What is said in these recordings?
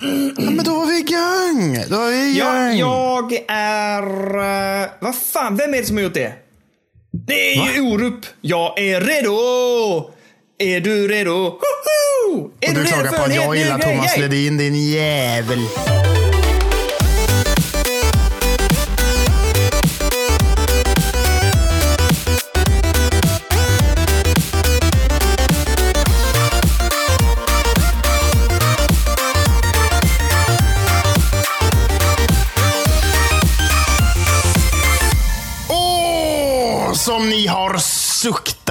Ja, men då var vi igång! Då var vi igång! jag är... eh, vad fan, vem är det som har gjort det? Det är ju Orup. Jag är redo! Är du redo? Hoho! Är Och du redo klagar på att jag gillar? Thomas! Ledin, din jävel.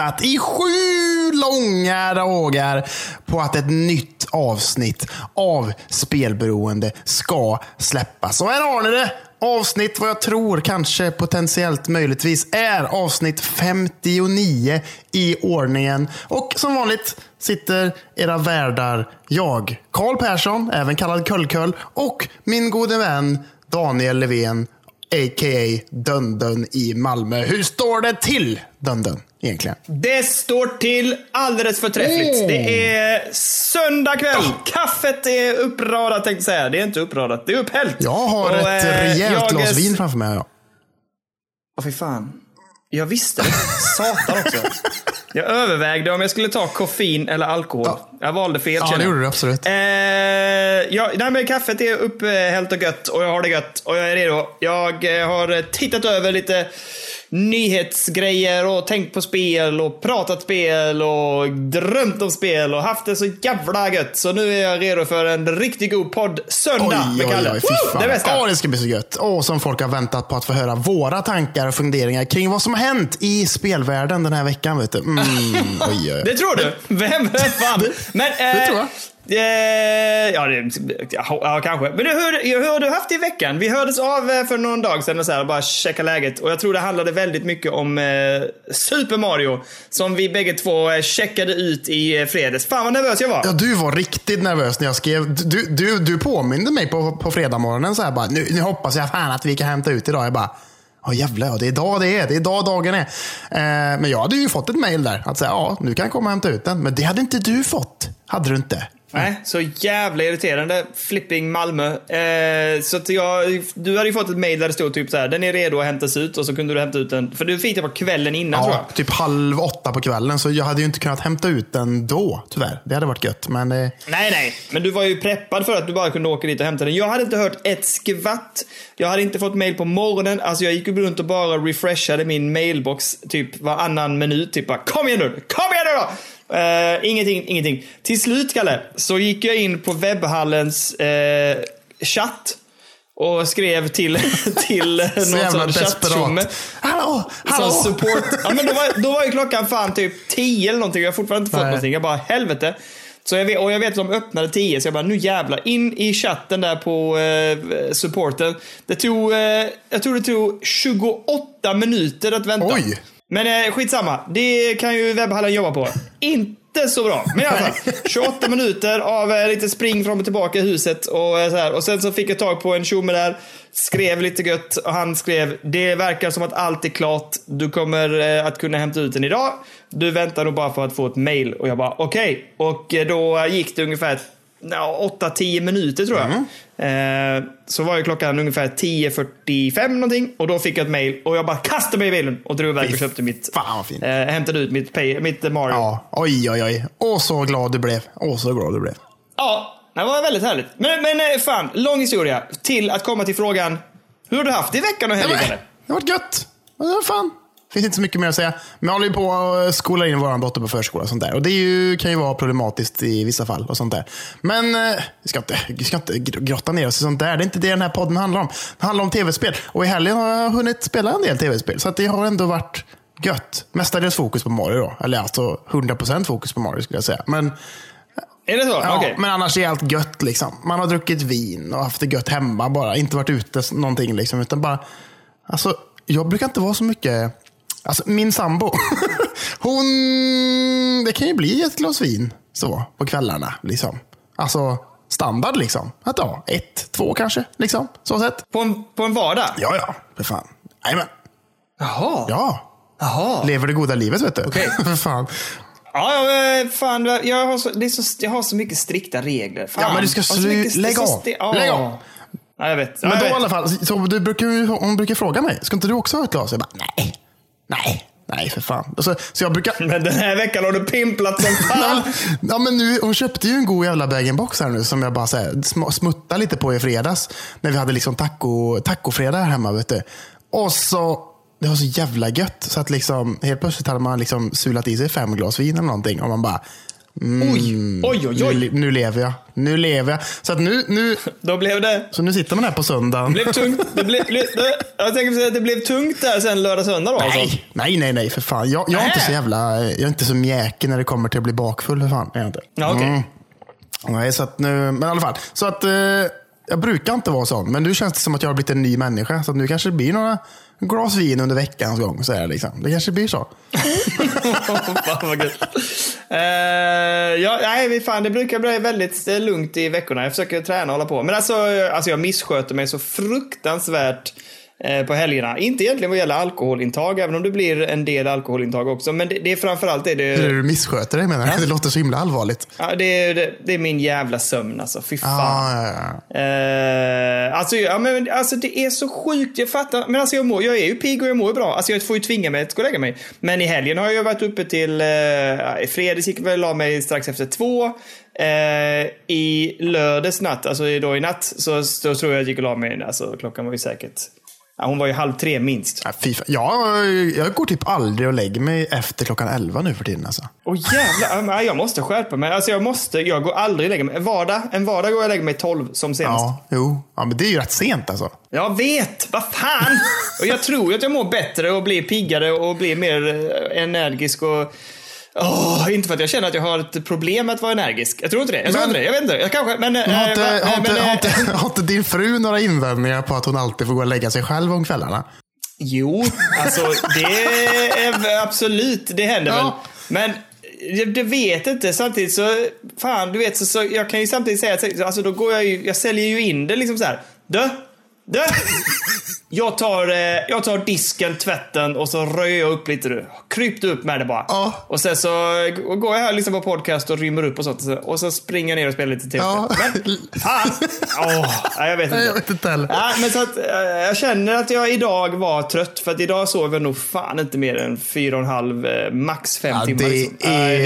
Väntat i sju långa dagar på att ett nytt avsnitt av Spelberoende ska släppas. Och här har ni det! Avsnitt vad jag tror kanske potentiellt möjligtvis är avsnitt 59 i ordningen. Och som vanligt sitter era värdar jag, Karl Persson, även kallad Köllköll, och min gode vän Daniel Levén a.k.a. Dundun i Malmö. Hur står det till, Dundun, egentligen? Det står till alldeles förträffligt. Åh. Det är söndag kväll. Kaffet är uppradat tänkte jag säga. Det är inte uppradat, det är upphällt. Jag har Och, ett eh, rejält jag glas vin framför mig. Ja. Åh fy fan. Jag visste det. Satan också. Jag övervägde om jag skulle ta koffein eller alkohol. Jag valde fel Ja, det gjorde du absolut. Eh, ja, nej, men kaffet är upphällt och gött och jag har det gött och jag är redo. Jag eh, har tittat över lite nyhetsgrejer och tänkt på spel och pratat spel och drömt om spel och haft det så jävla gött. Så nu är jag redo för en riktigt god podd söndag Oj, med oj, Kalle. oj, fan. Det bästa. Åh, det ska bli så gött. Åh, som folk har väntat på att få höra våra tankar och funderingar kring vad som har hänt i spelvärlden den här veckan. Vet du. Mm, oj, oj. Det tror du? Vem, vem fan? Men, eh, det tror jag. Eh, ja, det, ja, ja, kanske. Men du, hur, hur har du haft det i veckan? Vi hördes av eh, för någon dag sedan och så här, bara checka läget. Och jag tror det handlade väldigt mycket om eh, Super Mario. Som vi bägge två eh, checkade ut i eh, fredags. Fan vad nervös jag var. Ja, du var riktigt nervös när jag skrev. Du, du, du påminde mig på, på fredagsmorgonen så här bara, nu, nu hoppas jag fan att vi kan hämta ut idag. Jag bara, ja jävlar, ja, det är idag det är. Det är idag dagen är. Eh, men jag hade ju fått ett mail där. Att säga, ja, nu kan jag komma och hämta ut den. Men det hade inte du fått. Hade du inte? Nej, så jävla irriterande. Flipping Malmö. Eh, så att jag, du hade ju fått ett mail där det stod typ så här, den är redo att hämtas ut och så kunde du hämta ut den. För du fick det på kvällen innan tror Ja, jag. typ halv åtta på kvällen. Så jag hade ju inte kunnat hämta ut den då, tyvärr. Det hade varit gött. Men eh, Nej, nej. Men du var ju preppad för att du bara kunde åka dit och hämta den. Jag hade inte hört ett skvatt. Jag hade inte fått mail på morgonen. Alltså jag gick ju runt och bara refreshade min mailbox typ varannan minut. Typ bara kom igen nu, kom igen nu då! Eh, ingenting, ingenting. Till slut, Kalle, så gick jag in på webbhallens eh, chatt och skrev till, till någon sån chattjomme. desperat. Hallå, Som hallå! support. Ja, men då, var, då var ju klockan fan typ 10 eller någonting. Jag har fortfarande inte fått Nej. någonting. Jag bara helvete. Så jag vet, och jag vet att de öppnade 10 så jag bara nu jävlar. In i chatten där på eh, supporten. Det tog, eh, jag tror det tog 28 minuter att vänta. Oj. Men eh, skitsamma. Det kan ju webbhallen jobba på. Inte så bra. Men i alla fall. 28 minuter av eh, lite spring fram och tillbaka i huset. Och, eh, så här. och sen så fick jag tag på en tjomme där. Skrev lite gött och han skrev Det verkar som att allt är klart. Du kommer eh, att kunna hämta ut den idag. Du väntar nog bara på att få ett mail. Och jag bara okej. Och eh, då gick det ungefär ja, 8-10 minuter tror jag. Eh, så var ju klockan ungefär 10.45 någonting. Och då fick jag ett mail. Och jag bara kastade mig i bilen och drog iväg och köpte mitt. Fan vad fint. Eh, hämtade ut mitt, pay, mitt Mario. Ja. Ja, oj, oj, oj. Åh, så glad du blev. Åh, så glad du blev. det var väldigt härligt. Men, men eh, fan, lång historia. Till att komma till frågan. Hur har du haft det i veckan och Ja, helgen? det har varit gött. Ja, fan. Finns inte så mycket mer att säga. Men håller ju på att skola in vår dotter på förskola och sånt där. Och det ju, kan ju vara problematiskt i vissa fall. och sånt där. Men eh, vi ska inte, vi ska inte gr- grotta ner oss i sånt där. Det är inte det den här podden handlar om. Det handlar om tv-spel. Och i helgen har jag hunnit spela en del tv-spel. Så att det har ändå varit gött. Mestadels fokus på Mario då. Eller alltså 100% fokus på Mario skulle jag säga. Men Är det så? Ja, Okej. Men annars är allt gött. Liksom. Man har druckit vin och haft det gött hemma bara. Inte varit ute någonting. Liksom, utan bara, alltså, jag brukar inte vara så mycket... Alltså, min sambo, hon... Det kan ju bli ett glas vin så på kvällarna. Liksom. Alltså standard liksom. Att ja, ett, två kanske. Liksom. Så sett. På, en, på en vardag? Ja, ja. För fan. Jajamän. Jaha. Ja. Jaha. Lever det goda livet vet du. Okej. för fan. Ja, ja, eh, fan. Jag har, så, det är så, jag har så mycket strikta regler. Fan. Ja, men du ska Jag har så slu- mycket- det är lägg av. ja. Lägg av. Ja, jag vet. Ja, Men då i vet. alla fall, så du brukar, hon brukar fråga mig, ska inte du också ha ett glas? Jag bara, nej, nej, nej för fan. Och Så, jag brukar... Men den här veckan har du pimplat som fan. Ja, men nu, hon köpte ju en god jävla bag-in-box här nu som jag bara så här, sm- smuttade lite på i fredags. När vi hade liksom taco, tacofredag här hemma. Vet du. Och så, det var så jävla gött. Så att liksom, helt plötsligt hade man liksom sulat i sig fem glas vin eller någonting. Och man bara, Oj, oj, oj, nu, oj. le- nu lever jag. Nu lever jag. Så att nu, nu, Då blev det... så nu sitter man här på söndagen. blev tungt. Det blev, det, jag tänker säga att det blev tungt där sen lördag, söndag då alltså. Nej, nej, nej, nej, för fan. Jag, jag är inte Nej. så jävla, jag är inte så mjäkig när det kommer till att bli bakfull. För fan. Jag är inte. Ja, okej. Mm. Nej, så att nu, men i alla fall. Så att, eh, jag brukar inte vara sån, men nu känns det som att jag har blivit en ny människa. Så att nu kanske det blir några glas vin under veckans gång. Så här, det, liksom. det kanske blir så. Fan. Eh, ja, nej, fan, det brukar bli väldigt eh, lugnt i veckorna. Jag försöker träna och hålla på. Men alltså, eh, alltså jag missköter mig så fruktansvärt på helgerna. Inte egentligen vad gäller alkoholintag, även om det blir en del alkoholintag också. Men det, det är framförallt det. det Hur du missköter dig menar du? Det låter så himla allvarligt. Ja, det, är- det, det är min jävla sömn alltså. Fy fan. Ah, ja, ja. Eh, alltså, ja, men, alltså det är så sjukt, jag fattar. Men alltså jag, mår, jag är ju pigg och jag mår bra. Alltså jag får ju tvinga mig att gå och lägga mig. Men i helgen har jag varit uppe till, eh, i fredags gick jag väl av mig strax efter två. Eh, I lördags natt, alltså då i natt, så, så tror jag att jag gick och la mig, alltså klockan var ju säkert, ja, hon var ju halv tre minst. Ja, fy fan. Jag, går typ aldrig och lägger mig efter klockan elva nu för tiden. Alltså. Åh jävlar, ja, jag måste skärpa mig. Alltså jag måste, jag går aldrig och lägger mig. En vardag, en vardag går jag och lägger mig tolv som senast. Ja, jo. Ja, men det är ju rätt sent alltså. Jag vet! Vad fan! Och jag tror att jag mår bättre och blir piggare och blir mer eh, energisk och... Åh, inte för att jag känner att jag har ett problem med att vara energisk. Jag tror inte det. Jag tror Men- inte det. Jag vet inte. Jag kanske... Men... Men har, eh, inte, va- har, eh, inte, men, har, eh, inte, har inte din fru några invändningar på att hon alltid får gå och lägga sig själv om kvällarna? Jo, alltså det är väl absolut, det händer väl. Ja. Men jag, det vet inte, samtidigt så, fan du vet, så, så jag kan ju samtidigt säga att alltså, då går jag ju, jag säljer ju in det liksom så här. Du, du. Jag tar, eh, jag tar disken, tvätten och så röjer jag upp lite du. Krypt upp med det bara. Ja. Och sen så går jag här och lyssnar på podcast och rymmer upp och sånt. Och så springer jag ner och spelar lite tv. Ja. Men fan! Nej, jag vet inte. Nej, jag vet inte heller. Ja, men så att, eh, jag känner att jag idag var trött för att idag sov jag nog fan inte mer än fyra och en halv, eh, max fem Ja, timmar. det liksom. är Nej,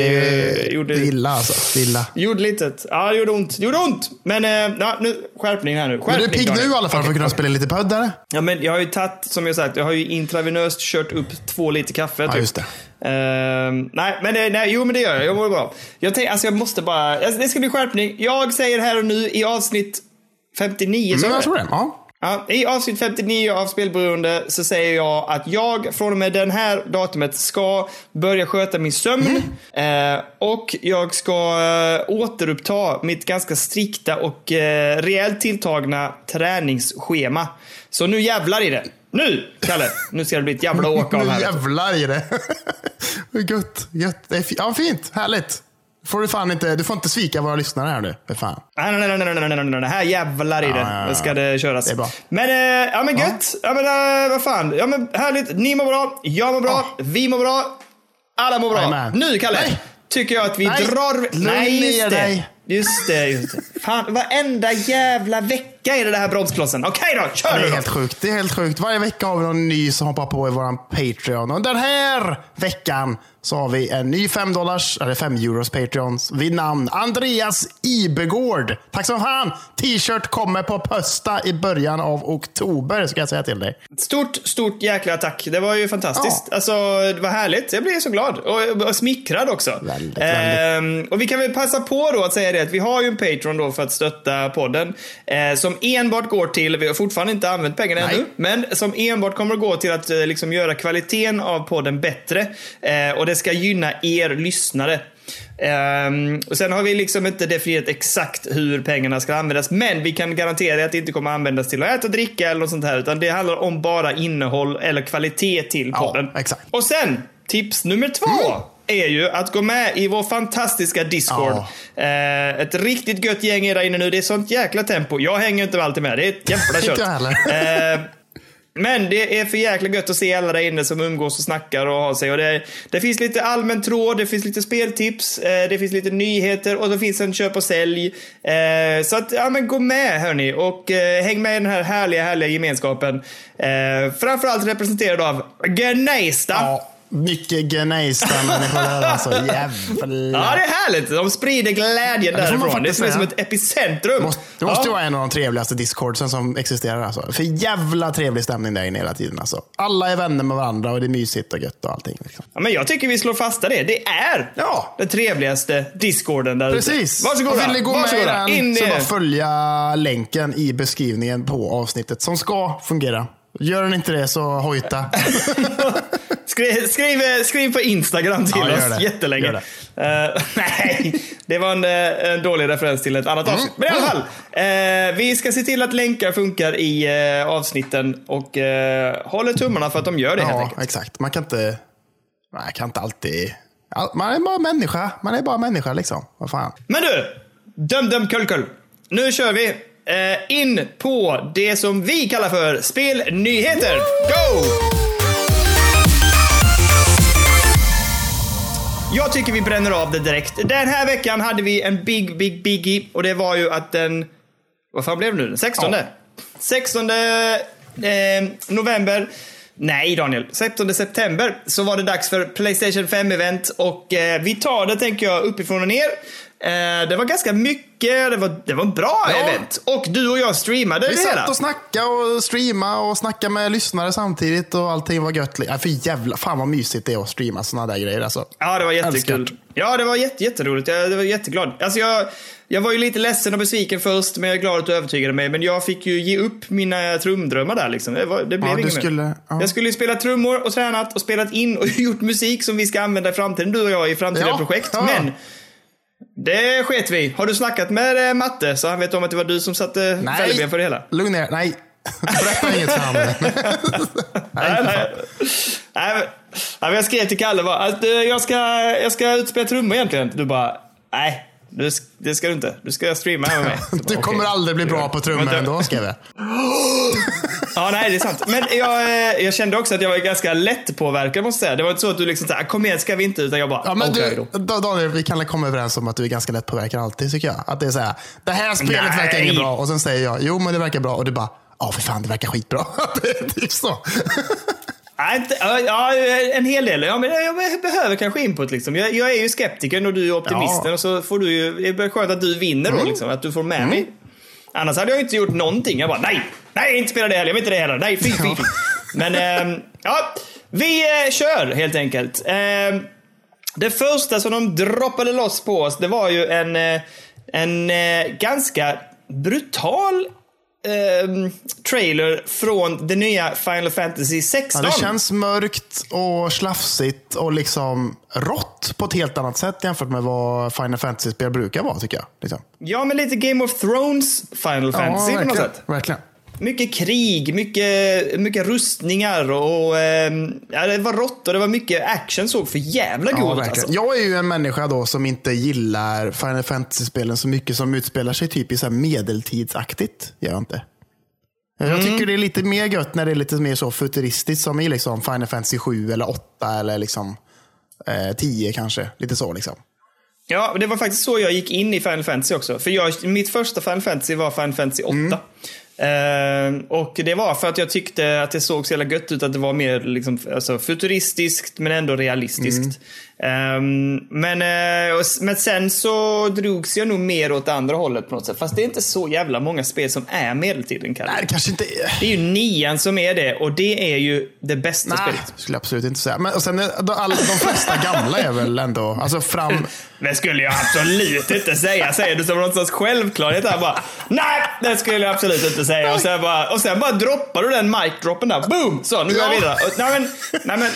det gjorde, det är illa alltså. Det är illa. gjorde litet. Ja, det gjorde ont. Det gjorde ont! Men ja, nu, skärpning här nu. Men Skärpning, du är pigg nu i alla fall för Okej, att kunna spela lite poddare. Ja, men jag har ju tagit, som jag sagt, jag har ju intravenöst kört upp två liter kaffe. Ja, typ. Ehm, nej, men det, nej, jo men det gör jag. Jag mår bra. Jag tänker, alltså jag måste bara, alltså, det ska bli skärpning. Jag säger här och nu i avsnitt 59, så Men jag tror det. Ja. Ja, I avsnitt 59 av Spelberoende så säger jag att jag från och med den här datumet ska börja sköta min sömn. Eh, och jag ska eh, återuppta mitt ganska strikta och eh, rejält tilltagna träningsschema. Så nu jävlar i det. Nu, Kalle! Nu ska det bli ett jävla åka av Nu här. du. jävlar i det. gött, gött. Ja, fint. Härligt. Får du, fan inte, du får inte svika våra lyssnare här nu. För fan. Nej, nej, nej, nej, nej, nej, nej, nej, här jävlar i det. ja, ja. Nu ska det köras. Det är bra. Men, eh, ja men gött. Ja, men eh, vad fan. Ja men härligt. Ni mår bra, jag mår bra, vi mår bra. Alla mår bra. Jajamän. Nu Kalle, Nej. tycker jag att vi Nej. drar... Nej, just det. Just det, just det. Fan, varenda jävla vecka är det det här bromsklossen. Okej då, kör Det är då. helt sjukt. Det är helt sjukt. Varje vecka har vi någon ny som hoppar på i våran Patreon. Och den här veckan så har vi en ny 5 dollars, eller 5 euros Patreons vid namn Andreas Ibegård. Tack så fan! T-shirt kommer på Pösta i början av oktober, ska jag säga till dig. Stort, stort jäkla tack. Det var ju fantastiskt. Ja. Alltså, det var härligt. Jag blev så glad. Och, och smickrad också. Väldigt, Ehm, och vi kan väl passa på då att säga det att vi har ju en Patreon då för att stötta podden. Eh, som enbart går till, vi har fortfarande inte använt pengarna Nej. ännu, men som enbart kommer att gå till att eh, liksom göra kvaliteten av podden bättre. Eh, och det ska gynna er lyssnare. Ehm, och sen har vi liksom inte definierat exakt hur pengarna ska användas, men vi kan garantera att det inte kommer att användas till att äta och dricka eller något sånt här, utan det handlar om bara innehåll eller kvalitet till Ja, podden. exakt. Och sen, tips nummer två. Är ju att gå med i vår fantastiska Discord. Eh, ett riktigt gött gäng är där inne nu. Det är sånt jäkla tempo. Jag hänger inte alltid med. Det är ett jävla kött. Eh, Men det är för jäkla gött att se alla där inne som umgås och snackar och har sig. Och det, det finns lite allmän tråd, det finns lite speltips, eh, det finns lite nyheter och det finns en köp och sälj. Eh, så att, ja men gå med hörni och eh, häng med i den här härliga, härliga gemenskapen. Eh, framförallt representerad av Gneista. Ja, mycket gnejsta människor där alltså. Jävlar. Ja, det är härligt. De sprider glädjen man därifrån. Det är som, säga. ett epicentrum. Måste, det måste ja. vara en av de trevligaste discordsen som existerar. Alltså. För jävla trevlig stämning där inne hela tiden. Alltså. Alla är vänner med varandra och det är mysigt och gött och allting. Liksom. ja, men Jag tycker vi slår fasta det. Det är Ja. den trevligaste discorden där ute. Precis. Varsågoda. Och vill ni gå med i Varsågoda. den In så bara följa länken i beskrivningen på avsnittet som ska fungera. Gör den inte det så hojta. Skriv, skriv, skriv på Instagram till Ja, oss det. jättelänge. Gör Eh, nej, det var en, eh, en dålig referens till ett annat Mm. avsnitt. Men i alla fall, eh, vi ska se till att länkar funkar i eh, avsnitten och håller tummarna för att de gör det helt ja, enkelt. exakt. Man kan inte, man kan inte alltid... Ja, Man är bara människa. Man är bara människa liksom. Vad fan. Men du, döm döm kull kull. Nu kör vi in på det som vi kallar för spelnyheter. Go! Jag tycker vi bränner av det direkt. Den här veckan hade vi en big, big, biggie och det var ju att den... Vad fan blev det nu? Den 16? Ja. 16 eh, november. Nej Daniel, 16 september så var det dags för Playstation 5-event och eh, vi tar det tänker jag uppifrån och ner. Eh, det var ganska mycket, det var, det var en bra Ja. event. Och du och jag streamade Vi det hela. satt och snackade och streamade och snackade med lyssnare samtidigt och allting var gött. Ja, för jävla, fan vad mysigt det är att streama sådana där grejer. Alltså. Ja, det var jättekul. Älskar. Ja, det var jätte, jätteroligt. Jag, det var jätteglad. Alltså jag, jag var ju lite ledsen och besviken först, men jag är glad att du övertygade mig. Men jag fick ju ge upp mina trumdrömmar där liksom. Det, var, det blev Ja, inget skulle- mer. ja. Jag skulle ju spela trummor och tränat och spelat in och gjort musik som vi ska använda i framtiden, du och jag, i framtida Ja, projekt. ja. Men det sket vi. Har du snackat med eh, Matte så han vet om att det var du som satte fälleben för det hela? lugn ner. Nej, berätta inget för honom. nej, Nej, nej. Nej, men, nej, jag skrev till Kalle bara, eh, jag, ska, jag ska utspela trummor egentligen. Du bara, nej, du, det ska du inte. Du ska streama med mig. Bara, Du kommer okej. aldrig bli bra på trummor ändå, skrev jag. Ja, nej, det är sant. Men jag, eh, jag kände också att jag var ganska lätt påverkad måste jag säga. Det var inte så att du liksom såhär, kom igen ska vi inte, utan jag bara, Ja, men okej du, då. Da- Daniel, vi kan komma överens om att du är ganska lätt påverkad alltid, tycker jag. Att det är så här, det här spelet Nej. verkar inget bra. Och sen säger jag, jo men det verkar bra. Och du bara, ja för fan det verkar skitbra. det är typ så. Ja, en hel del. Ja, men jag behöver kanske input liksom. Jag, jag är ju skeptikern och du är optimisten Ja. och så får du ju, det är skönt att du vinner då liksom, att du får med mig. Annars hade jag inte gjort någonting. Jag bara, nej, nej, inte spela det heller, jag vill inte det heller. Nej, fy, fy, fy. Men, ehm, ja, vi eh, kör helt enkelt. Ehm, det första som de droppade loss på oss, det var ju en, eh, en eh, ganska brutal ehm, trailer från det nya Final Fantasy Ja, 16. det känns mörkt och slafsigt och liksom rått på ett helt annat sätt jämfört med vad Final Fantasy-spel brukar vara, tycker jag. Liksom. Ja, men lite Game of Thrones Final Fantasy på något sätt. verkligen. Mycket krig, mycket, mycket rustningar och ehm, ja, det var rått och det var mycket action såg för jävla Ja, god verkligen. alltså. Jag är ju en människa då som inte gillar Final Fantasy-spelen så mycket som utspelar sig typ i så här medeltidsaktigt. Gör jag inte. Jag Mm. tycker det är lite mer gött när det är lite mer så futuristiskt som i liksom Final Fantasy 7 eller 8 eller liksom eh, 10 kanske. Lite så liksom. Ja, det var faktiskt så jag gick in i Final Fantasy också. För jag, mitt första Final Fantasy var Final Fantasy 8. Mm. Ehm, och det var för att jag tyckte att det såg så jävla gött ut att det var mer liksom, alltså, futuristiskt men ändå realistiskt. Ehm, men, eh, och, s- men sen så drogs jag nog mer åt andra hållet på något sätt. Fast det är inte så jävla många spel som är medeltiden Kalle. Nej, det kanske inte är... Det är ju nian som är det och det är ju det bästa Nej, spelet. skulle jag absolut inte säga. Men och sen, alla, de flesta gamla är väl ändå, alltså fram... Det skulle jag absolut inte säga, säger du som någon sorts självklarhet här bara. Nej, det skulle jag absolut inte säga. Och sen bara, och sen bara droppar du den mic-droppen där. Boom! Så, nu går jag Ja. vidare. Och, nej, men, nej, men,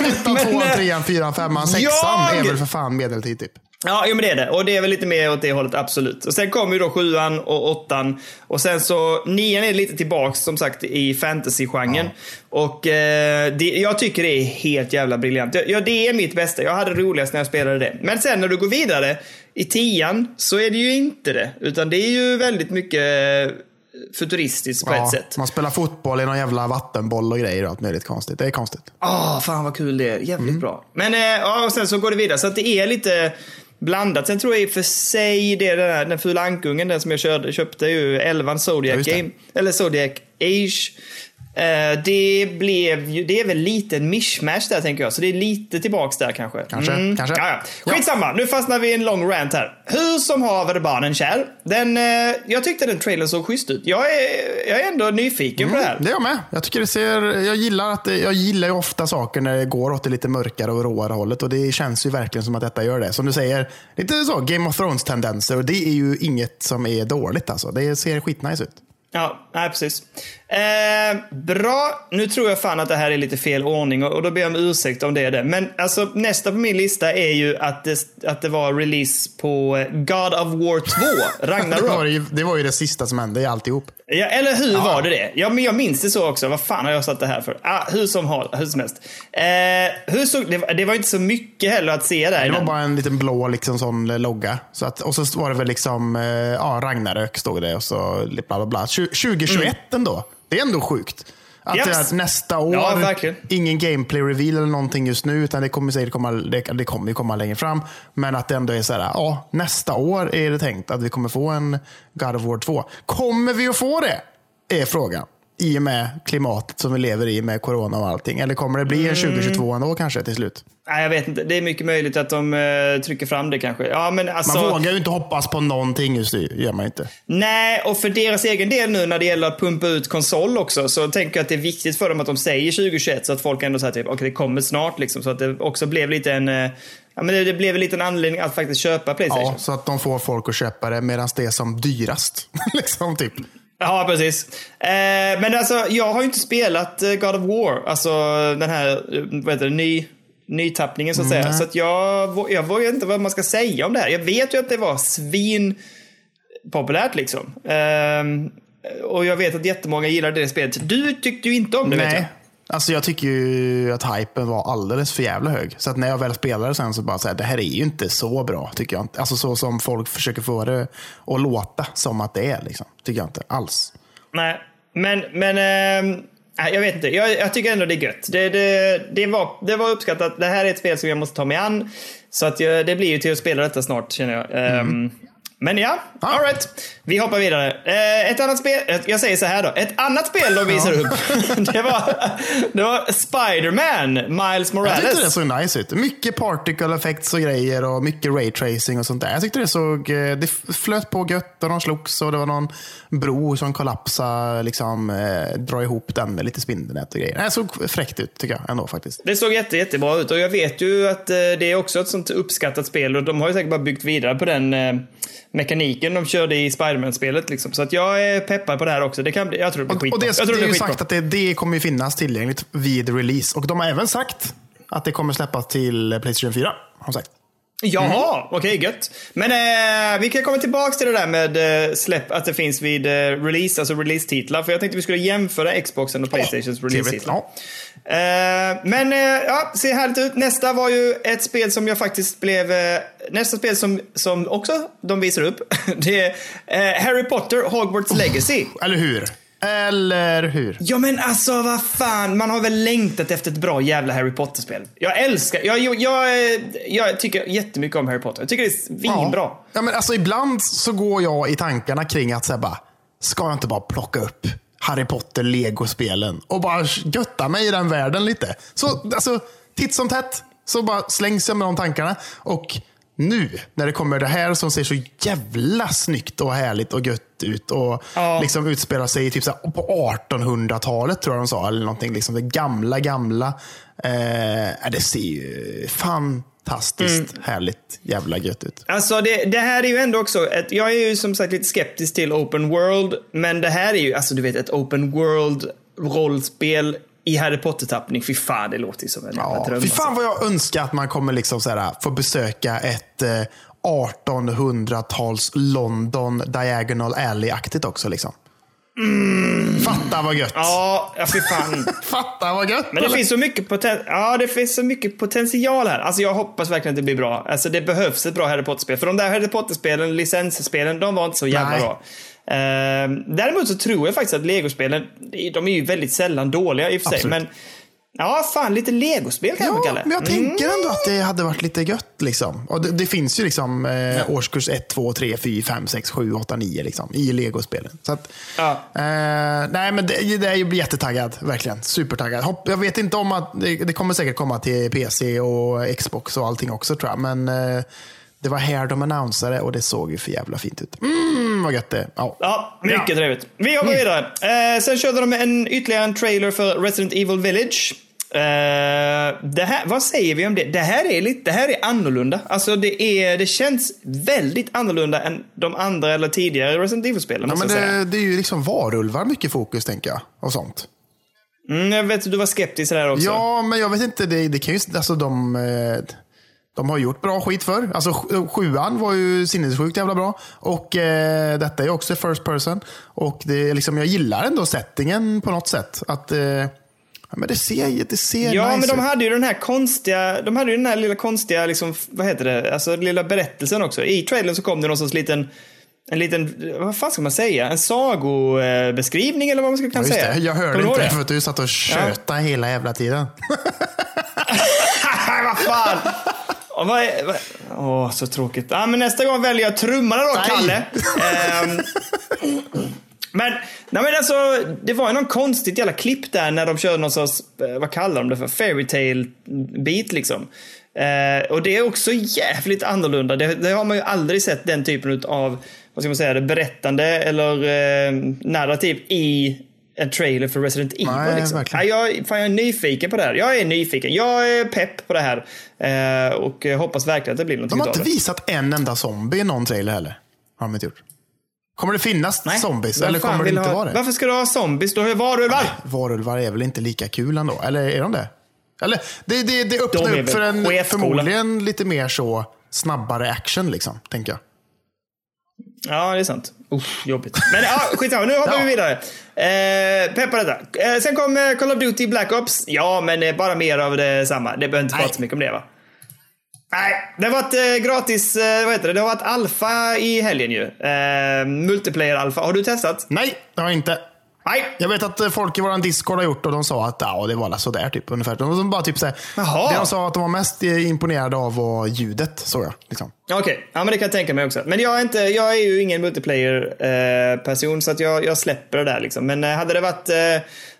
Men ettan, tvåan, eh, trean, fyran, femman, sexan jag- är väl för fan medeltid typ. Ja, jo, men det är det. Och det är väl lite mer åt det hållet, absolut. Och sen kommer ju då sjuan och åttan. Och sen så, nian är lite tillbaks som sagt i fantasy-genren. Och eh, det, jag tycker det är helt jävla briljant. Ja, det är mitt bästa. Jag hade roligast när jag spelade det. Men sen när du går vidare i tian så är det ju inte det. Utan det är ju väldigt mycket futuristiskt på ett sätt. Man spelar fotboll i någon jävla vattenboll och grejer och allt möjligt konstigt. Det är konstigt. Åh, fan vad kul det är. Jävligt bra. Men, eh, ja, och sen så går det vidare. Så att det är lite blandat. Sen tror jag i och för sig det är den, där, den fula ankungen, den som jag körde, köpte ju 11 Zodiac det. Game. Eller Zodiac Age. Eh, det blev ju, det är väl lite en mishmash där tänker jag. Så det är lite tillbaks där kanske. Kanske, kanske. Ja, ja. Skitsamma, nu fastnar vi i en lång rant här. Hur som haver barnen kär. Den, eh, jag tyckte den trailern såg schysst ut. Jag är, jag är ändå nyfiken på det här. Det är jag med. Jag, tycker det ser, jag, gillar att det, jag gillar ju ofta saker när det går åt det lite mörkare och råare hållet. Och det känns ju verkligen som att detta gör det. Som du säger, lite så Game of Thrones-tendenser. Och det är ju inget som är dåligt alltså. Det ser skitnice ut. Ja, nej, precis. Eh, bra, nu tror jag fan att det här är lite fel ordning och, och då ber jag om ursäkt om det är det. Men alltså nästa på min lista är ju att det, att det var release på eh, God of War 2, Det var, Ragnarok. ju, det var ju det sista som hände i alltihop. Ja, eller hur var det det? Ja, men jag minns det så också. Vad fan har jag satt det här för? Ah, hur, som, har- hur som helst. Eh, hur såg, det, det var inte så mycket heller att se där. Det var bara en liten blå liksom, sån logga. Så att, och så var det väl liksom, eh, ja, Ragnarök stod det och så bla bla bla. Tju- 2021 ändå. Det är ändå sjukt. Att är nästa år, Ja, verkligen. ingen gameplay reveal eller någonting just nu, utan det kommer säkert komma, det, det kommer komma längre fram. Men att det ändå är så här, ja, nästa år är det tänkt att vi kommer få en God of War 2. Kommer vi att få det? Är frågan. I och med klimatet som vi lever i med corona och allting. Eller kommer det bli en 2022 ändå kanske till slut? Nej, jag vet inte. Det är mycket möjligt att de eh, trycker fram det kanske. Ja, men alltså, Man vågar ju inte hoppas på någonting just nu. gör man inte. Nej, och för deras egen del nu när det gäller att pumpa ut konsol också så tänker jag att det är viktigt för dem att de säger 2021 så att folk ändå säger typ, okej det kommer snart liksom. Så att det också blev lite en, eh, ja men det, det blev lite en anledning att faktiskt köpa Playstation. Ja, så att de får folk att köpa det medan det är som dyrast. liksom typ. Ja, precis. Eh, men alltså, jag har ju inte spelat eh, God of War, alltså den här, eh, vad heter det, ny, nytappningen så att säga. Så att jag, jag vågar inte vad man ska säga om det här. Jag vet ju att det var svin populärt liksom. Ehm, och jag vet att jättemånga gillade det spelet. Du tyckte ju inte om det vet jag. Alltså jag tycker ju att hypen var alldeles för jävla hög. Så att när jag väl spelade sen så bara så här, det här är ju inte så bra tycker jag inte. Alltså så som folk försöker få det att låta som att det är liksom. Tycker jag inte alls. Nej, men, men nej, jag vet inte. Jag, jag tycker ändå det är gött. Det, det, det, var, det var uppskattat. Det här är ett spel som jag måste ta mig an. Så att jag, det blir ju till att spela detta snart känner jag. Ehm, Men ja, Ja. alright. Vi hoppar vidare. Eh, ett annat spel, ett- jag säger så här då. Ett annat spel de visar upp, det var, det var Spider-Man, Miles Jag tyckte det Morales. såg nice ut. Mycket particle effects och grejer och mycket ray tracing och sånt där. Jag tyckte det såg, eh, det flöt på gött och de slogs och det var någon bro som kollapsade, liksom eh, dra ihop den med lite spindelnät och grejer. Det såg fräckt ut tycker jag ändå faktiskt. Det såg jätte, jättebra ut och jag vet ju att eh, det är också ett sånt uppskattat spel och de har ju säkert bara byggt vidare på den eh, mekaniken de körde i Spider-Man-spelet. Liksom. Så att jag är peppad på det här också. Det kan bli, jag tror det blir skitbra. och det, jag tror det är blir ju sagt att det, det kommer finnas tillgängligt vid release. Och de har även sagt att det kommer släppas till Playstation 4. Har de sagt. Jaha, okej gött. Men eh, vi kan komma tillbaka till det där med eh, släpp, att det finns vid eh, release, alltså release-titlar. För jag tänkte vi skulle jämföra Xboxen och Playstations trevligt. release-titlar. Ja. Eh, men eh, ja, ser härligt ut. Nästa var ju ett spel som jag faktiskt blev... Eh, nästa spel som, som också de visar upp. Det är Harry Potter Hogwarts Legacy. Eller hur? Eller hur? Ja men alltså vad fan, man har väl längtat efter ett bra jävla Harry Potter-spel. Jag älskar, jag, jag, jag, jag tycker jättemycket om Harry Potter. Jag tycker det är svinbra. Ja. ja, men alltså ibland så går jag i tankarna kring att säga bara, ska jag inte bara plocka upp Harry Potter Lego-spelen och bara götta mig i den världen lite. Så alltså, titt som tätt så bara slängs jag med de tankarna. Och nu när det kommer det här som ser så jävla snyggt och härligt och gött ut och Ja. liksom utspelar sig typ så här på 1800-talet tror jag de sa. Eller någonting, liksom det gamla, gamla. Eh, det ser ju fantastiskt härligt jävla gött ut. Alltså det, det här är ju ändå också, ett, jag är ju som sagt lite skeptisk till open world, men det här är ju, alltså du vet ett open world rollspel i Harry Potter-tappning. Fy fan, det låter ju som en Ja, dröm. fy alltså. fan vad jag önskar att man kommer liksom så här, få besöka ett eh, 1800-tals London Diagonal Alley-aktigt också. Liksom. Fatta vad gött. Ja, ja fy fan. Fatta vad gött. Men det eller? finns, så mycket poten- ja, det finns så mycket potential här. Alltså jag hoppas verkligen att det blir bra. Alltså det behövs ett bra Harry Potter-spel. För de där Harry Potter-spelen, licensspelen, de var inte så jävla Nej. bra. Eh, däremot så tror jag faktiskt att legospelen, de är ju väldigt sällan dåliga i och för sig. Absolut. Men ja, fan lite legospel kanske, Ja, Kalle? men jag tänker ändå att det hade varit lite gött. Liksom. Och det, det finns ju liksom eh, årskurs 1, 2, 3, 4, 5, 6, 7, 8, 9 liksom, i legospelen. Så att, Ja. eh, nej, men det, det är ju jättetaggad. Verkligen. Supertaggad. Hopp, jag vet inte om att det, det kommer säkert komma till PC och Xbox och allting också tror jag. Men eh, det var här de annonsade och det såg ju för jävla fint ut. Mm, vad gött det ja. Ja, mycket Ja. trevligt. Vi hoppar vidare. Eh, sen körde de en, ytterligare en trailer för Resident Evil Village. Eh, det här, vad säger vi om det? Det här är lite, det här är annorlunda. Alltså det, är, det känns väldigt annorlunda än de andra eller tidigare Resident Evil-spelen. Ja, men det, det är ju liksom varulvar mycket fokus tänker jag. Och sånt. Mm, jag vet att du var skeptisk där också. Ja, men jag vet inte. Det, det kan ju, alltså de, eh, de har gjort bra skit för. Alltså sj- sjuan var ju sinnessjukt jävla bra. Och eh, detta är också first person. Och det, är liksom, jag gillar ändå settingen på något sätt. Att, eh, ja, men det ser, det ser Ja, nice men de ut. hade ju den här konstiga, de hade ju den här lilla konstiga, liksom, vad heter det, alltså lilla berättelsen också. I trailern så kom det någon sorts liten, en liten, vad fan ska man säga, en sagobeskrivning eller vad man ska Ja, kunna just säga. det. Jag hörde inte det? för att du satt och tjötade hela jävla tiden. vad fan! Och vad är, vad, åh, så tråkigt. Ja, men nästa gång väljer jag trummorna då, Nej. Kalle. Ehm, men, nej, men alltså, det var ju någon konstigt jävla klipp där när de körde någon sorts, eh, vad kallar de det för, fairytale beat liksom. Eh, och det är också jävligt annorlunda. Det, det har man ju aldrig sett den typen av, vad ska man säga, berättande eller eh, narrativ i en trailer för Resident Evil. Nej, liksom. verkligen. Nej, jag, fan, jag är nyfiken på det här. Jag är nyfiken. Jag är pepp på det här. Eh, och hoppas verkligen att det blir De någonting har inte visat en enda zombie i någon trailer heller. Har de inte gjort. Kommer det finnas Nej. zombies eller kommer det inte ha, vara det? Varför ska du ha zombies? Du har ju varulvar. Varulvar är väl inte lika kul ändå? Eller är de det? Eller det, det, det De öppnar är upp för en förmodligen lite mer så snabbare action liksom, tänker jag. Ja, det är sant. Uff, jobbigt. Men ja, skitsamma. Nu hoppar Ja. vi vidare. Eh, pepp på detta. Eh, sen kom eh, Call of Duty Black Ops. Ja, men eh, bara mer av det samma. Det behöver inte prata så mycket om det, va? Nej, det har varit eh, gratis, vad heter det? Det har varit alfa i helgen ju. Multiplayer alfa. Har du testat? Nej, det har jag inte. Nej. Jag vet att eh, folk i vår Discord har gjort och de sa att ja, det var sådär typ ungefär. De bara typ såhär, Jaha. det de sa att de var mest eh, imponerade av var ljudet, såg jag. Liksom. Okej, ja men det kan jag tänka mig också. Men jag är, inte, jag är ju ingen multiplayer-person så att jag, jag släpper det där liksom. Men eh, hade det varit, eh,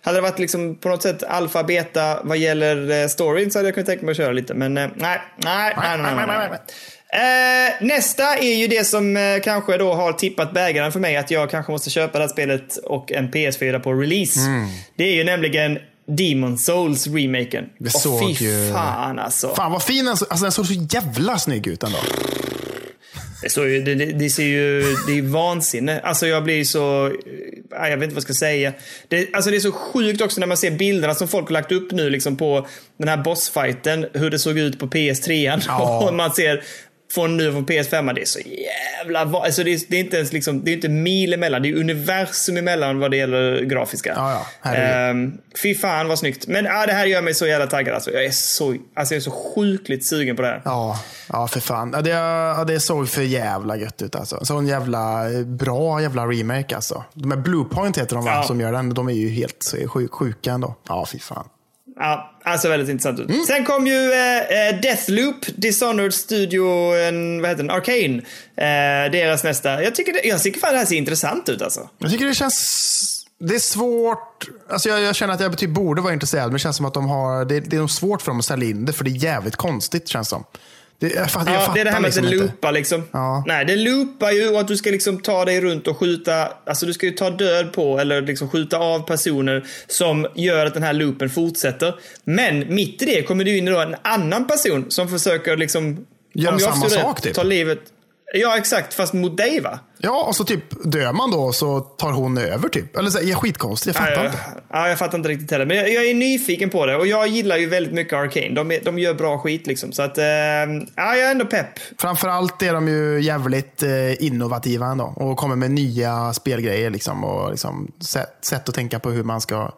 hade det varit liksom på något sätt alfa, beta vad gäller eh, storyn så hade jag kunnat tänka mig att köra lite. Men eh, nej, nej, nej, nej, nej, nej, nej. Eh, nästa är ju det som eh, kanske då har tippat bägaren för mig att jag kanske måste köpa det här spelet och en PS4 på release. Det är ju nämligen Demon Souls remaken. Det Och såg fy ju- fan alltså. Fan vad fin den såg. Alltså den såg så jävla snygg ut ändå. Det, står ju, det, det, det ser ju, det är vansinne. Alltså jag blir så, ja, jag vet inte vad jag ska säga. Det, alltså det är så sjukt också när man ser bilderna som folk har lagt upp nu liksom på den här bossfighten. Hur det såg ut på PS3. Ja. Och man ser från nu från PS5. Det är så jävla, alltså det, är, det är inte ens liksom, det är inte mil emellan. Det är universum emellan vad det gäller grafiska. Ja, ja. Ehm, fy fan vad snyggt. Men ja, det här gör mig så jävla taggad. Alltså. Jag, är så, alltså jag är så sjukligt sugen på det här. Ja, ja för fan. Ja, det, ja, det såg för jävla gött ut alltså. Så en jävla eh, bra jävla remake alltså. De här Bluepoint heter de va, Ja. som gör den. De är ju helt sjuk, sjuka ändå. Ja, fy fan. Ja, alltså väldigt intressant ut. Mm. Sen kom ju eh, eh, Deathloop, Dishonored Studio, en, vad heter den, Arcane. Eh, deras nästa. Jag tycker, det, jag tycker fan det här ser intressant ut alltså. Jag tycker det känns... Det är svårt. Alltså jag, jag känner att jag typ borde vara intresserad, men det känns som att de har... Det, det är nog svårt för dem att sälja in det, för det är jävligt konstigt känns som. Det, jag, fatt, jag Ja, fattar det är det här med liksom att det loopar liksom. Ja. Nej, det loopar ju och att du ska liksom ta dig runt och skjuta, alltså du ska ju ta död på eller liksom skjuta av personer som gör att den här loopen fortsätter. Men mitt i det kommer ju in då en annan person som försöker liksom... Göra jag samma sak, typ. Ta livet... Ja, exakt. Fast mot dig va? Ja, och så typ dör man då så tar hon över typ. Eller så, jag är skitkonstigt, jag fattar Ja, inte. Ja, jag fattar inte riktigt heller. Men jag, jag är nyfiken på det och jag gillar ju väldigt mycket Arcane. De, de gör bra skit liksom. Så att, eh, ja, jag är ändå pepp. Framförallt är de ju jävligt eh, innovativa ändå och kommer med nya spelgrejer liksom, och liksom, sätt, sätt att tänka på hur man ska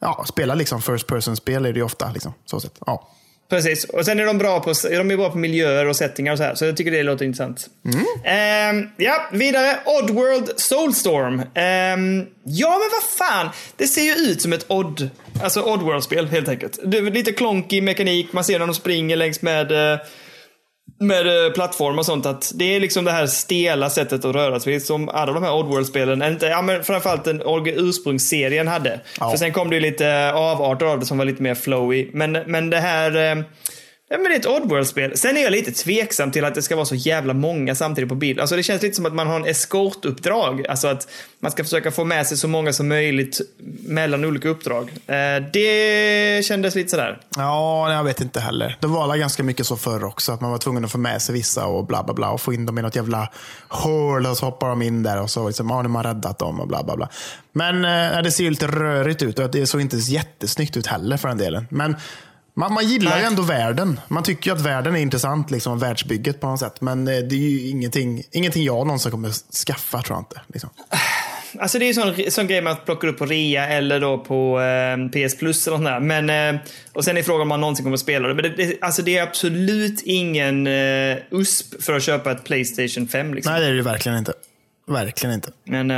ja, spela. Liksom. First person-spel är det ju ofta. Liksom, så sätt. Ja. Precis, och sen är de bra på, de är bra på miljöer och settingar och så här. Så jag tycker det låter intressant. Mm. ja, vidare. Oddworld Soulstorm. Um, ja, men vad fan. Det ser ju ut som ett Odd, alltså Oddworld-spel helt enkelt. Det är lite klonkig mekanik. Man ser när de springer längs med uh, med eh, plattform och sånt att det är liksom det här stela sättet att röra sig som alla de här Oddworld-spelen, inte, ja men framförallt den ursprungsserien hade. Ja. För sen kom det ju lite avarter av det som var lite mer flowy. Men, men det här eh, Ja, men det är ett Oddworld-spel. Sen är jag lite tveksam till att det ska vara så jävla många samtidigt på bild. Alltså det känns lite som att man har en eskortuppdrag. Alltså att man ska försöka få med sig så många som möjligt mellan olika uppdrag. Eh, det kändes lite sådär. Ja, jag vet inte heller. Det var ganska mycket så förr också. Att man var tvungen att få med sig vissa och bla bla bla. Och få in dem i något jävla hål och så hoppar de in där och så liksom, har man räddat dem och bla bla bla. Men eh, det ser ju lite rörigt ut och det såg inte jättesnyggt ut heller för den delen. Men man, man gillar Nej. ju ändå världen. Man tycker ju att världen är intressant, liksom, världsbygget på något sätt. Men eh, det är ju ingenting, ingenting jag någonsin kommer skaffa, tror jag inte. Liksom. Alltså det är ju sån, sån grej man plockar upp på rea eller då på eh, PS Plus eller där. Men, eh, och sen är frågan om man någonsin kommer att spela det. Men det, det, alltså det är absolut ingen eh, USP för att köpa ett Playstation 5. Liksom. Nej, det är det verkligen inte. Verkligen inte. Men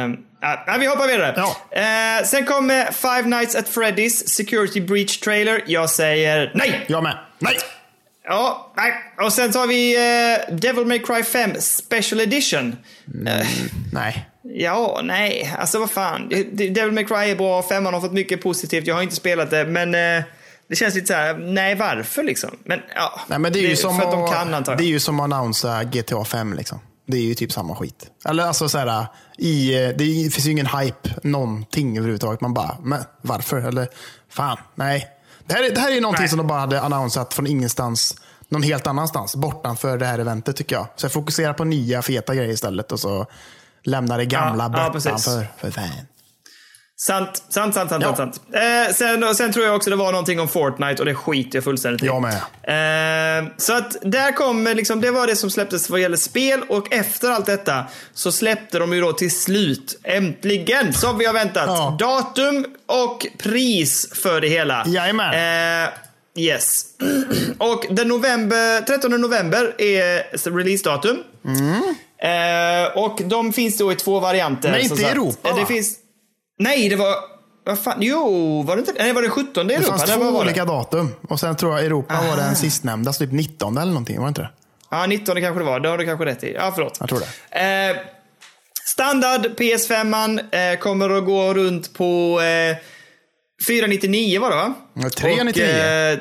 Ja, vi hoppar vidare. Ja. Eh, sen kommer Five Nights at Freddy's Security Breach Trailer. Jag säger nej! Jag med. Nej! Ja, nej. Och sen tar vi eh, Devil May Cry 5 Special Edition. Mm, nej. Ja, nej. Alltså vad fan. Devil May Cry är bra, femman har fått mycket positivt. Jag har inte spelat det, men det känns lite så här, nej varför liksom? Men ja, nej, men det är ju det, som att de kan antar Det är ju som att annonsera GTA 5 liksom. Det är ju typ samma skit. Eller alltså så här, i, det finns ju ingen hype, någonting överhuvudtaget. Man bara, men varför? Eller fan, nej. Det här, det här är ju någonting nej. som de bara hade annonsat från ingenstans, någon helt annanstans, bortanför det här eventet tycker jag. Så jag fokuserar på nya feta grejer istället och så lämnar det gamla ja, bortanför. Ja, för fan. Sant, sant, sant, sant. Ja. sant. Eh, sen, sen tror jag också det var någonting om Fortnite och det skiter jag fullständigt i. Jag med. Eh, så att där kom, liksom, det var det som släpptes vad gäller spel och efter allt detta så släppte de ju då till slut, äntligen, som vi har väntat, ja. datum och pris för det hela. Jajamän. Eh, yes. och den november, 13 november är releasedatum. Mm. Eh, och de finns då i två varianter. Men inte i Europa Det finns Nej, det var... Vad fan? Jo, var det inte Nej, var det 17 det Europa? Det fanns två olika datum. Och sen tror jag Europa Aha. var den sistnämnda, typ 19 eller någonting. Var det inte det? Ja, 19 kanske det var. Det har du kanske rätt i. Ja, förlåt. Jag tror det. Eh, standard PS5 eh, kommer att gå runt på eh, 499 var det va? 399. Och, eh,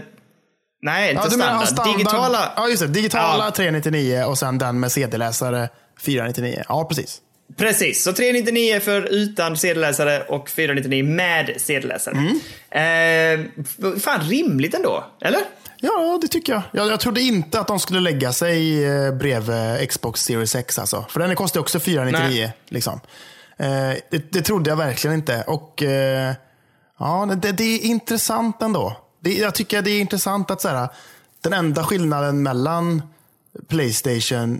nej, inte ja, standard. standard. Digitala. Ja, just det. Digitala ja. 399 och sen den med CD-läsare 499. Ja, precis. Precis, så 399 för utan sedelläsare och 499 med sedelläsare. Mm. Eh, fan rimligt ändå, eller? Ja, det tycker jag. jag. Jag trodde inte att de skulle lägga sig eh, bredvid Xbox Series X. Alltså. För den kostar också 499. Liksom. Eh, det, det, trodde jag verkligen inte. Och eh, ja, det, det, är intressant ändå. Det, jag tycker det är intressant att så här, den enda skillnaden mellan Playstation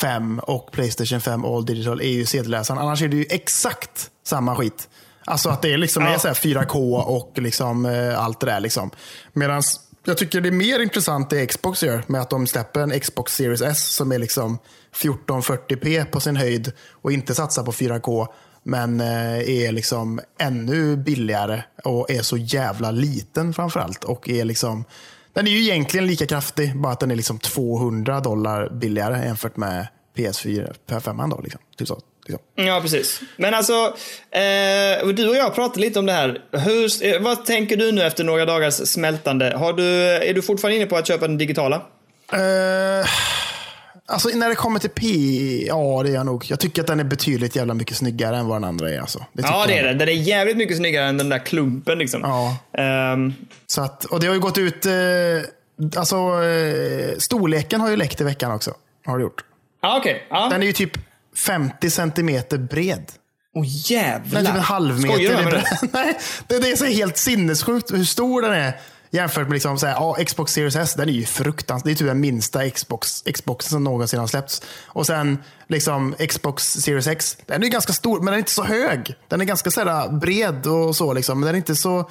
5 och Playstation 5 All Digital är ju sedelläsaren. Annars är det ju exakt samma skit. Alltså att det är liksom ja. är så 4K och liksom, eh, allt det där. Liksom. Medan jag tycker det är mer intressant det Xbox gör med att de släpper en Xbox Series S som är liksom 1440p på sin höjd och inte satsar på 4K men eh, är liksom ännu billigare och är så jävla liten framförallt. Och är liksom den är ju egentligen lika kraftig, bara att den är liksom 200 dollar billigare jämfört med PS4, PS5 då. Liksom. Typ så. Liksom. Ja, precis. Men alltså, eh, du och jag pratade lite om det här. Hur, eh, vad tänker du nu efter några dagars smältande? Har du, är du fortfarande inne på att köpa den digitala? Eh, Alltså när det kommer till P, ja det är jag nog. Jag tycker att den är betydligt jävla mycket snyggare än vad den andra är. Alltså. Det ja det är den. Den är jävligt mycket snyggare än den där klumpen. Liksom. Ja. Um. Så att, och det har ju gått ut, eh, alltså eh, storleken har ju läckt i veckan också. Har det gjort. Ah, okay. Ah. Den är ju typ 50 centimeter bred. Åh oh, jävlar. Den är typ en halv meter. Skojar du med det? Nej, det är så helt sinnessjukt hur stor den är. Jämfört med liksom, så här, ja, Xbox Series S, den är ju fruktansvärd. Det är typ den minsta Xbox, Xboxen som någonsin har släppts. Och sen liksom, Xbox Series X, den är ganska stor, men den är inte så hög. Den är ganska så här, bred och så, liksom, men den är inte så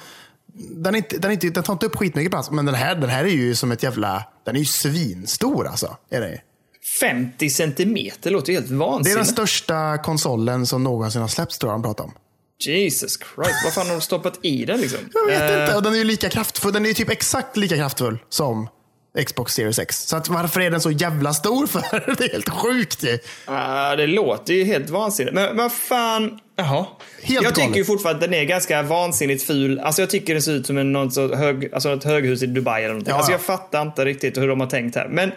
den, är inte, den, är inte, den tar inte upp skitmycket plats, men den här, den här är ju som ett jävla... Den är ju svinstor alltså. Är det? 50 centimeter låter ju helt Det är vansinnigt. den största konsolen som någonsin har släppts tror jag de pratar om. Jesus Christ, vad fan har de stoppat i den liksom? Jag vet Eh, inte. Och den är ju lika kraftfull. Den är ju typ exakt lika kraftfull som Xbox Series X. Så att varför är den så jävla stor för? Det är helt sjukt ju. ah, det låter ju helt vansinnigt. Men vad fan, jaha. Helt jag tycker ju fortfarande att den är ganska vansinnigt ful. Alltså jag tycker den ser ut som en, någon sorts hög, alltså ett höghus i Dubai eller någonting. Ja, Alltså ja. jag fattar inte riktigt hur de har tänkt här. Men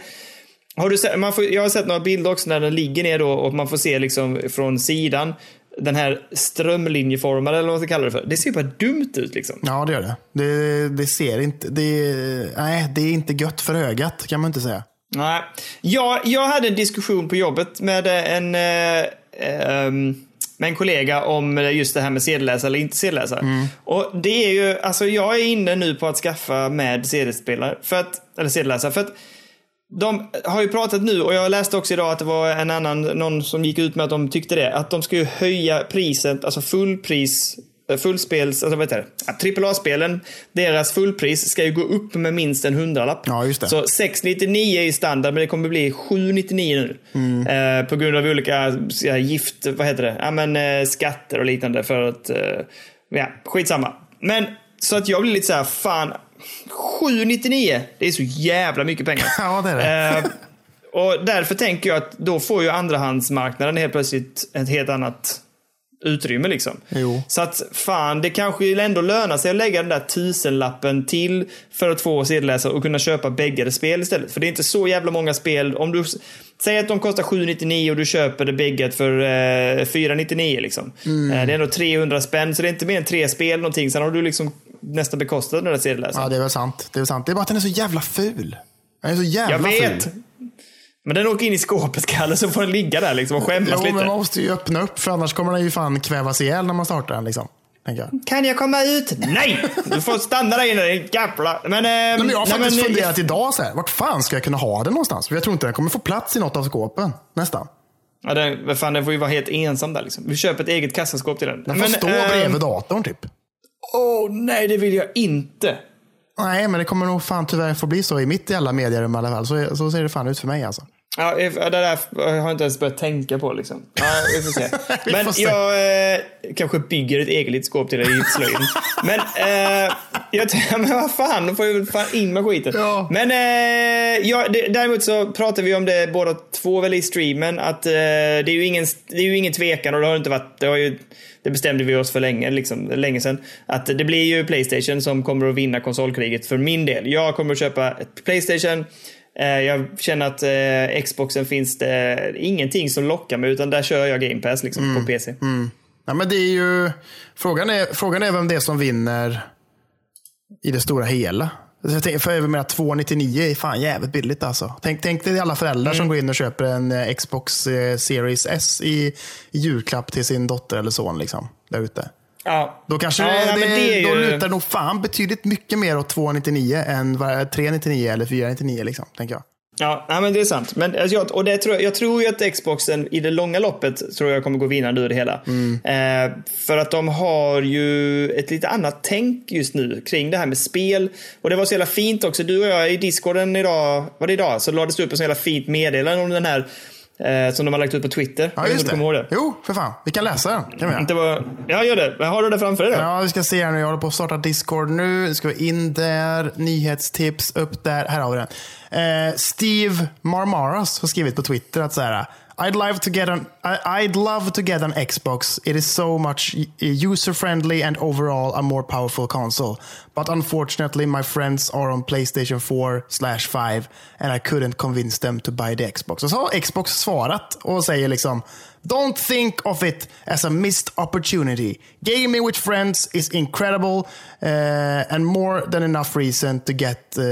har du sett, man får, jag har sett några bilder också när den ligger ner då och man får se liksom från sidan den här strömlinjeformade eller vad man ska kalla det för. Det ser bara dumt ut liksom. Ja, det gör det. Det, det ser inte... Det, nej, det är inte gött för ögat kan man inte säga. Nej. Jag, jag hade en diskussion på jobbet med en, eh, ehm, med en kollega om just det här med sedelläsare eller inte sedelläsare. Och det är ju, alltså jag är inne nu på att skaffa med CD-spelare, för att, eller sedelläsare, för att de har ju pratat nu och jag läste också idag att det var en annan, någon som gick ut med att de tyckte det, att de ska ju höja priset, alltså fullpris, eh, fullspels, alltså vad heter det? AAA-spelen, deras fullpris ska ju gå upp med minst en hundralapp. Ja, just det. Så 699 är standard, men det kommer bli 799 nu. Mm. Eh, på grund av olika ja, gift, vad heter det? Ja, men, eh, skatter och liknande för att, eh, ja, skitsamma. Men, så att jag blir lite så här, fan, 799, det är så jävla mycket pengar. Ja, det är det. Eh, och därför tänker jag att då får ju andrahandsmarknaden helt plötsligt ett helt annat utrymme liksom. Jo. Så att fan, det kanske ändå lönar sig att lägga den där tusenlappen till för att få sedelläsare och kunna köpa bägge spel istället. För det är inte så jävla många spel. Om du säger att de kostar 799 och du köper det bägge för eh, 499 liksom. Mm. Eh, det är ändå 300 spänn, så det är inte mer än tre spel någonting. Sen har du liksom nästan bekostat den där sedelläsaren. Ja, det är väl sant. Det är väl sant. Det är bara att den är så jävla ful. Den är så jävla Jag vet! ful. Men den åker in i skåpet, Kalle, så får den ligga där liksom och skämmas Jo, lite. men man måste ju öppna upp för annars kommer den ju fan kvävas ihjäl när man startar den. Liksom, jag. Kan jag komma ut? Nej! Du får stanna där inne, din jävla... Men, eh, men jag har nej, faktiskt men- funderat idag så här, vart fan ska jag kunna ha den någonstans? För jag tror inte den kommer få plats i något av skåpen. Nästan. Ja, den, vad fan, den får ju vara helt ensam där liksom. Vi köper ett eget kassaskåp till den. Den får stå eh, bredvid datorn typ. Åh nej, det vill jag inte. Nej, men det kommer nog fan tyvärr få bli så i mitt jävla medierum i alla fall. Så, så ser det fan ut för mig alltså. Ja, det där har jag inte ens börjat tänka på liksom. Ja, vi får se. Vi Men får se. jag eh, kanske bygger ett eget litet skåp till dig i slöjden. Men, eh, jag, men vad fan, då får jag fan in med skiten. Ja. Men eh, ja, det, däremot så pratar vi om det båda två väl i streamen. Att eh, det, är ju ingen, det är ju ingen tvekan och det har inte varit, det har ju det bestämde vi oss för länge, liksom, länge sedan. Att det blir ju Playstation som kommer att vinna konsolkriget för min del. Jag kommer att köpa ett Playstation. Eh, Jag känner att eh, Xboxen finns det ingenting som lockar mig utan där kör jag Game Pass liksom, på PC. Ja, men det är ju, frågan, är, frågan är vem det är som vinner i det stora hela. Så jag tänker, för jag menar 299 är fan jävligt billigt alltså. Tänk, tänk dig alla föräldrar Mm. som går in och köper en eh, Xbox eh, Series S i, i julklapp till sin dotter eller son. Liksom, där ute. Ja. Då kanske Ja, det, det, det då ju- lutar nog fan betydligt mycket mer åt 299 än vad- 399 eller 499 liksom, tänker jag. Ja, nej, men det är sant. Men, alltså, jag, och det tror, jag- tror ju att Xboxen i det långa loppet tror jag kommer gå vinnande ur det hela. Eh, för att de har ju ett lite annat tänk just nu kring det här med spel. Och det var så jävla fint också. Du och jag i discorden idag, var det idag? Så lades det upp ett så jävla fint meddelande om den här eh, som de har lagt ut på Twitter. Ja, just kommer ihåg det. det. Jo, för fan. Vi kan läsa den. Kan vi. Det var, ja, gör det. Har du det framför dig då? Ja, vi ska se här nu. Jag håller på att starta Discord nu. Nu ska vi in där. Nyhetstips upp där. Här har vi den. Eh, Steve Marmaras har skrivit på Twitter att så här. I'd love to get an I- I'd love to get an Xbox. It is so much user friendly and overall a more powerful console. But unfortunately my friends are on Playstation 4 slash 5 and I couldn't convince them to buy the Xbox. Och så har Xbox svarat och säger liksom Don't think of it as a missed opportunity. Gaming with friends is incredible uh, and more than enough reason to get uh,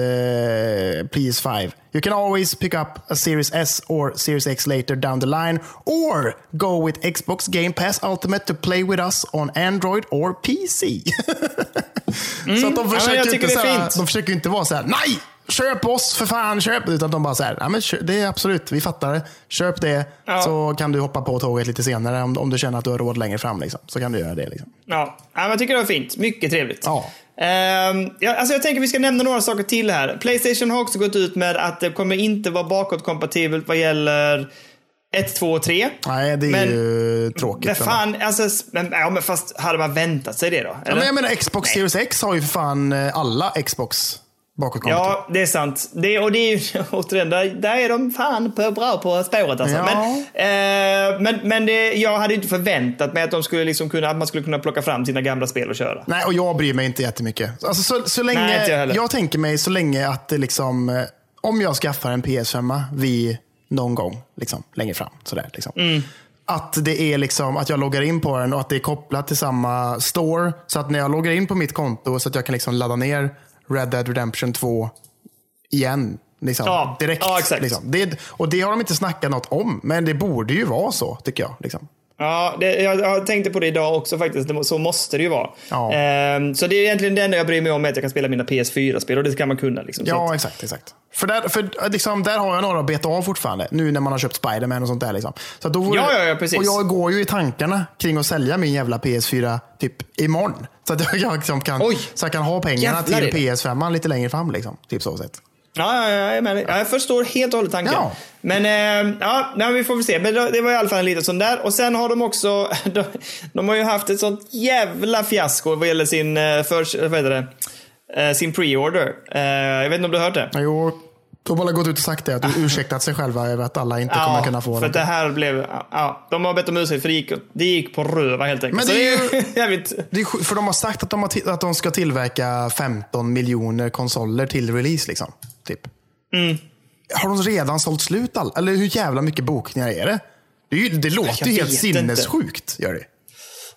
PS5. You can always pick up a Series S or Series X later down the line or go with Xbox Game Pass Ultimate to play with us on Android or PC. så att de men försöker, jag inte tycker det är så här, fint. de försöker inte vara så här, nej! Köp oss för fan, köp! Utan de bara så här, ja, men det är absolut, vi fattar det. Köp det, Ja. så kan du hoppa på tåget lite senare om, om du känner att du har råd längre fram. Liksom. Så kan du göra det. Liksom. Ja, ja jag tycker det var fint. Mycket trevligt. Ja. Ehm, ja, alltså jag tänker vi ska nämna några saker till här. Playstation har också gått ut med att det kommer inte vara bakåtkompatibelt vad gäller 1, 2 och 3. Nej, det är Men- ju tråkigt. Men fan, alltså, men, ja, men fast hade man väntat sig det då? Ja, men jag menar, Xbox Series X har ju för fan eh, alla Xbox bakåtkompatibla. Ja, det är sant. Det, och det är ju, återigen, där, där är de fan på, bra på spåret alltså. Ja. Men, eh, men, men det, jag hade inte förväntat mig att, de skulle liksom kunna, att man skulle kunna plocka fram sina gamla spel och köra. Nej, och jag bryr mig inte jättemycket. Alltså, så, så länge, Nej, jag jag tänker mig så länge att det liksom, eh, om jag skaffar en PS5 vid någon gång liksom, längre fram. Sådär, liksom. Mm. Att det är liksom att jag loggar in på den och att det är kopplat till samma store. Så att när jag loggar in på mitt konto så att jag kan liksom ladda ner Red Dead Redemption 2 igen. Liksom, Ja, direkt. ja. Liksom. Det, och det har de inte snackat något om, men det borde ju vara så tycker jag. Liksom. Ja, det, jag, jag tänkte på det idag också faktiskt. Det, så måste det ju vara. Ja. Ehm, så det är egentligen det enda jag bryr mig om är att jag kan spela mina PS4-spel och det kan man kunna. Liksom. Ja, att, exakt. exakt. För, där, för eh, liksom, där har jag några att beta av fortfarande. Nu när man har köpt Spider-Man och sånt där. Liksom. Så då Ja, ja, ja, precis. Och jag går ju i tankarna kring att sälja min jävla PS4 typ imorgon. Så att jag, liksom kan, Oj. så jag kan ha pengarna Jävlar till i det. PS5 lite längre fram. Liksom. Typ så sätt. Ja, ja, ja, jag, ja, förstår helt och hållet tanken. Ja. Men ehm, ja, nej, vi får väl se. Men det var i alla fall en liten sån där. Och sen har de också, de, de har ju haft ett sånt jävla fiasko vad gäller sin, eh, för, vad heter det? Eh, sin pre-order. Eh, jag vet inte om du har hört det? Jo, de har väl gått ut och sagt det. Att de ursäktat sig själva över att alla inte kommer kunna få för det. här blev, ja, de har bett om ursäkt för det gick, det gick på röva helt enkelt. Men det är ju jävligt... Det är, för de har sagt att de, har att de ska tillverka 15 miljoner konsoler till release. Liksom, typ. Mm. Har de redan sålt slut all, Eller hur jävla mycket bokningar är det? Det, är ju, det låter ju helt inte. sinnessjukt. Gör det.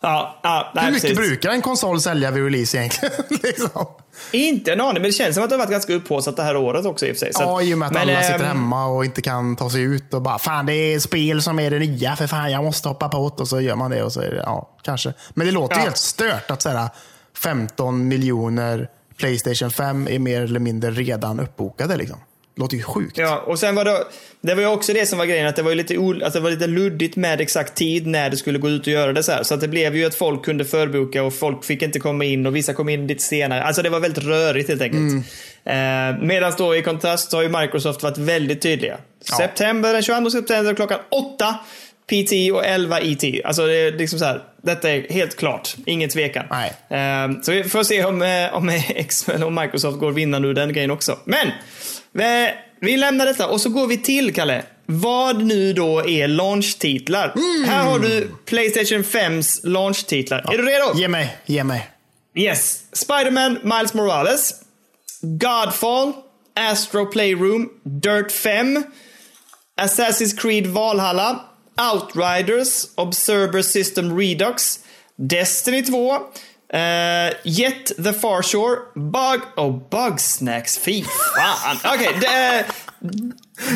Ja, ja, nej, Hur mycket precis. brukar en konsol sälja vid release egentligen? liksom? Inte en aning, men det känns som att det har varit ganska upphaussat det här året också i och för sig. Så Ja, i och med att men, alla sitter ehm, hemma och inte kan ta sig ut och bara fan det är spel som är det nya för fan jag måste hoppa på det och så gör man det och så är det, ja kanske. Men det låter Ja. helt stört att säga 15 miljoner Playstation 5 är mer eller mindre redan uppbokade liksom. Låter ju sjukt. Ja, och sen var det, det var ju också det som var grejen, att det var, lite, att det var lite luddigt med exakt tid när det skulle gå ut och göra det så här. Så att det blev ju att folk kunde förboka och folk fick inte komma in och vissa kom in lite senare. Alltså det var väldigt rörigt helt enkelt. Mm. Eh, Medan då i kontrast har ju Microsoft varit väldigt tydliga. September, den 22 september klockan 8 PT och 11 ET. Alltså det är liksom så här, detta är helt klart, ingen tvekan. Nej. Eh, Så vi får se om, eh, om, X, om Microsoft går vinnande ur den grejen också. Men vi, vi lämnar detta och så går vi till, Kalle. Vad nu då är launchtitlar. Här har du Playstation 5s launchtitlar. Är du redo? Ge mig, ge mig. Yes. Spider-Man Miles Morales. Godfall. Astro Playroom. Dirt 5. Assassin's Creed Valhalla. Outriders. Observer System Redux. Destiny 2. Uh, Yet the Far Shore. Bug... Oh, Bugsnacks. Fy fan. Okej. Okay,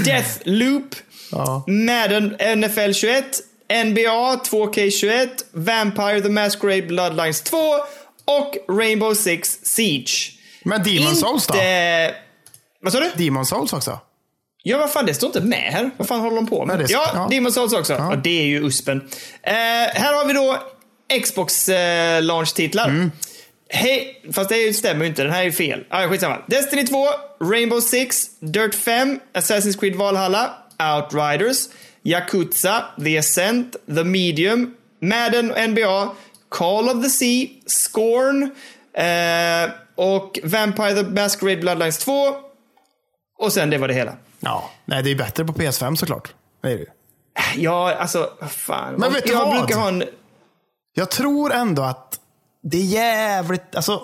Death Loop. Ja. Madden NFL 21. NBA 2K21. Vampire the Masquerade Bloodlines 2. Och Rainbow Six Siege. Men Demon Souls då? Vad sa du? Demon Souls också? Ja, vad fan, det står inte med här. Vad fan håller de på med? Nej, det- ja, ja. Demon Souls också. Ja. det är ju uspen. Eh, här har vi då Xbox eh, launch-titlar. Mm. Hej, fast det stämmer ju inte. Den här är ju fel. Ah, skitsamma. Destiny 2, Rainbow Six, Dirt 5, Assassin's Creed Valhalla, Outriders, Yakuza, The Ascent, The Medium, Madden NBA, Call of the Sea, Scorn eh, och Vampire the Masquerade Bloodlines 2. Och sen det var det hela. Ja. Nej, det är bättre på PS5 såklart. Det är det. ju. Ja, alltså, fan. Men vet du jag vad? brukar ha en... Jag tror ändå att det är jävligt... Alltså,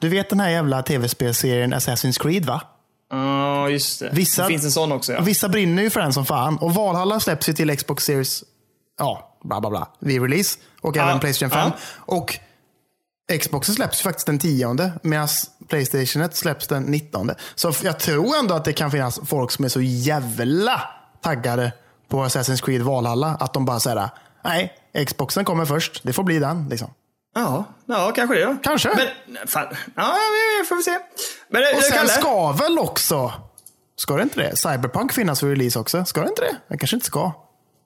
du vet den här jävla tv-spelserien Assassin's Creed va? Ja, just det. Vissa- det finns en sån också, ja. Vissa brinner ju för den som fan. Och Valhalla släpps ju till Xbox Series, ja, bla bla bla, vid release. Och Ja, även Playstation 5. ja. Och Xboxen släpps ju faktiskt den 10 medan Playstationet släpps den 19. Så jag tror ändå att det kan finnas folk som är så jävla taggade på Assassin's Creed Valhalla att de bara säger nej, Xboxen kommer först. Det får bli den. Liksom. Ja, ja kanske det då. Kanske. Men, fan. Ja, vi får vi se. Men, Och det, sen ska väl också, ska det inte det? Cyberpunk finnas för release också? Ska det inte det? Det kanske inte ska.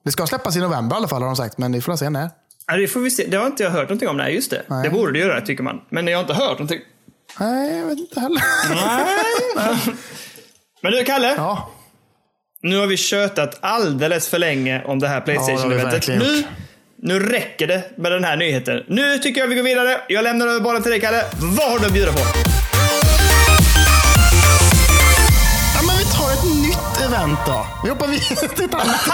Det ska släppas i november i alla fall har de sagt, men vi får se när. ja, det får vi se. Det har inte jag hört någonting om. Nej, just det. Nej. Det borde det göra, tycker man. Men jag har inte hört någonting Nej, jag vet inte heller. Men du Kalle, Ja, nu har vi tjötat alldeles för länge om det här Ja, Playstation-eventet. verkligen nu, nu räcker det med den här nyheten. Nu tycker jag vi går vidare. Jag lämnar över bollen till dig Kalle. Vad har du att bjuda på? Ja, men vi tar ett nytt event då. Vi hoppar vidare till ett annat.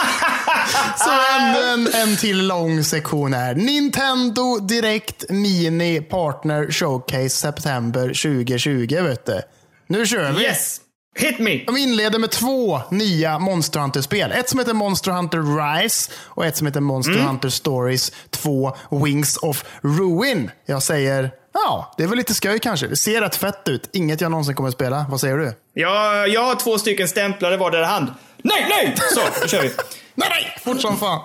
Så en, en, en till lång sektion här. Nintendo Direct Mini Partner Showcase September 2020. Vet du. Nu kör vi. Yes! Hit me! De inleder med två nya Monster Hunter-spel. Ett som heter Monster Hunter Rise och ett som heter Monster Mm. Hunter Stories 2 Wings of Ruin. Jag säger, ja, det är väl lite skoj kanske. Det ser rätt fett ut. Inget jag någonsin kommer att spela. Vad säger du? Jag, jag har två stycken stämplade vardera hand. Nej, nej! Så, då kör vi. Nej, nej! Fort som fan.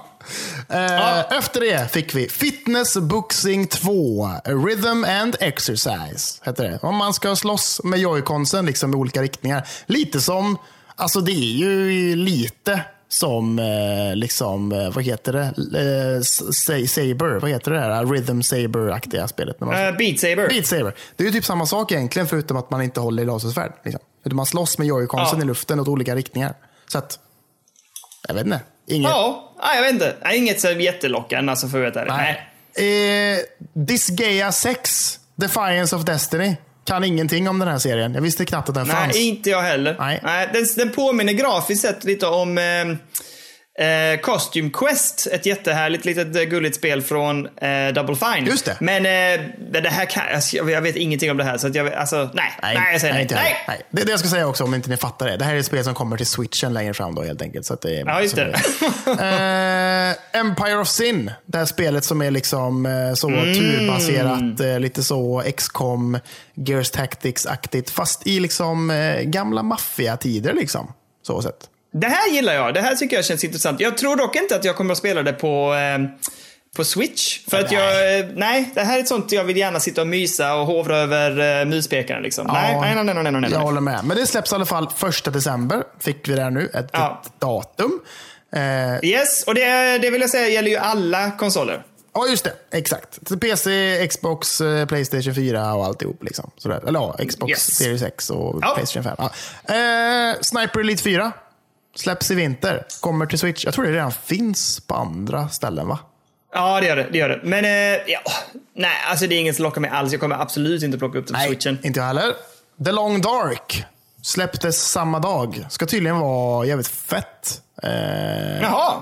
Eh, Efter det fick vi Fitness Boxing 2, Rhythm and Exercise. Heter det. Om man ska slåss med joyconsen liksom i olika riktningar. Lite som, alltså det är ju lite som, eh, liksom, eh, vad heter det? Eh, Sa- Saber, vad heter det här? Rhythm Saber-aktiga spelet. När man Uh, Beat Saber. Beat Saber. Det är ju typ samma sak egentligen, förutom att man inte håller i lasersvärd. Liksom. Man slåss med joyconsen Ja. i luften åt olika riktningar. Så att, jag vet inte. Inget, Ja, jag vet inte. Inget så jättelockande alltså för att veta det. Nej. Eh, Disgaea 6, Defiance of Destiny. Kan ingenting om den här serien. Jag visste knappt att den fanns. Nej, inte jag heller. Nej. den, den påminner grafiskt sett lite om eh, eh, Costume Quest. Ett jättehärligt litet eh, gulligt spel från eh, Double Fine. Just det. Men eh, det här kan, alltså, jag vet ingenting om det här. Så jag, alltså, nej, nej, jag säger nej. nej. jag. nej. Det det jag ska säga också om inte ni fattar det. Det här är ett spel som kommer till switchen längre fram då helt enkelt. Så att det är, Ja, just så det. Eh, Empire of Sin. Det här spelet som är liksom eh, så Mm. turbaserat, eh, lite så XCOM, Gears Tactics-aktigt. Fast i liksom gamla maffiatider liksom. Så sett. Det här gillar jag. Det här tycker jag känns intressant. Jag tror dock inte att jag kommer att spela det på, eh, på Switch. För att jag, eh, nej, det här är ett sånt jag vill gärna sitta och mysa och hovra över eh, muspekaren liksom. nej, Ja, nej, nej, nej, nej, nej, nej. Jag håller med. Men det släpps i alla fall första december. Fick vi där nu. Ett, Ja. ett datum. Eh, Yes, och det, det vill jag säga gäller ju alla konsoler. Ja, just det. Exakt. PC, Xbox, eh, Playstation 4 och alltihop. Liksom. Sådär. Eller ja, Xbox Yes. Series X och Ja. Playstation 5. Ja. Eh, Sniper Elite 4 släpps i vinter. Kommer till Switch. Jag tror det redan finns på andra ställen, va? Ja, det gör det. det, gör det. Men eh, ja, nej, alltså det är inget som lockar mig alls. Jag kommer absolut inte plocka upp det på switchen. inte jag heller. The Long Dark släpptes samma dag. Ska tydligen vara jävligt fett. Eh, Jaha.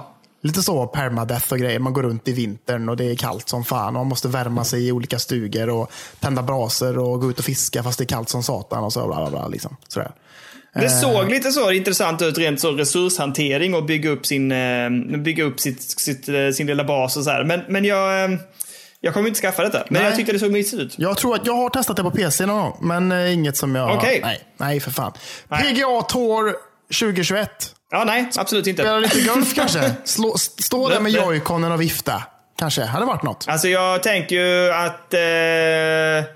Lite så permadeath och grejer. Man går runt i vintern och det är kallt som fan. Och man måste värma sig i olika stugor och tända braser och gå ut och fiska fast det är kallt som satan. och så bla bla bla. Liksom. Sådär. Det Eh. såg lite så intressant ut rent så resurshantering och bygga upp sin, eh, bygga upp sitt, sitt, eh, sin lilla bas och så här. Men, men jag, jag kommer inte skaffa detta. Men Nej. jag tyckte det såg mysigt ut. Jag tror att jag har testat det på PC någon gång, men inget som jag... Okej. Nej, nej, för fan. Nej. PGA Tour 2021. Ja, nej, absolut inte. Spela lite golf kanske? Slå, stå där med joyconen och vifta. Kanske. Hade varit något. Alltså jag tänker ju att... Eh,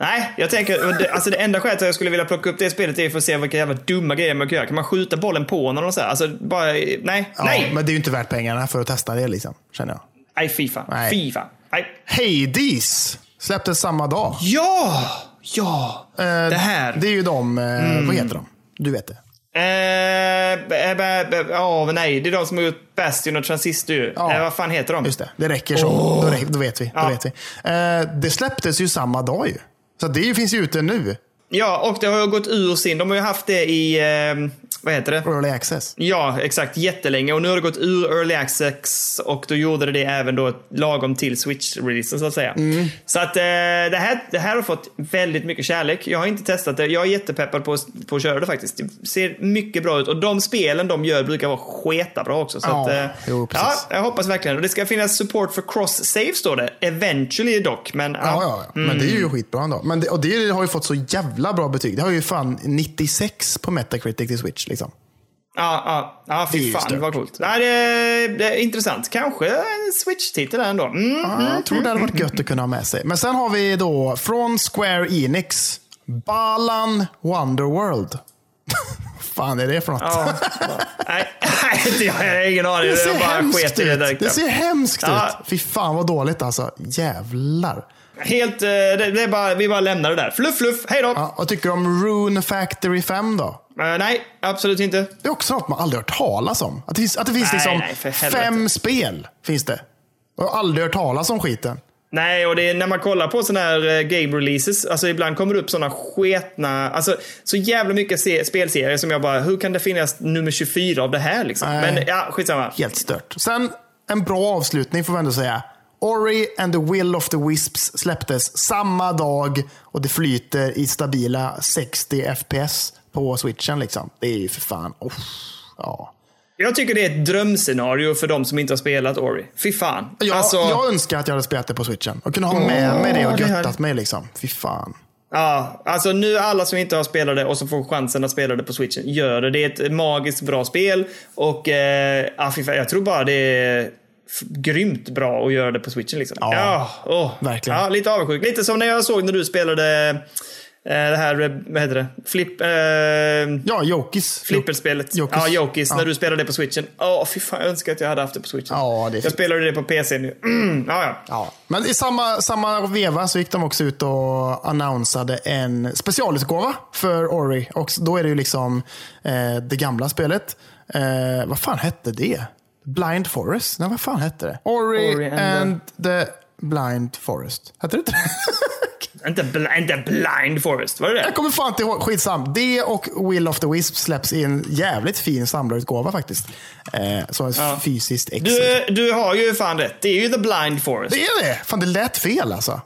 nej, jag tänker... Alltså det enda skälet att jag skulle vilja plocka upp det spelet är för att se vilka jävla dumma grejer man kan göra. Kan man skjuta bollen på någon och så här? Alltså bara... Nej, Ja, nej! Men det är ju inte värt pengarna för att testa det, liksom, känner jag. Nej, Fifa. Nej. Fifa. Nej. Hades släpptes samma dag. Ja! Ja! Eh, det här. Det är ju de, eh, vad heter de? Du vet det. Eh, men nej. Det är de som har gjort Bastion och Transistor. Ja. Eh, vad fan heter de? Just det, det räcker så. Då, räcker, då vet vi. Då Ja. vet vi. Eh, det släpptes ju samma dag ju. Så det finns ju ute nu. Ja, och det har ju gått ur sin. De har ju haft det i... Eh, vad heter det? Early access. Ja, exakt. Jättelänge. Och nu har det gått ur Early Access och då gjorde det det även då lagom till Switch-releasen så att säga. Mm. Så att eh, det, här, det här har fått väldigt mycket kärlek. Jag har inte testat det. Jag är jättepeppad på, på att köra det faktiskt. Det ser mycket bra ut. Och de spelen de gör brukar vara sketa också. Så Ja, att, eh, jo, precis. ja, jag hoppas verkligen. Och det ska finnas support för cross-save står det. Eventually dock. Men, Ja, ja, ja. men det är ju skitbra ändå. Men det, och det har ju fått så jävla bra betyg. Det har ju fan 96 på Metacritic till Switch. Liksom. Ja, ja, ja Det är fy fan stört. vad coolt. Nej, det, det är intressant. Kanske en Switch-titel där ändå. Mm. Ja, jag tror det hade varit gött att kunna ha med sig. Men sen har vi då från Square Enix, Balan Wonderworld. fan är det för något? Ja. nej, nej, jag har ingen aning. Det ser Jag bara hemskt det ut. direkt. Det ser hemskt Ja. ut. Fy fan vad dåligt alltså. Jävlar. Helt, eh, det, är bara, vi bara lämnar det där. Fluff, fluff, hej då! Ja, vad tycker du om Rune Factory 5 då? Eh, nej, absolut inte. Det är också något man aldrig hört talas om. Att det finns, att det finns Nej, liksom nej, fem spel. finns det. Jag har aldrig hört talas om skiten. Nej, och det är när man kollar på sådana här eh, game releases, alltså ibland kommer det upp sådana sketna, alltså så jävla mycket se- spelserier som jag bara, hur kan det finnas nummer 24 av det här liksom? Nej. Men ja, skitsamma. Helt stört. Sen en bra avslutning får vi ändå säga. Ori and the Will of the Wisps släpptes samma dag och det flyter i stabila 60 FPS på switchen. Liksom. Det är ju för fan... Oh, ja. Jag tycker det är ett drömscenario för de som inte har spelat Ori. Fy fan. jag, alltså, jag önskar att jag hade spelat det på switchen och kunde ha med mig det och det här- göttat mig. Liksom. Fy fan. ja, alltså nu alla som inte har spelat det och som får chansen att spela det på switchen, gör det. Det är ett magiskt bra spel och eh, fan, jag tror bara det är grymt bra att göra det på switchen. Liksom. Ja, åh. verkligen. Ja, lite avundsjuk. Lite som när jag såg när du spelade eh, det här, eh, vad heter det? Flip, eh, Ja, Jokis. Flipperspelet. Jokis. Ja, Jokis. Ja. När du spelade det på switchen. Åh, fy fan. Jag önskar att jag hade haft det på switchen. Ja, det jag fint. spelade det på PC nu. Mm, ja, ja. Ja. Men i samma, samma veva så gick de också ut och annonsade en specialutgåva för Ori. Och då är det ju liksom eh, det gamla spelet. Eh, vad fan hette det? Blind Forest? Nej, vad fan hette det? Ori, Ori and and, the Blind Forest. Hette det inte det? Inte, bl- inte Blind Forest, var det det? Jag kommer fan inte ihåg. Skitsam. Det och Will of the Wisp släpps i en jävligt fin samlarutgåva faktiskt. Eh, som ett fysiskt ex. Du, du har ju fan rätt. Det är ju The Blind Forest. Det är det! Fan, det lät fel alltså.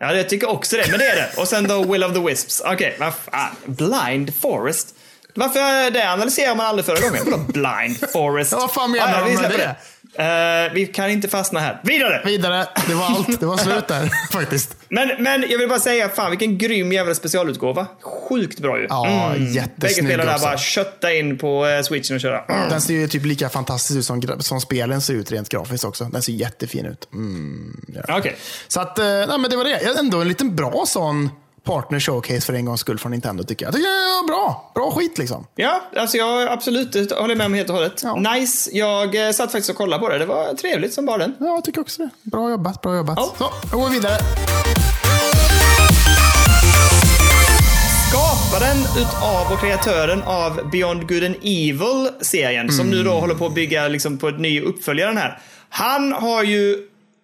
Ja, jag tycker också det. Men det är det. Och sen då Will of the Wisps. Okej, vad fan. Blind Forest? Varför det analyserar man aldrig förra gången? Vadå Blind Forest? Ja, vad fan menar ja, de vi med släpper det? Eh, vi kan inte fastna här. Vidare! Vidare. Det var allt. Det var slut där faktiskt. Men, men jag vill bara säga, fan vilken grym jävla specialutgåva. Sjukt bra ju. Ja, Bägge jättesnygg spelarna också. bara kötta in på eh, switchen och köra. Mm. Den ser ju typ lika fantastisk ut som, som spelen ser ut rent grafiskt också. Den ser jättefin ut. Mm, ja. Okej. Så att, eh, nej, men det var det. Ändå en liten bra sån partner showcase för en gångs skull från Nintendo tycker jag. Jag det bra. Bra skit liksom. Ja, alltså jag absolut det håller med om helt och hållet. Ja. Nice. Jag eh, satt faktiskt och kollade på det. Det var trevligt som bara den. Ja, jag tycker också det. Bra jobbat, bra jobbat. Ja. Så, jag går vidare. Skaparen utav och kreatören av Beyond Good and Evil-serien, som nu då håller på att bygga liksom, på ett ny uppföljare här. Han har ju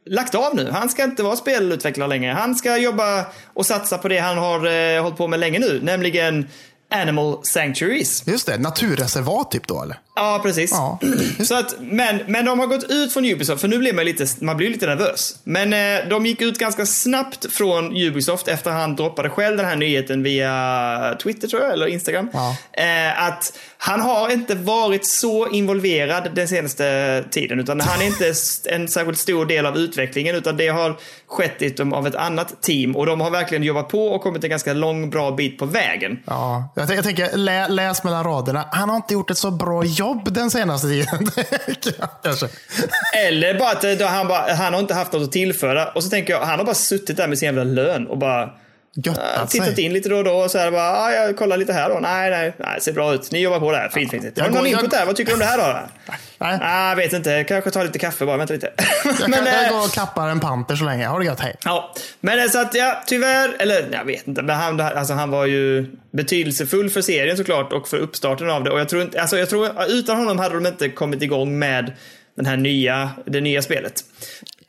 lagt av nu. Han ska inte vara spelutvecklare längre. Han ska jobba och satsa på det han har eh, hållit på med länge nu, nämligen Animal Sanctuaries. Just det, naturreservat typ då eller? Ja, precis. Ja. Så att, men, men de har gått ut från Ubisoft, för nu blir man lite, man blir lite nervös. Men eh, de gick ut ganska snabbt från Ubisoft efter han droppade själv den här nyheten via Twitter tror jag, eller Instagram. Ja. Eh, att han har inte varit så involverad den senaste tiden, utan han är inte en särskilt stor del av utvecklingen, utan det har skett av ett annat team. Och de har verkligen jobbat på och kommit en ganska lång, bra bit på vägen. Ja, jag, tänker- jag tänker, lä, läs mellan raderna. Han har inte gjort ett så bra jobb den senaste tiden. Kanske. Eller bara att eh, han, bara, han har inte haft något att tillföra. Och så tänker jag, han har bara suttit där med sin jävla lön och bara Göttat tittat sig. in lite då och då. Och så här bara, ah, jag kollar lite här då. Nej, nej, nej, ser bra ut. Ni jobbar på det här. Fint, fint. Har du någon går- jag- input där? Vad tycker du om det här då? Nej. Ah, vet inte. Kanske ta lite kaffe bara. Vänta lite. Jag, men, kan, jag eh, går och kappar en panter så länge. Ha det gött, hej. Ja, men eh, så att ja, tyvärr, eller jag vet inte, men han, alltså, han var ju betydelsefull för serien såklart och för uppstarten av det. Och jag tror inte, alltså jag tror, utan honom hade de inte kommit igång med den här nya, det nya spelet.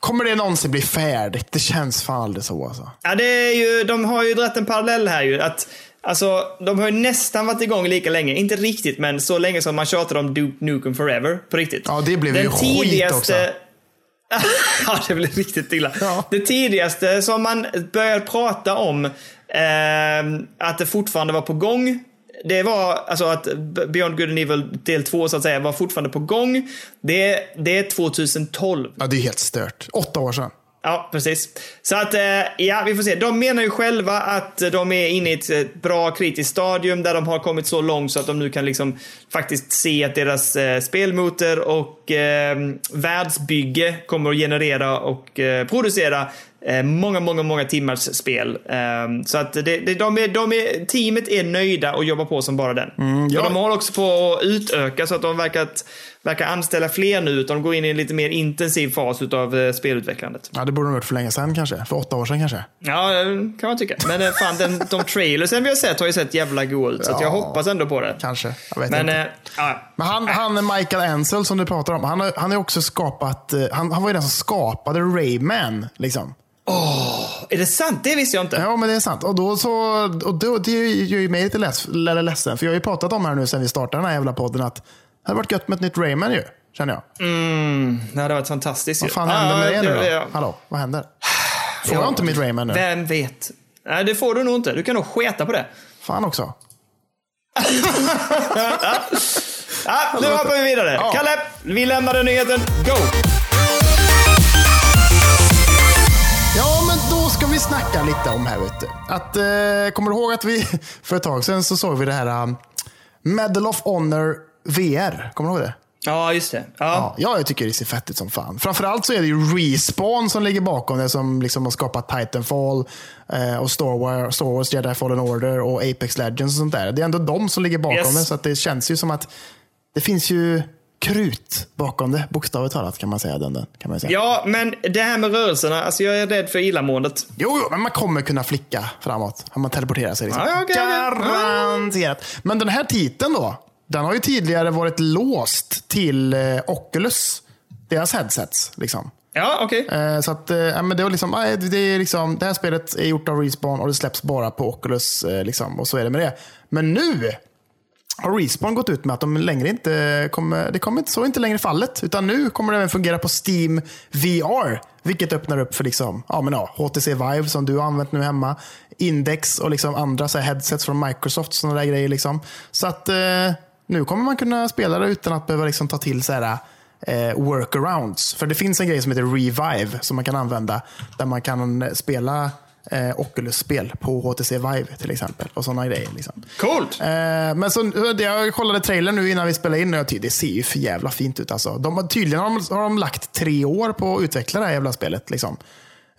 Kommer det någonsin bli färdigt? Det känns fan aldrig så alltså. Ja, det är ju, de har ju dragit en parallell här ju. Att, alltså, de har ju nästan varit igång lika länge. Inte riktigt, men så länge som man tjatade om Duke Nukem Forever. På riktigt. Ja, det blev ju skit också. ja, det blev riktigt illa. Ja. Det tidigaste som man började prata om ehm, att det fortfarande var på gång. Det var alltså att Beyond Good and Evil del 2 så att säga var fortfarande på gång. Det, det är 2012. Ja, det är helt stört. Åtta år sedan. Ja, precis. Så att, eh, ja, vi får se. De menar ju själva att de är inne i ett eh, bra kritiskt stadium där de har kommit så långt så att de nu kan liksom faktiskt se att deras eh, spelmotor och eh, världsbygge kommer att generera och eh, producera eh, många, många, många timmars spel. Eh, så att det, det, de är, de är, teamet är nöjda och jobbar på som bara den. Mm, ja. Och de håller också på att utöka så att de verkar, verkar anställa fler nu. Utan de går in i en lite mer intensiv fas av eh, spelutvecklandet. Ja, det borde de gjort för länge sedan kanske. För åtta år sedan kanske. Ja, det kan man tycka. Men eh, fan, den, de trailersen vi har sett har ju sett jävla goa ut. Så att jag Ja. hoppas ändå på det. Kanske. Jag vet Men, inte. eh, ja. Men han, han Michael Ansel som du pratar om, han har, han har också skapat, eh, han, han var ju den som skapade Rayman. Liksom. Är det sant? Det visste jag inte. Ja, men det är sant. Och, då så, och då, det gör ju mig lite leds, ledsen, för jag har ju pratat om här nu sen vi startade den här jävla podden att hade varit gött med ett nytt Rayman ju, känner jag. Det hade varit fantastiskt. Vad fan händer med det nu då? Ja. Hallå, vad händer? Får Ja. jag inte mitt Rayman nu? Vem vet? Nej, det får du nog inte. Du kan nog sketa på det. Fan också. Ja, nu hoppar vi vidare. Ja. Kalle, vi lämnade nyheten. Go! Ja, men då ska vi snacka lite om här. Vet du. Att, eh, kommer du ihåg att vi för ett tag sedan så såg vi det här um, Medal of Honor VR? Kommer du ihåg det? Ja, just det. Ja. Ja, jag tycker det ser fett ut som fan. Framförallt så är det ju Respawn som ligger bakom det som liksom har skapat Titanfall eh, och Star Wars, Star Wars Jedi Fallen Order och Apex Legends och sånt där. Det är ändå de som ligger bakom Yes. det så det känns ju som att det finns ju krut bakom det, bokstavligt talat kan man säga. Den, den, kan man säga. ja, men det här med rörelserna. Alltså jag är rädd för illamåendet. Jo, jo, men man kommer kunna flicka framåt om man teleporterar sig. Liksom. Okej, okej. Garanterat. Men den här titeln då, den har ju tidigare varit låst till eh, Oculus. Deras headsets. Liksom. Ja, okej. Eh, så att, eh, men det, var liksom, det, är liksom, det här spelet är gjort av Respawn och det släpps bara på Oculus. Liksom, och så är det med det. Men nu har Respawn gått ut med att de längre inte kommer, det kommer inte, så inte längre fallet. Utan nu kommer det även fungera på Steam VR. Vilket öppnar upp för liksom, ja, men ja, HTC Vive som du har använt nu hemma. Index och liksom andra så headsets från Microsoft. Sådana där grejer. Liksom. Så att eh, nu kommer man kunna spela det utan att behöva liksom, ta till så här, eh, workarounds. För det finns en grej som heter Revive som man kan använda. Där man kan spela eh, Oculus-spel på HTC Vive till exempel. Och sådana grejer. Liksom. Coolt. Eh, men så, jag kollade trailern nu innan vi spelade in och jag tyckte det ser ju för jävla fint ut. Alltså. De, tydligen har de, har de lagt tre år på att utveckla det här jävla spelet. Liksom.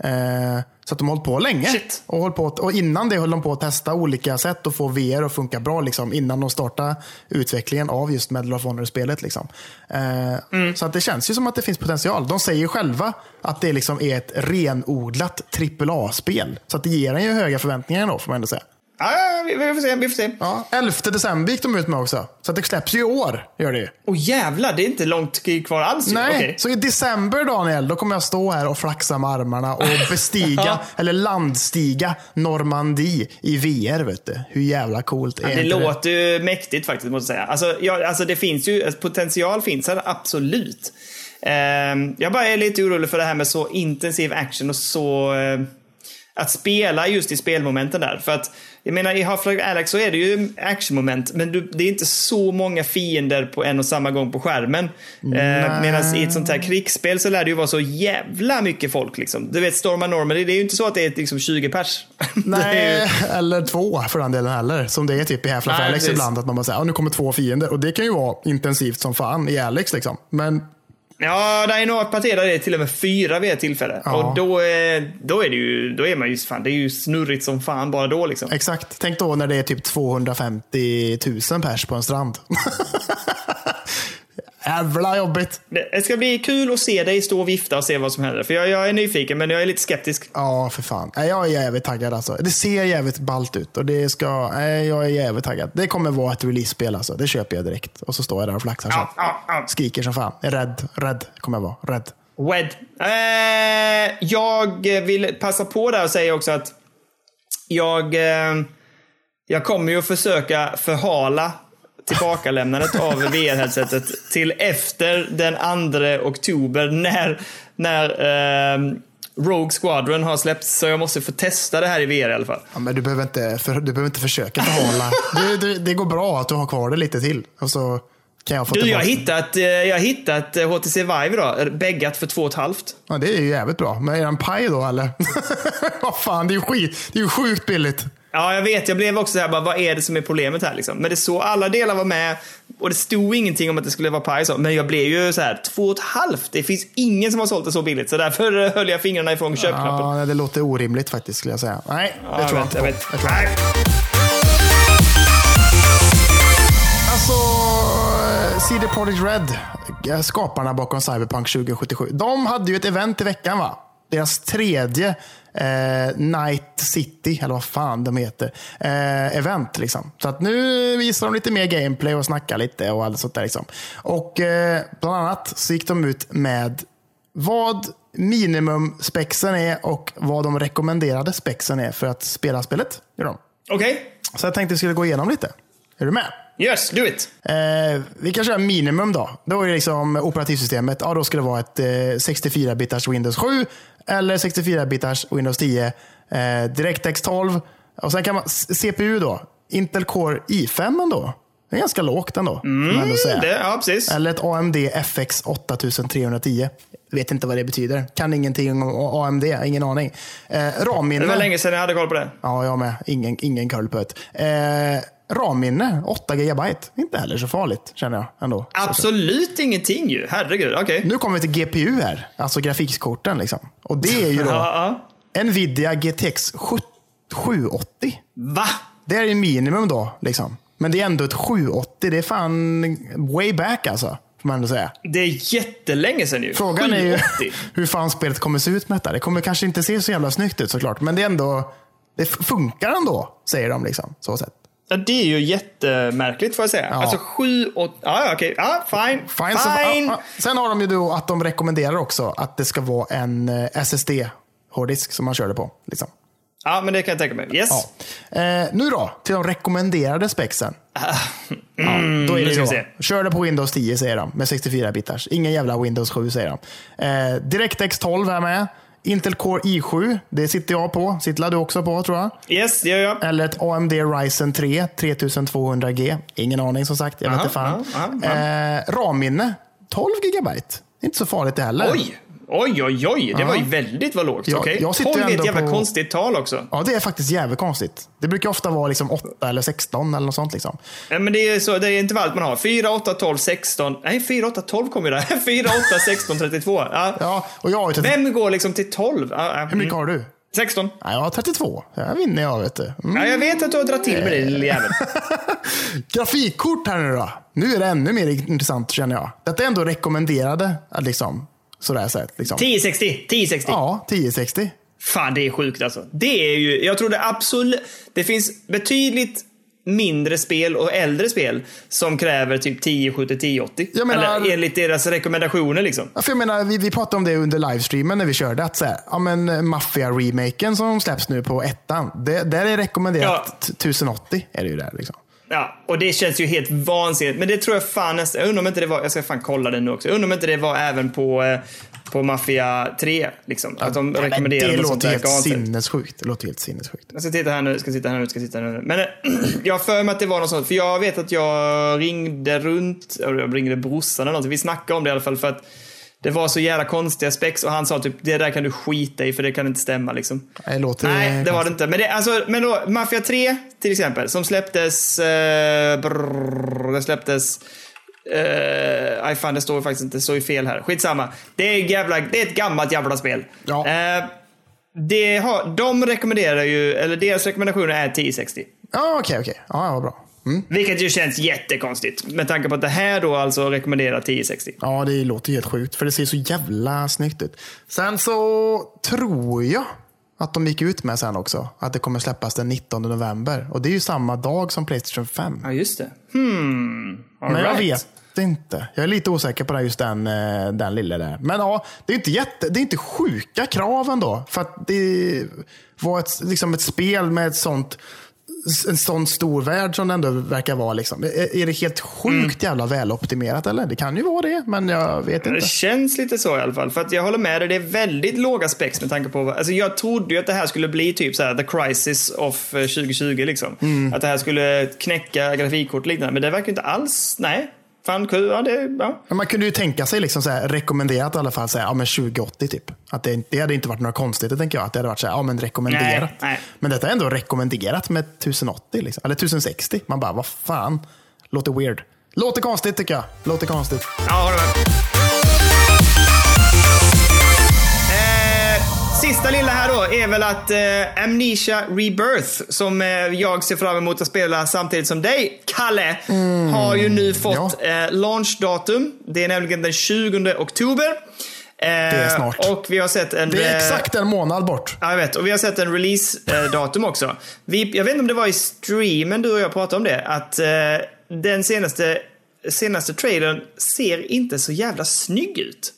Eh, så att de har hållit på länge. Shit. Och, hållit på, och innan det höll de på att testa olika sätt att få VR att funka bra. Liksom, innan de startade utvecklingen av just Medal of Honor-spelet. Liksom. Eh, Så att det känns ju som att det finns potential. De säger själva att det liksom är ett renodlat AAA-spel. Så att det ger en ju höga förväntningar då, får man ändå säga. Ja, ja, vi, vi får se. Vi får se. Ja, 11 december gick de ut med också. Så det släpps ju i år. Gör det ju. Åh jävlar, det är inte långt kvar alls. Nej, Okej. så i december Daniel, då kommer jag stå här och flaxa med armarna och bestiga, eller landstiga Normandie i VR. Vet du. Hur jävla coolt är Det inte låter ju mäktigt faktiskt, måste jag säga. Alltså, ja, alltså det finns ju, potential finns här, absolut. Ehm, jag bara är lite orolig för det här med så intensiv action och så... eh, att spela just i spelmomenten där. För att, jag menar, i Half-Life Alyx så är det ju actionmoment, men du, det är inte så många fiender på en och samma gång på skärmen. Eh, Medan i ett sånt här krigsspel så lär det ju vara så jävla mycket folk. Liksom. Du vet, Storma Normandy, det är ju inte så att det är liksom 20 pers. Är ju- Nej, eller två för den delen heller. Som det är typ i Half-Life Nej, Alyx ibland. Att man bara säger att nu kommer två fiender. Och det kan ju vara intensivt som fan i Alex. Liksom. Men Ja, det är några partier där det är till och med fyra vid ett tillfälle. Ja. Och då är, då är det ju, då är man ju, fan, det är ju snurrigt som fan bara då liksom. exakt, tänk då när det är typ 250 000 pers på en strand. Jävla jobbigt. Det ska bli kul att se dig stå och vifta och se vad som händer. För jag, jag är nyfiken, men jag är lite skeptisk. Ja, för fan. Jag är jävligt taggad alltså. Det ser jävligt ballt ut och det ska... Jag är jävligt taggad. Det kommer vara ett release-spel alltså. Det köper jag direkt. Och så står jag där och flaxar så. Ja, ja, ja. Skriker som fan. Rädd. Rädd kommer jag vara. Rädd. Wed. Eh, jag vill passa på där och säga också att jag, eh, jag kommer ju försöka förhala tillbakalämnandet av VR-headsetet till efter den 2 oktober när, när eh, Rogue Squadron har släppts. Så jag måste få testa det här i VR i alla fall. Ja, men du behöver inte, för, du behöver inte försöka förhala. det, det, det går bra att du har kvar det lite till. Och så kan jag få Du, jag har hittat, eh, jag har hittat eh, HTC Vive idag, bäggat för två och ett halvt. Ja, det är ju jävligt bra. Men är det en paj då eller? Vad fan, det är ju skit. Det är ju sjukt billigt. Ja, jag vet. Jag blev också så här, bara, vad är det som är problemet här liksom? Men det så alla delar var med och det stod ingenting om att det skulle vara paj så. Men jag blev ju så här, två och ett halvt. Det finns ingen som har sålt det så billigt, så därför höll jag fingrarna ifrån köpknappen. Ja, det låter orimligt faktiskt skulle jag säga. Nej, det Ja, tror jag vet, inte jag på. vet. Jag inte. Nej. Alltså, eh, CD Projekt Red, eh, skaparna bakom Cyberpunk 2077. De hade ju ett event i veckan va? Deras tredje eh, Night City, eller vad fan de heter, eh, event. Liksom. Så att nu visar de lite mer gameplay och snackar lite och allt sånt där. Liksom. Och eh, bland annat så gick de ut med vad minimumspexen är och vad de rekommenderade spexen är för att spela spelet. Okej. Så jag tänkte vi skulle gå igenom lite. Är du med? Yes, do it. Eh, vi kan köra minimum då. Då är det liksom operativsystemet. Ja, då ska det vara ett eh, 64-bitars Windows 7 eller 64-bitars Windows 10. Eh, DirectX 12. Och sen kan man CPU då. Intel Core i5 då. Det är ganska lågt ändå. ändå säga. Det, ja, precis. Eller ett AMD FX 8310. Vet inte vad det betyder. Kan ingenting om AMD. Ingen aning. Eh, RAM-minne. Det var länge sedan jag hade koll på det. Ja, jag med. Ingen, ingen koll på det. Eh, RAM-minne, 8 GB. Inte heller så farligt, känner jag ändå. Absolut ingenting ju. Herregud. Okej. Nu kommer vi till GPU här, alltså grafikkorten. Liksom. Och det är ju då. Nvidia GTX 7- 780. Va? Det är ju minimum då. Liksom. Men det är ändå ett 780. Det är fan way back alltså. Får man ändå säga. Det är jättelänge sedan ju. Frågan är ju 780. hur fan spelet kommer se ut med detta. Det kommer kanske inte se så jävla snyggt ut såklart. Men det är ändå, det funkar ändå, säger de. Liksom, så sätt. Ja, det är ju jättemärkligt får jag säga. Ja. Alltså 7, 8, ja okej. Ja, fine. Fine. Fine. Så. Sen har de ju då att de rekommenderar också att det ska vara en eh, SSD-hårddisk som man kör det på. Liksom. Ja, men det kan jag tänka mig. Yes. Ja. Eh, nu då, till de rekommenderade spexen. ja, då är Mm, det se. Kör det på Windows 10 säger de, med 64-bitars. Ingen jävla Windows 7 säger de. Eh, DirectX 12 här med. Intel Core i7, det sitter jag på. Sitter du också på tror jag. Yes, det gör jag. Eller ett AMD Ryzen 3 3200G. Ingen aning som sagt, jag vet Aha, inte fan. aha, aha. Eh, RAM-minne, 12 GB. Inte så farligt det heller. Oj! Oj, oj, oj. Det Ja. var ju väldigt vad lågt. Ja, sitter 12 är ett jävla på- konstigt tal också. Ja, det är faktiskt jävligt konstigt. Det brukar ofta vara liksom 8 eller 16 eller något sånt. Liksom. Ja, men det är, så, det är intervallet man har. 4, 8, 12, 16. Nej, 4, 8, 12 kommer ju där. 4, 8, 16, 32. Ja. Ja, och jag har ju 30... Vem går liksom till 12? Ja, ja. Hur mycket har du? 16. Ja, jag har 32. Jag vinner jag vet du. Mm. Ja, jag vet att du har dragit till med det, lille jävel. Grafikkort här nu då. Nu är det ännu mer intressant känner jag. Detta är ändå rekommenderade. Liksom, sådär sett. Liksom. 1060. 1060. Ja, 1060. Fan, det är sjukt alltså. Det är ju, jag tror det absolut, det finns betydligt mindre spel och äldre spel som kräver typ 1070 1080. Jag menar- Eller enligt deras rekommendationer liksom. Ja, för jag menar, vi, vi pratade om det under livestreamen när vi körde. Att så här, ja, men, eh, Mafia-remaken som släpps nu på ettan. Det, där är rekommenderat t- 1080. Är det ju där, liksom. Ja, och det känns ju helt vansinnigt. Men det tror jag fan nästan, jag undrar om inte det var, jag ska fan kolla det nu också. Jag undrar om inte det var även på, eh, på Mafia 3. Liksom. Att de rekommenderade det sånt låter helt sinnessjukt. Det låter helt sinnessjukt. Jag ska titta här nu, ska titta här nu, ska titta här nu. Men eh, jag har för mig att det var något sånt, för jag vet att jag ringde runt, jag ringde brorsan eller något, vi snackade om det i alla fall för att det var så jävla konstiga spex och han sa typ det där kan du skita i för det kan inte stämma liksom. Det låter Nej, det var det inte. Men, det, alltså, men då, Mafia 3 till exempel, som släpptes... Eh, brrr, det släpptes... Eh, aj fan, det står faktiskt inte, det står ju fel här. Skitsamma. Det är, jävla, det är ett gammalt jävla spel. Ja. Eh, det har, de rekommenderar ju, eller deras rekommendationer är 1060. Ja, okej, okej. Ja, ja, bra. Mm. Vilket ju känns jättekonstigt. Med tanke på att det här då alltså rekommenderar 1060. Ja, det låter helt sjukt. För det ser så jävla snyggt ut. Sen så tror jag att de gick ut med sen också. Att det kommer släppas den 19 november. Och det är ju samma dag som Playstation 5. Ja, just det. Hmm. All Men jag right. vet inte. Jag är lite osäker på den, just den, eh, den lilla där. Men ja, det är inte, jätte, det är inte sjuka krav ändå. För att det var ett, liksom ett spel med ett sånt, en sån stor värld som det ändå verkar vara. Liksom. Är det helt sjukt jävla väloptimerat eller? Det kan ju vara det, men jag vet Det inte. känns lite så i alla fall. För att jag håller med dig, det är väldigt låga specs med tanke på. Alltså jag trodde ju att det här skulle bli typ så här the crisis of eh, 2020 liksom. Mm. Att det här skulle knäcka grafikkort och liknande. Men det verkar inte alls... Nej. Fan kul. Ja, det, ja. Man kunde ju tänka sig liksom så här, rekommenderat i alla fall, så här, ja, men 2080 typ. Att det, det hade inte varit några konstigheter tänker jag. Att det hade varit så här, ja, men rekommenderat. Nej, nej. Men detta är ändå rekommenderat med 1080, liksom. eller 1060. Man bara, vad fan. Låter weird. Låter konstigt tycker jag. Låter konstigt. Ja, håller med. Sista lilla här då är väl att eh, Amnesia Rebirth, som eh, jag ser fram emot att spela samtidigt som dig, Kalle, har ju nu fått eh, launchdatum. Det är nämligen den 20 oktober. Eh, det är snart. Och vi har sett en... Det är exakt en månad bort. Ja, jag vet. Och vi har sett en release-datum också. Vi, jag vet inte om det var i streamen du och jag pratade om det. Att eh, den senaste, senaste trailern ser inte så jävla snygg ut.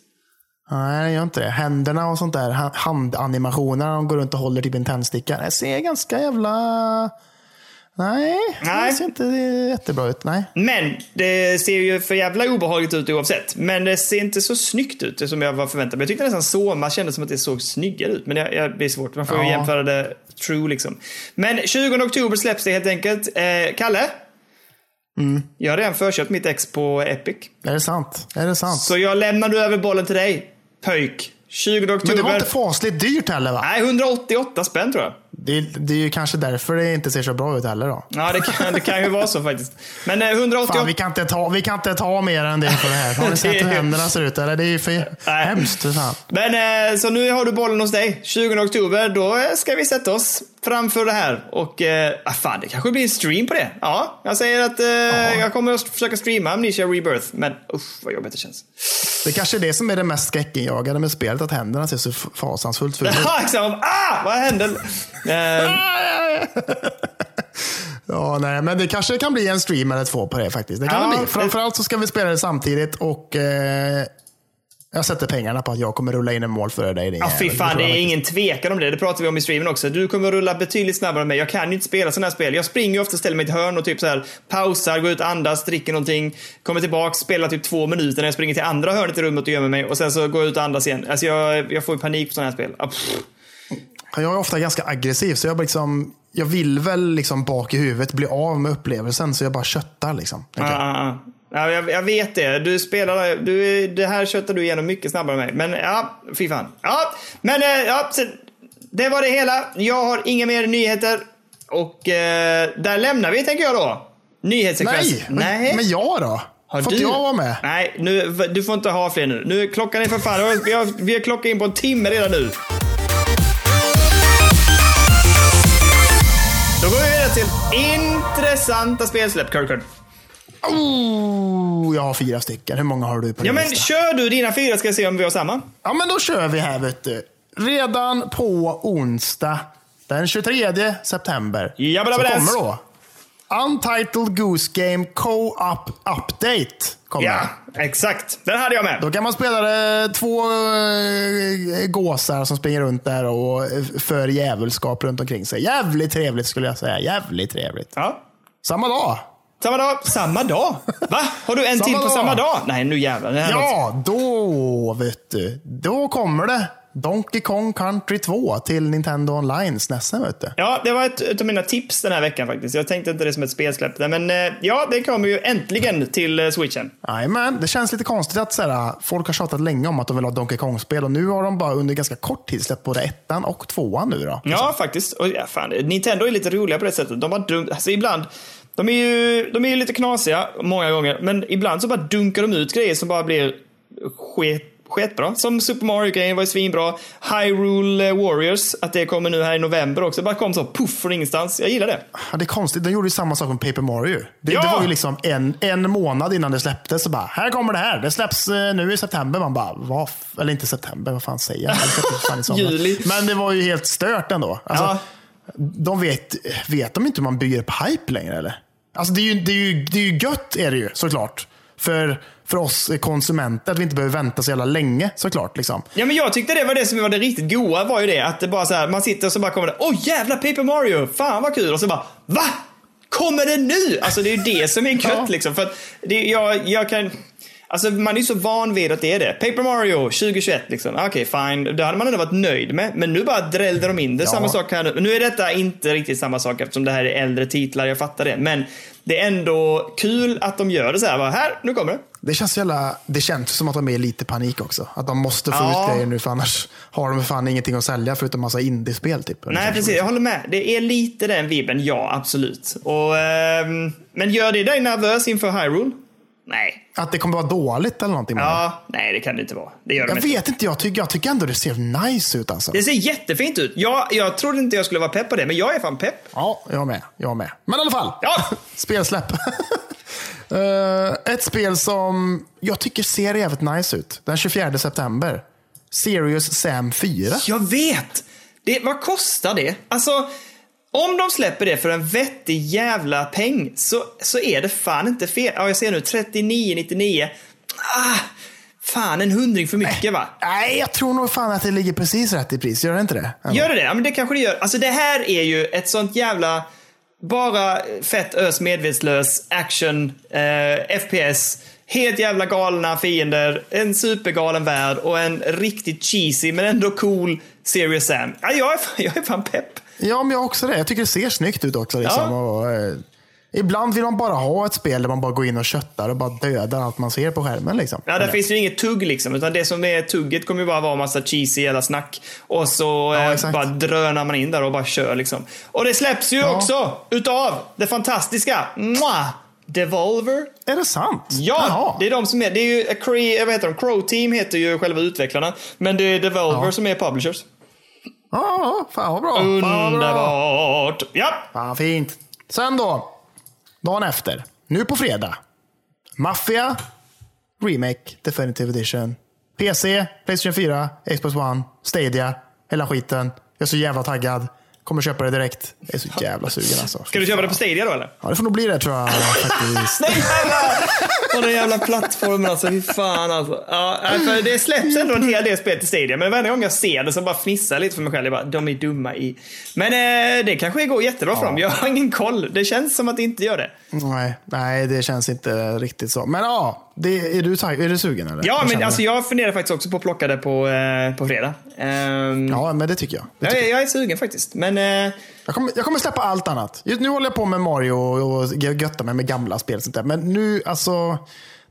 Nej, det gör inte det. Händerna och sånt där, ha- handanimationerna, de går runt och håller typ en tändsticka. Det ser ganska jävla... Nej, Nej. det ser inte jättebra ut. Nej. Men det ser ju för jävla obehagligt ut oavsett. Men det ser inte så snyggt ut som jag var förväntad mig. Jag tyckte nästan Soma kändes som att det såg snyggare ut. Men det, det blir svårt. Man får ju Ja. jämföra det true liksom. Men 20 oktober släpps det helt enkelt. Eh, Kalle? Jag har redan förkört mitt ex på Epic. Är det sant? Är det sant? Så jag lämnar nu över bollen till dig. Pöjk. 20 oktober. Men det var inte fasligt dyrt heller va? Nej, 188 spänn tror jag. Det, det är ju kanske därför det inte ser så bra ut heller då. Ja, det kan, det kan ju vara så faktiskt. Men eh, 188... Fan, vi kan, inte ta, vi kan inte ta mer än det för det här. Har ni sett hur händerna ser ut? Eller? Det är ju för Nej. hemskt. Fan. Men eh, så nu har du bollen hos dig. 20 oktober, då eh, ska vi sätta oss framför det här. Och eh, ah, fan, det kanske blir en stream på det. Ja, jag säger att eh, jag kommer att försöka streama Amnesia Rebirth. Men usch vad jobbigt det känns. Det kanske är det som är det mest skräckinjagande med spelet. Att händerna ser så fasansfullt fula ut. Ja, liksom, ah, vad hände? Eh, Ja, nej, men det kanske kan bli en stream eller två på det faktiskt. Det kan Ja, det bli. Framförallt så ska vi spela det samtidigt och eh, jag sätter pengarna på att jag kommer rulla in en mål för dig. Ja, fy fan, det är ingen tvekan om det. Det pratar vi om i streamen också. Du kommer rulla betydligt snabbare än mig. Jag kan ju inte spela sådana här spel. Jag springer ju ofta, ställer mig i ett hörn och typ så här pausar, går ut, andas, dricker någonting, kommer tillbaka, spelar typ två minuter när jag springer till andra hörnet i rummet och gömmer mig och sen så går jag ut och andas igen. Alltså jag, jag får ju panik på sådana här spel. Ah. Jag är ofta ganska aggressiv, så jag, liksom, jag vill väl liksom bak i huvudet bli av med upplevelsen, så jag bara köttar. Liksom. Ah, ah. Ja, jag, jag vet det. Du spelar, du, det här köttar du igenom mycket snabbare än mig. Men ja, fy fan. Ja, men eh, ja, så, det var det hela. Jag har inga mer nyheter. Och eh, där lämnar vi, tänker jag då. Nyhetssekvens. Nej, men, men jag då? Har får du- jag vara med? Nej, nu, du får inte ha fler nu. nu klockan är för fan, vi har, vi har klockat in på en timme redan nu. Då går vi vidare till intressanta spelsläpp, Kirkard. Oh, jag har fyra stycken. Hur många har du på Ja din men lista? kör du dina fyra ska jag se om vi har samma. Ja, men då kör vi här vet du. Redan på onsdag den 23 september Jabba, så kommer då Untitled Goose Game Co-op Update. Kommer. Ja, exakt. Den hade jag med. Då kan man spela det, två eh, gåsar som springer runt där och för djävulskap runt omkring sig. Jävligt trevligt skulle jag säga. Jävligt trevligt. Ja. Samma dag. Samma dag. Samma dag? Va? Har du en Samma till på dag. samma dag? Nej, nu jävlar. Det här Ja, då vet du. Då kommer det Donkey Kong Country 2 till Nintendo Online SNESen vet du. Ja, det var ett, ett av mina tips den här veckan faktiskt. Jag tänkte inte det som ett spelsläpp. Men eh, ja, det kommer ju äntligen till eh, switchen. Jajamän, det känns lite konstigt att såhär, folk har tjatat länge om att de vill ha Donkey Kong-spel och nu har de bara under ganska kort tid släppt både ettan och tvåan nu då. Ja, faktiskt. Och, ja, fan, Nintendo är lite roliga på det sättet. De bara dum, alltså ibland, de är, ju, de är lite knasiga många gånger, men ibland så bara dunkar de ut grejer som bara blir sket, sketbra. Som Super Mario-grejen var ju svinbra. Hyrule Warriors, att det kommer nu här i november också. Bara kom så puff från ingenstans. Jag gillar det. Ja, det är konstigt, de gjorde ju samma sak med Paper Mario. Det, Ja! det var ju liksom en, en månad innan det släpptes så bara, här kommer det här. Det släpps eh, nu i september. Man bara, vad? Eller inte september, vad fan säger jag? Juli. Men det var ju helt stört ändå. Alltså, Ja. De vet, vet de inte hur man bygger upp hype längre eller? Alltså det är ju, det är ju, det är ju gött är det ju såklart. För, för oss konsumenter att vi inte behöver vänta så jävla länge såklart. Liksom. Ja, men jag tyckte det var det som var det riktigt goa var ju det. Att det bara så här, man sitter och så bara kommer det, åh jävla Paper Mario, fan vad kul. Och så bara, va? Kommer det nu? Alltså det är ju det som är gött Ja. liksom. För att det, jag, jag kan... Alltså man är så van vid att det är det. Paper Mario 2021 liksom. Okej, okay, fine. Det hade man ändå varit nöjd med. Men nu bara drällde de in det. Ja. Samma sak här nu. Nu är detta inte riktigt samma sak eftersom det här är äldre titlar, jag fattar det. Men det är ändå kul att de gör det så här. Bara, här, nu kommer det. Det känns, jävla, det känns som att de är lite panik också. Att de måste få ja. ut grejer nu för annars har de fan ingenting att sälja förutom massa indiespel. Typ. Nej, precis. Jag håller med. Det är lite den vibben, ja absolut. Och, eh, men gör det dig nervös inför Hyrule? Nej. Att det kommer vara dåligt eller någonting? Ja, nej det kan det inte vara. Det gör jag inte. vet inte, jag tycker, jag tycker ändå det ser nice ut alltså. Det ser jättefint ut. Jag, jag trodde inte jag skulle vara pepp på det, men jag är fan pepp. Ja, jag med. Jag med. Men i alla fall, ja. spelsläpp. uh, ett spel som jag tycker ser jävligt nice ut. Den 24 september. Serious Sam 4. Jag vet! Det, vad kostar det? Alltså, om de släpper det för en vettig jävla peng så, så är det fan inte fel. Ja, jag ser nu 39,99. Ah, fan, en hundring för mycket va? Nej, jag tror nog fan att det ligger precis rätt i pris. Gör det inte det? Ändå. Gör det det? Ja, men det kanske det gör. Alltså det här är ju ett sånt jävla bara fett ös medvetslös action, eh, FPS, helt jävla galna fiender, en supergalen värld och en riktigt cheesy men ändå cool Serious Sam. Ja, jag, är, jag är fan pepp. Ja, men jag också det. Jag tycker det ser snyggt ut också. Liksom. Ja. Och, eh, ibland vill man bara ha ett spel där man bara går in och köttar och bara dödar allt man ser på skärmen. Liksom. Ja, där finns ju inget tugg liksom. Utan det som är tugget kommer ju bara vara en massa cheesy jävla snack. Och så ja, eh, bara drönar man in där och bara kör liksom. Och det släpps ju ja. också utav det fantastiska Mwah! Devolver. Är det sant? Ja, Jaha. det är de som är. Det är ju, Cree, vad heter de? Crow Team heter ju själva utvecklarna. Men det är Devolver ja. som är publishers. Ja, fan vad bra. Underbart. Ja. Fan fint. Sen då. Dagen efter. Nu på fredag. Mafia. Remake. Definitive Edition. PC. Playstation 4. Xbox One. Stadia. Hela skiten. Jag är så jävla taggad. Kommer köpa det direkt. Jag är så jävla sugen alltså. Ska du köpa det på Stadia då eller? Ja, det får nog bli det tror jag faktiskt. Nej jävlar! den jävla plattformen alltså. Fy fan alltså. Ja, för det släpps ändå en hel del spel till Stadia. Men varje gång jag ser det så bara fnissar lite för mig själv. Jag bara, de är dumma i... Men eh, det kanske går jättebra ja. för dem. Jag har ingen koll. Det känns som att det inte gör det. Nej, nej det känns inte riktigt så. Men ja, det, är, du, är du sugen eller? Ja, men alltså, jag funderar faktiskt också på att plocka det på, eh, på fredag. Um, ja, men det tycker jag. Det tycker jag, jag, är sugen faktiskt. Men, eh, jag, kommer, jag kommer släppa allt annat. Just nu håller jag på med Mario och göttar mig med gamla spel. Sånt där. Men nu, alltså.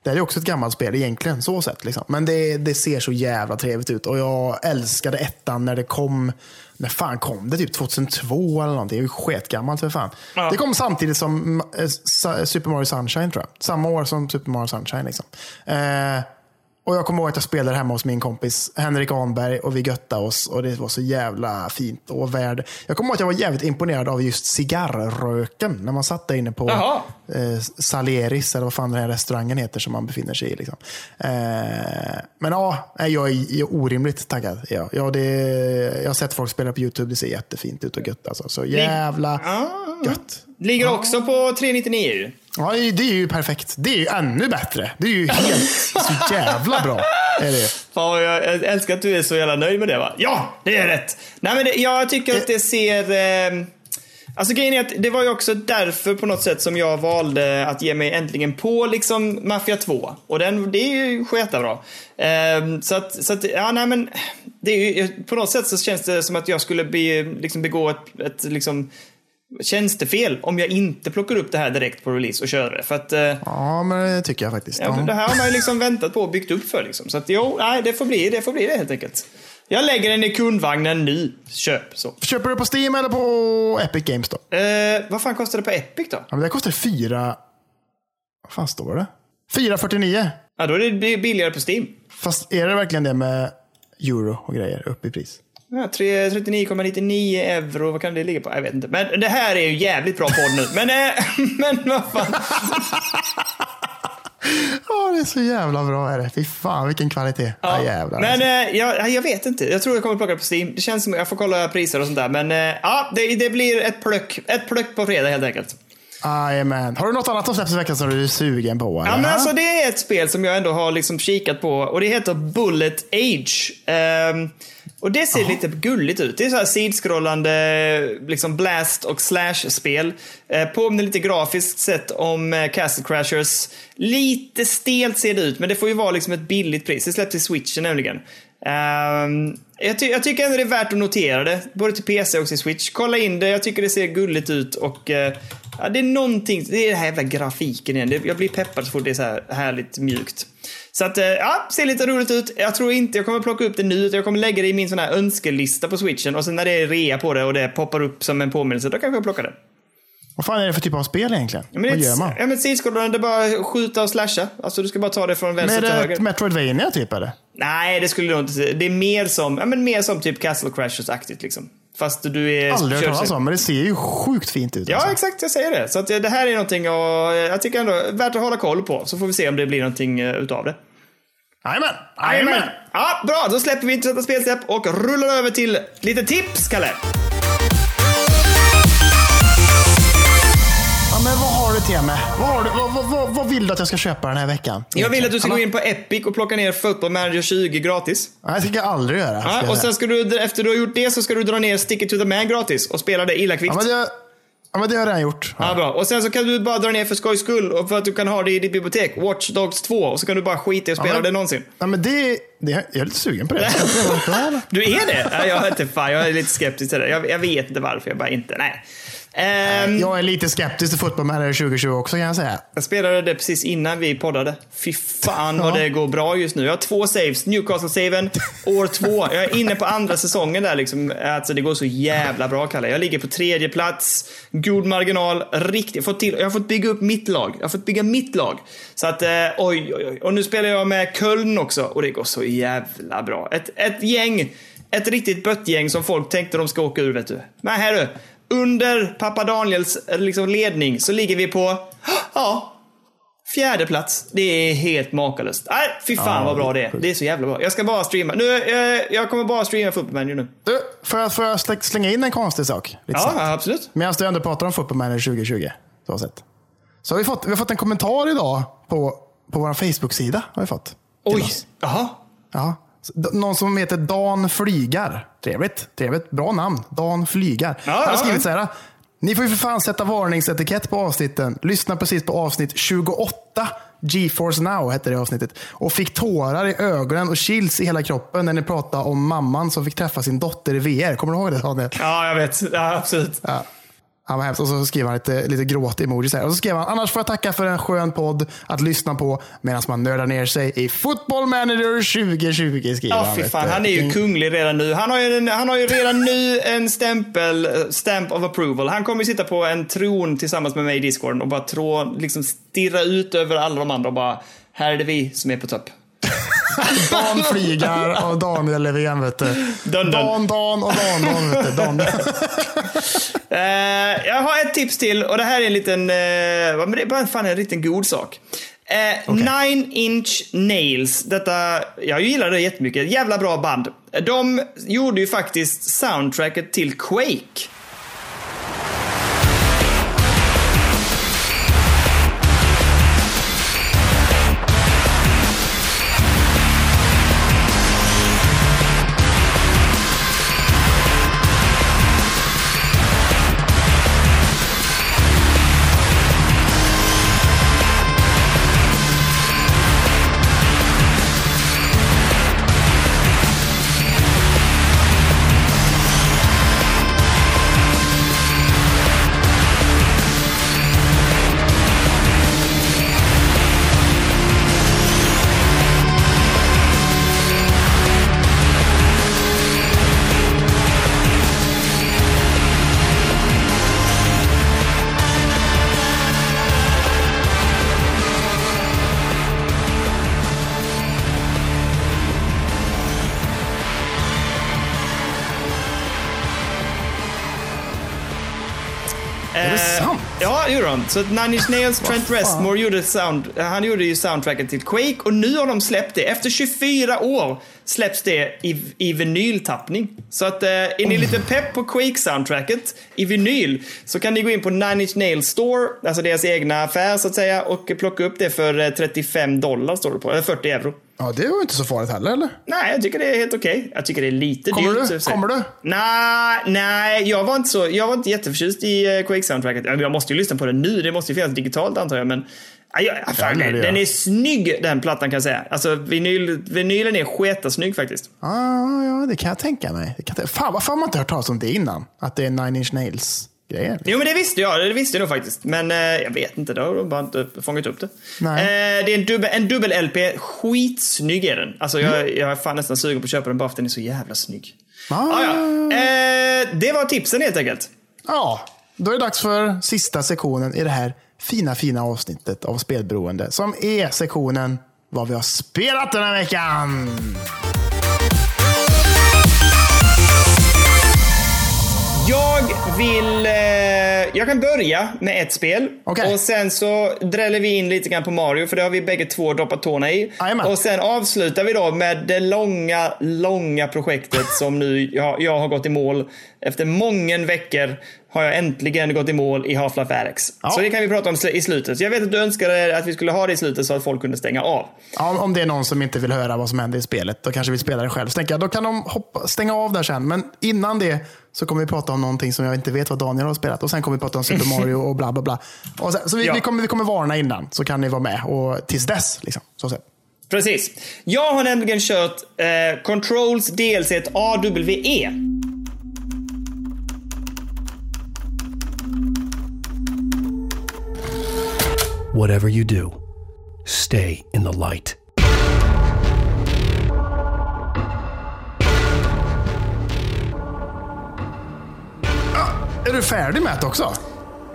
Det här är också ett gammalt spel egentligen, så sett. Liksom. Men det, det ser så jävla trevligt ut. Och jag älskade ettan när det kom när fan kom det? Typ 2002 eller någonting. Det är ju sketgammalt för fan. Ja. Det kom samtidigt som eh, Super Mario Sunshine tror jag. Samma år som Super Mario Sunshine. Liksom. Eh, och jag kommer ihåg att jag spelade hemma hos min kompis Henrik Anberg och vi göttade oss och det var så jävla fint och värd. Jag kommer ihåg att jag var jävligt imponerad av just cigarrröken när man satt där inne på eh, Salieris eller vad fan den här restaurangen heter som man befinner sig i. Liksom. Eh, men ja, jag är, jag är orimligt taggad. Ja, ja, det, jag har sett folk spela på YouTube, det ser jättefint ut och gött alltså. Så jävla gött. Ligger också på 399 Ja, det är ju perfekt. Det är ju ännu bättre. Det är ju helt så jävla bra. Är det. Fan, jag älskar att du är så jävla nöjd med det va? Ja, det är rätt. Nej, men det, jag tycker att det ser... Eh, alltså grejen är att det var ju också därför på något sätt som jag valde att ge mig äntligen på liksom Mafia 2. Och den, det är ju sketbra. Eh, så att, så att, ja nej men. Det är ju, på något sätt så känns det som att jag skulle be, liksom begå ett, ett liksom tjänstefel om jag inte plockar upp det här direkt på release och kör det. För att, eh, ja, men det tycker jag faktiskt. Ja, det här har man ju liksom väntat på och byggt upp för. Liksom. Så att, jo, nej, det får bli det, får bli det helt enkelt. Jag lägger den i kundvagnen nu. Köp så. Köper du på Steam eller på Epic Games då? Eh, vad fan kostar det på Epic då? Ja, men det kostar fyra... Vad fan står det? 449. Ja, då är det billigare på Steam. Fast är det verkligen det med euro och grejer upp i pris? Ja, 39,99 euro, vad kan det ligga på? Jag vet inte. Men det här är ju jävligt bra podd nu. Men, äh, men vad fan. Ja, det är så jävla bra är det. Fy fan vilken kvalitet. Ja, jävlar. Men alltså. äh, jag, jag vet inte. Jag tror jag kommer plocka det på Steam. Det känns som jag får kolla priser och sånt där. Men äh, ja, det, det blir ett plöck. Ett plöck på fredag helt enkelt. Jajamän. Har du något annat som släpps i veckan som du är sugen på? Eller? Ja, men alltså, det är ett spel som jag ändå har liksom kikat på och det heter Bullet Age. Um, Och det ser lite gulligt ut. Det är så här sidskrollande liksom blast och slash-spel. Eh, påminner lite grafiskt sett om eh, Castle Crashers. Lite stelt ser det ut, men det får ju vara liksom ett billigt pris. Det släpps i switchen nämligen. Um, jag, ty jag, tycker ändå det är värt att notera det, både till PC och till Switch. Kolla in det, jag tycker det ser gulligt ut och uh, ja, det är någonting, det är den här jävla grafiken igen. jag blir peppad så fort det är så här härligt mjukt. Så att, uh, ja, ser lite roligt ut. Jag tror inte jag kommer plocka upp det nu, utan jag kommer lägga det i min sån här önskelista på switchen och sen när det är rea på det och det poppar upp som en påminnelse, då kanske jag plockar det. Vad fan är det för typ av spel egentligen? Ja, men Vad gör man? Ja, men det är bara skjuta och slasha. Alltså du ska bara ta det från Men vänster är till det höger. ett Metroidvania typ eller? Nej, det skulle jag inte säga. Det är mer som, ja, men mer som typ Castle Crashers-aktigt liksom. Fast du är... Aldrig hört talas om, men det ser ju sjukt fint ut. Ja, alltså. exakt. Jag säger det. Så att eh, det här är någonting och jag tycker ändå värt att hålla koll på. Så får vi se om det blir någonting eh, utav det. Jajamän! Jajamän! Ja, bra. Då släpper vi intressanta spelsläpp och rullar över till lite tips, Kalle. Ja, men vad du till mig? Vad, har du, vad, vad, vad, vill du att jag ska köpa den här veckan? Jag vill att du ska gå in på Epic och plocka ner Football Manager 20 gratis. Nej, det ska jag aldrig göra. Ja, och sen ska du, efter du har gjort det så ska du dra ner Stick It To The Man gratis och spela det illa kvickt. ja, men det, ja, men det har jag redan gjort. Ja, bra. Och sen så kan du bara dra ner för skojs skull och för att du kan ha det i ditt bibliotek. Watch Dogs 2 och så kan du bara skita i att spela men- det någonsin. Ja, men det, det, jag är lite sugen på det? Du är det? Ja, jag, är inte, fan, jag är lite skeptisk till det. Jag, jag vet inte varför, jag bara inte. Nej. Ehm, Jag är lite skeptisk till Football Manager 2020 också kan jag säga. Jag spelade det precis innan vi poddade. Fy fan vad Ja. det går bra just nu. Jag har två saves. Newcastle-saven, år två. Jag är inne på andra säsongen där liksom. Alltså det går så jävla bra Kalle. Jag ligger på tredje plats. God marginal. Riktigt. Jag har fått, till, jag har fått bygga upp mitt lag. Jag har fått bygga mitt lag. Så att, eh, oj, oj, oj. Och nu spelar jag med Köln också. Och det går så jävla bra. Ett, ett gäng. Ett riktigt böttgäng som folk tänkte de ska åka ur, vet du. Men här du. Under pappa Daniels eh, liksom, ledning så ligger vi på, ja, Fjärde plats. Det är helt makalöst. Nej, fy fan Ja, vad bra det är. Det är så jävla bra. Jag ska bara streama. Nu, eh, jag kommer bara streama Football Manager nu. Du, får jag, får jag slä- slänga in en konstig sak? Lite Ja, snabbt? absolut. Medan du ändå pratar om Football Manager 2020. Så, sett. så har vi, fått, vi har fått en kommentar idag på, på vår Facebook-sida. Har vi fått, Oj. Jaha. Ja. Någon som heter Dan Flygar. Trevligt. Trevligt. Bra namn. Dan Flygar. Ja, Han har skrivit så här. Ni får ju för fan sätta varningsetikett på avsnitten. Lyssna precis på avsnitt 28. GeForce Now hette det avsnittet. Och fick tårar i ögonen och chills i hela kroppen när ni pratade om mamman som fick träffa sin dotter i VR. Kommer du ihåg det Daniel? Ja, jag vet. Ja, absolut. Ja. Han var hemskt. Och så skrev han lite, lite gråt-emojis. Och så skrev han, annars får jag tacka för en skön podd att lyssna på medan man nördar ner sig i Football Manager 2020. Skriver Ja, han, fy fan. du. Han är ju Vilken- kunglig redan nu. Han har ju, en, han har ju redan nu en stämpel, eh, stamp of approval. Han kommer ju sitta på en tron tillsammans med mig i Discord och bara trå, liksom stirra ut över alla de andra och bara, här är det vi som är på topp. Dan Flygar och Daniel Löfven. Vet du. Dun. Dan, Dan och Dan, Dan. Vet du. Dan. Eh, jag har ett tips till och det här är en liten, men det är bara fan en liten god sak. Eh, Nine Inch Nails, detta, jag gillar det jättemycket, jävla bra band. De gjorde ju faktiskt soundtracket till Quake. De. Så Nine Inch Nails, Trent? Reznor gjorde sound, han gjorde ju soundtracket till Quake och nu har de släppt det. Efter 24 år släpps det i, i vinyltappning. Så att eh, är ni lite pepp på Quake-soundtracket i vinyl så kan ni gå in på Nine Inch Nails Store, alltså deras egna affär så att säga, och plocka upp det för eh, 35 dollar står det på, eller 40 euro. Ja, det var inte så farligt heller, eller? Nej, jag tycker det är helt okej. Jag tycker det är lite Kommer dyrt. du? Kommer du? Nej, nej, jag var inte så. Jag var inte jätteförtjust i eh, Quake-soundtracket. Ja, Jag måste ju lyssna på det nu. Det måste ju finnas digitalt antar jag, men Ja, ja, fan, Ja, den jag. är snygg den plattan kan jag säga. Alltså vinyl, vinylen är sketasnygg faktiskt. Ah, ja, det kan jag tänka mig. Det kan jag, fan, varför har man inte hört talas om det innan? Att det är Nine Inch Nails grejer. Jo men det visste jag, det visste jag nog faktiskt. Men eh, jag vet inte, då har bara inte fångat upp det. Eh, det är en dubbel, en dubbel LP, skitsnygg är den. Alltså jag, Mm. jag är fan nästan sugen på att köpa den bara för att den är så jävla snygg. Ah, Ah, ja. eh, det var tipsen helt enkelt. Ja, då är det dags för sista sektionen i det här fina, fina avsnittet av Spelberoende. Som är sektionen vad vi har spelat den här veckan. Jag vill... Eh, jag kan börja med ett spel. Okej. Och sen så dräller vi in lite grann på Mario, för det har vi bägge två doppat tårna i. Jajamän. Och sen avslutar vi då med det långa, långa projektet som nu jag, jag har gått i mål. Efter många veckor har jag äntligen gått i mål i Half-Life Alyx. Ja. Så det kan vi prata om i slutet. Jag vet att du önskade att vi skulle ha det i slutet så att folk kunde stänga av. Ja, om- det är någon som inte vill höra vad som händer i spelet, då kanske vi spelar det själv. Så tänker jag, då kan de hoppa, stänga av där sen. Men innan det så kommer vi prata om någonting som jag inte vet vad Daniel har spelat. Och sen kommer vi prata om Super Mario och bla bla bla. Sen, så vi, Ja. vi, kommer, vi kommer varna innan, så kan ni vara med. Och tills dess, liksom. Så sett. Precis. Jag har nämligen kört eh, Controls DLC AWE. Whatever you do, stay in the light. Ah, är du färdig med det också?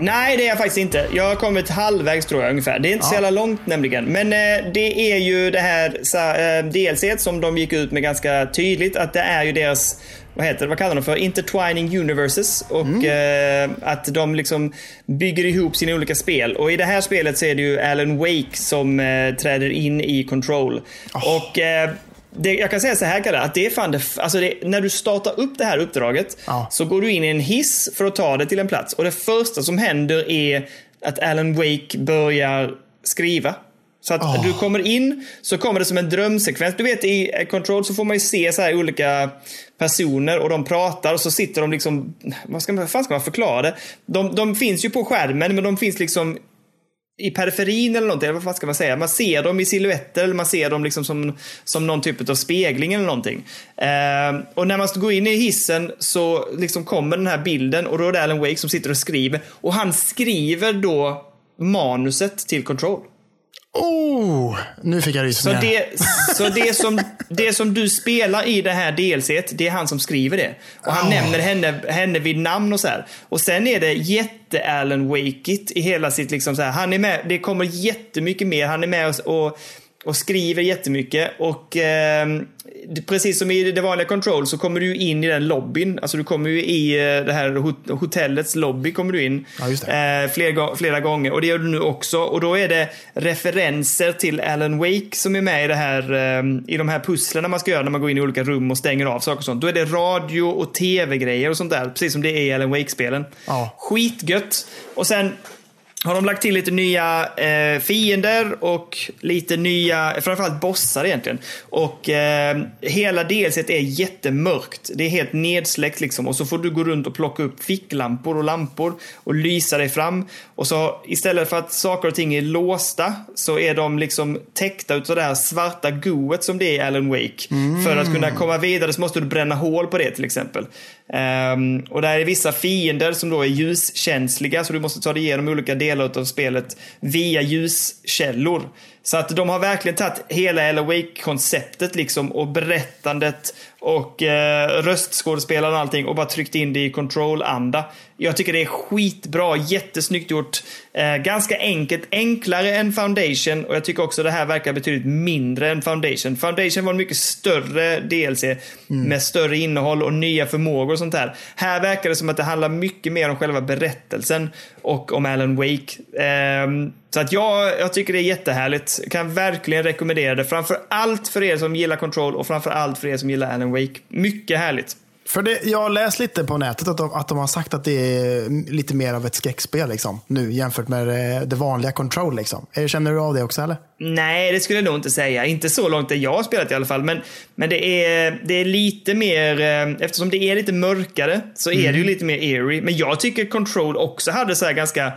Nej, det är jag faktiskt inte. Jag har kommit halvvägs tror jag ungefär. Det är inte så jävla långt nämligen. Men eh, det är ju det här eh, DLC som de gick ut med ganska tydligt att det är ju deras vad heter det, vad kallar de för? Intertwining universes. Och eh, att de liksom bygger ihop sina olika spel. Och i det här spelet så är det ju Alan Wake som eh, träder in i Control. Och eh, det, jag kan säga så här Kalle, att det är fan det, alltså det, när du startar upp det här uppdraget Ja. så går du in i en hiss för att ta dig till en plats. Och det första som händer är att Alan Wake börjar skriva. Så att du kommer in, så kommer det som en drömsekvens. Du vet i Control så får man ju se så här olika personer och de pratar och så sitter de liksom, vad ska man, vad fan ska man förklara det? De, de finns ju på skärmen men de finns liksom i periferin eller någonting, eller vad fan ska man säga? Man ser dem i silhuetter eller man ser dem liksom som, som någon typ av spegling eller någonting. Eh, och när man går in i hissen så liksom kommer den här bilden och då är det Alan Wake som sitter och skriver. Och han skriver då manuset till Control. Oh, nu fick jag Så, rysningar. det, så det, som, det som du spelar i det här DLC, det är han som skriver det. Och han Oh. nämner henne, henne vid namn och så här. Och sen är det jätte Alan Wakeit i hela sitt liksom så här. Han är med, det kommer jättemycket mer. Han är med och, och, och skriver jättemycket. Och eh, precis som i det vanliga Control så kommer du in i den lobbyn. Alltså du kommer ju i eh, det här hot- hotellets lobby kommer du in. Ja. Eh, flera, flera gånger och det gör du nu också. Och då är det referenser till Alan Wake som är med i, det här, eh, i de här pusslerna man ska göra när man går in i olika rum och stänger av saker och sånt. Då är det radio och tv-grejer och sånt där, precis som det är i Alan Wake-spelen. Ja. Skitgött. Och sen har de lagt till lite nya eh, fiender och lite nya, framförallt bossar egentligen. Och eh, hela delset är jättemörkt. Det är helt nedsläckt liksom. Och så får du gå runt och plocka upp ficklampor och lampor och lysa dig fram. Och så istället för att saker och ting är låsta så är de liksom täckta utav det här svarta goet som det är i Alan Wake. För att kunna komma vidare så måste du bränna hål på det till exempel. Ehm, och där är vissa fiender som då är ljuskänsliga så du måste ta dig igenom olika delar av spelet via ljuskällor. Så att de har verkligen tagit hela Alan Wake-konceptet liksom och berättandet och eh, röstskådespelare och allting och bara tryckt in det i control-anda. Jag tycker det är skitbra, jättesnyggt gjort. Eh, ganska enkelt, enklare än Foundation och jag tycker också det här verkar betydligt mindre än Foundation. Foundation var en mycket större DLC med större innehåll och nya förmågor och sånt där. Här verkar det som att det handlar mycket mer om själva berättelsen och om Alan Wake. Ehm, så att jag, jag tycker det är jättehärligt. Kan verkligen rekommendera det. Framför allt för er som gillar Control och framför allt för er som gillar Alan Wake. Mycket härligt. För det, jag har läst lite på nätet att de, att de har sagt att det är lite mer av ett skräckspel liksom, nu jämfört med det, det vanliga Control. Liksom. Eh, Känner du av det också eller? Nej, det skulle jag nog inte säga. Inte så långt det jag har spelat i alla fall. Men, men det, är, det är lite mer, eh, eftersom det är lite mörkare så är det ju lite mer eerie. Men jag tycker Control också hade så här ganska eh,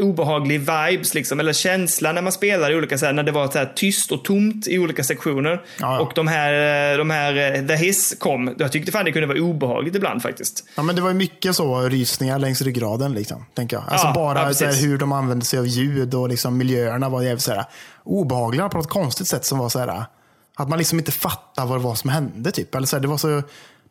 obehaglig vibes liksom, eller känsla när man spelar i olika, så här, när det var så här tyst och tomt i olika sektioner. Ja, ja. Och de här, eh, de här eh, The Hiss kom. Jag tyckte fan det kunde vara obehagligt ibland faktiskt. Ja, men det var ju mycket så rysningar längs ryggraden. Liksom, tänker jag. Alltså Ja, bara ja, så här, hur de använde sig av ljud och liksom, miljöerna var jävligt så här, obehagliga på något konstigt sätt. som var så här, Att man liksom inte fattade vad det var som hände. Typ. Eller så här, det var så,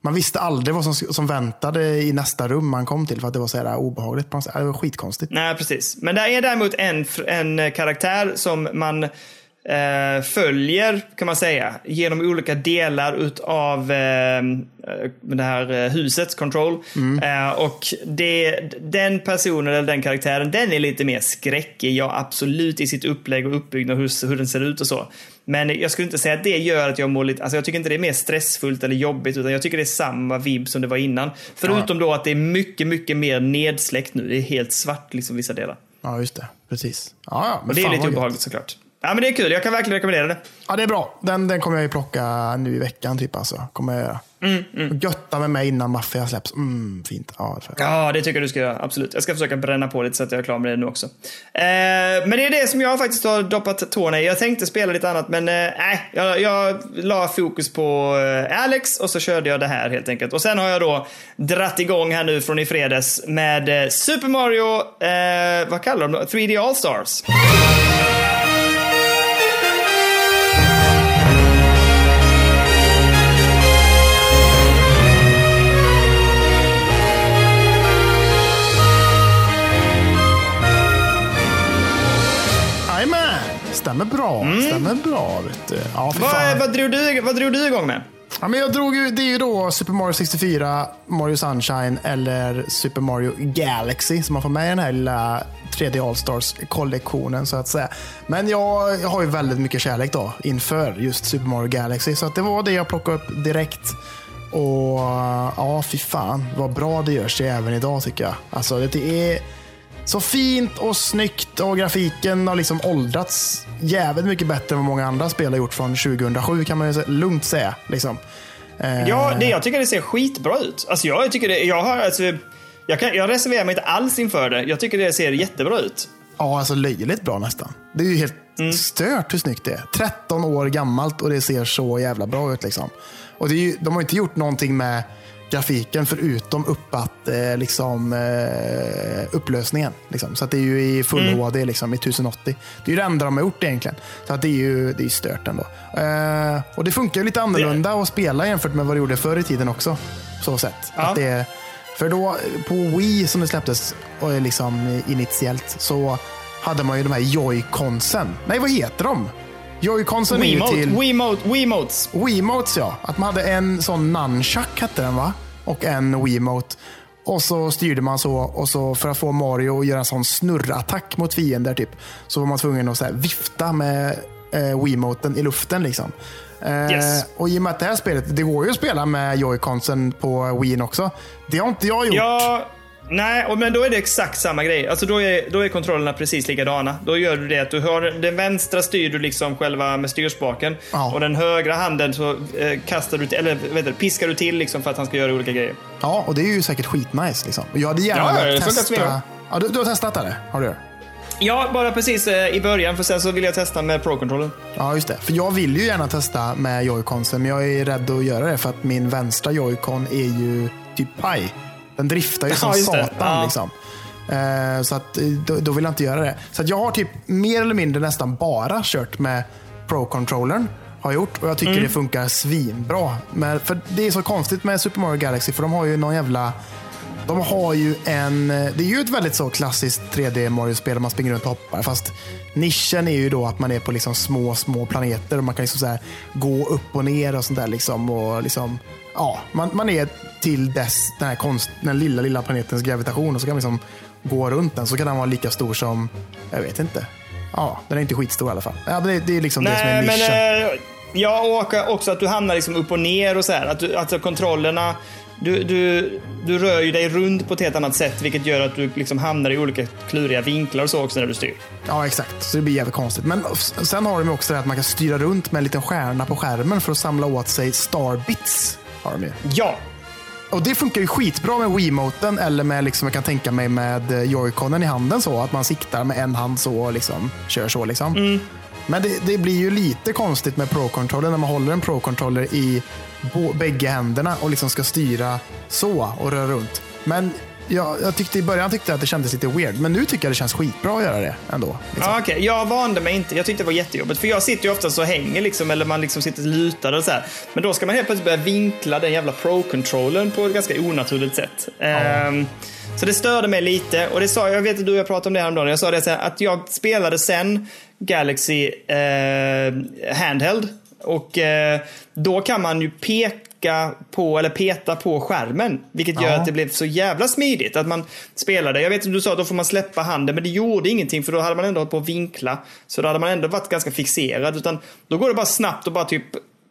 man visste aldrig vad som, som väntade i nästa rum man kom till för att det var så här obehagligt. på. Det var skitkonstigt. Nej, precis. Men det är däremot en, en eh, karaktär som man eh, följer, kan man säga, genom olika delar utav eh, det här eh, huset, Control. Eh, och det, den personen, eller den karaktären, den är lite mer skräckig, ja absolut, i sitt upplägg och uppbyggnad, hur, hur den ser ut och så. Men jag skulle inte säga att det gör att jag mår lite, alltså jag tycker inte det är mer stressfullt eller jobbigt, utan jag tycker det är samma vibb som det var innan. Förutom då att det är mycket, mycket mer nedsläckt nu. Det är helt svart liksom vissa delar. Ja, just det. Precis. Ja, ja, men Och det är lite obehagligt såklart. Ja, men det är kul. Jag kan verkligen rekommendera det. Ja, det är bra. Den, den kommer jag ju plocka nu i veckan. Typ, alltså. kommer jag göra. Och Götta med mig innan Mafia släpps. Mm, fint. Ja, det. Ja, det tycker jag du ska göra. Absolut. Jag ska försöka bränna på lite så att jag är klar med det nu också. Eh, men det är det som jag faktiskt har doppat tårna i. Jag tänkte spela lite annat, men eh, nej. jag, jag la fokus på eh, Alex och så körde jag det här helt enkelt. Och sen har jag då dratt igång här nu från i fredags med eh, Super Mario, eh, vad kallar de det? 3D All-Stars. Jajamän! Stämmer bra. Stämmer bra. Ja, Vad, vad, drog du, vad drog du igång med? Ja, men jag drog ju, det är ju då Super Mario 64, Mario Sunshine eller Super Mario Galaxy som man får med i den här lilla 3D All-Stars-kollektionen så att säga. Men jag, jag har ju väldigt mycket kärlek då inför just Super Mario Galaxy så att det var det jag plockade upp direkt. Och ja, fy fan vad bra det görs det även idag tycker jag. Alltså det är så fint och snyggt och grafiken har liksom åldrats jävligt mycket bättre än vad många andra spel har gjort från 2007 kan man ju lugnt säga. Liksom. Eh, Ja, det, jag tycker det ser skitbra ut. Alltså jag tycker det, jag har alltså, jag, kan, jag reserverar mig inte alls inför det. Jag tycker det ser jättebra ut. Ja, alltså löjligt bra nästan. Det är ju helt Mm. stört hur snyggt det är. 13 år gammalt och det ser så jävla bra ut. Liksom. Och ju, de har inte gjort någonting med grafiken förutom uppat eh, liksom, eh, upplösningen. Liksom. Så att det är ju i full Mm. HD liksom, i 1080. Det är ju det enda de har gjort egentligen. Så att det är ju det är stört ändå. Eh, och det funkar ju lite annorlunda att spela jämfört med vad det gjorde förr i tiden också. Så sätt. Ja. Att det, för då på Wii som det släpptes och liksom initiellt så hade man ju de här Joy-Consen. Nej, vad heter de? Joy-Consen är ju till Wiimote, Wiimotes. Wiimotes ja. Att man hade en sån nunchuck hette den va? Och en Wiimote. Och så styrde man så och så för att få Mario att göra en sån snurrattack mot fiender typ. Så var man tvungen att så vifta med eh, Wiimoten i luften liksom. Eh, Yes. Och i och med att det här spelet, det går ju att spela med Joy-Consen på Wii också. Det har inte jag gjort. Ja, nej, och- men då är det exakt samma grej. Alltså då är, då är kontrollerna precis likadana. Då gör du det att du har den vänstra styr du liksom själva med styrspaken. Ja. Och den högra handen så eh, kastar du till, eller vet du, piskar du till liksom för att han ska göra olika grejer. Ja, och det är ju säkert skitnice. Liksom. Jag hade gärna Ja, velat testa. Ja, du, du har testat det? Har du? Ja, bara precis eh, i början för sen så vill jag testa med Pro-controllen. Ja, just det. För jag vill ju gärna testa med joyconsen, men jag är rädd att göra det för att min vänstra joycon är ju typ paj. Den driftar ju som Ja, satan. Ja. Liksom. Eh, så att, eh, då, då vill jag inte göra det. Så att jag har typ mer eller mindre nästan bara kört med Pro-controllern. Har gjort och jag tycker Mm. det funkar svinbra. Men, för det är så konstigt med Super Mario Galaxy för de har ju någon jävla de har ju en... Det är ju ett väldigt så klassiskt 3D Mario-spel där man springer runt och hoppar. Fast nischen är ju då att man är på liksom små, små planeter och man kan liksom så gå upp och ner och sånt där. Liksom och liksom, ja, man, man är till dess den här konst, den lilla, lilla planetens gravitation och så kan man liksom gå runt den. Så kan den vara lika stor som, jag vet inte. Ja, den är inte skitstor i alla fall. Ja, det, det är liksom det som är Nej, nischen. men Ja, och också att du hamnar liksom upp och ner och så här. Att du, alltså kontrollerna, du, du, du rör ju dig runt på ett helt annat sätt, vilket gör att du liksom hamnar i olika kluriga vinklar och så också när du styr. Ja, exakt. Så det blir jävligt konstigt. Men sen har de också det att man kan styra runt med en liten stjärna på skärmen för att samla åt sig starbits. Ju. Ja, Och det funkar ju skitbra med Wiimoten eller med, liksom, jag kan tänka mig med eh, joyconen i handen så. Att man siktar med en hand så och liksom, kör så. Liksom. Men det, det blir ju lite konstigt med Pro-controller när man håller en Pro-controller i bägge händerna och liksom ska styra så och röra runt. Men jag, jag tyckte i början tyckte jag att det kändes lite weird, men nu tycker jag det känns skitbra att göra det ändå. Liksom. Ja, okej. Jag vande mig inte. Jag tyckte det var jättejobbigt. För jag sitter ju ofta så hänger liksom, eller man liksom sitter lutad och så här. Men då ska man helt plötsligt börja vinkla den jävla pro-controllern på ett ganska onaturligt sätt. Ehm, så det störde mig lite. Och det sa jag, vet att du och jag pratade om det häromdagen. Jag sa det så här, att jag spelade sen Galaxy eh, Handheld. Och eh, då kan man ju peka på, eller peta på skärmen. Vilket gör Ja. att det blev så jävla smidigt. Att man spelade. Jag vet att du sa att då får man släppa handen, men det gjorde ingenting för då hade man ändå hållit på att vinkla. Så då hade man ändå varit ganska fixerad. Utan då går det bara snabbt och bara typ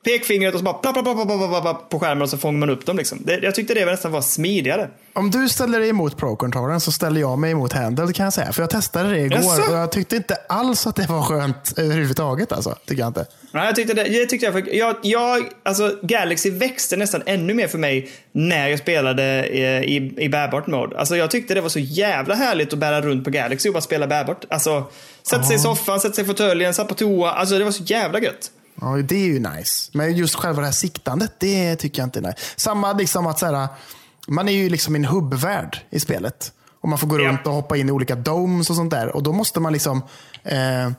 pekfingret och så bara plapp, plapp, plapp, plapp, plapp, på skärmen och så fångar man upp dem. Liksom. Det, jag tyckte det nästan var smidigare. Om du ställer dig emot Pro-controllern så ställer jag mig emot Handheld kan jag säga. För jag testade det igår Jaså? och jag tyckte inte alls att det var skönt överhuvudtaget. Alltså. Tycker jag inte. Nej, jag tyckte det, det tyckte jag, jag, jag, alltså Galaxy växte nästan ännu mer för mig när jag spelade i, i, i bärbart mode. Alltså jag tyckte det var så jävla härligt att bära runt på Galaxy och bara spela bärbart. Alltså, sätta sig i soffan, sätta sig i fåtöljen, satt på toa. Alltså det var så jävla gött. Ja, det är ju nice. Men just själva det här siktandet, det tycker jag inte är nice. Samma liksom att så här, man är ju liksom i en hubbvärld i spelet. Och man får gå Ja. runt och hoppa in i olika domes och sånt där. Och då måste man liksom eh,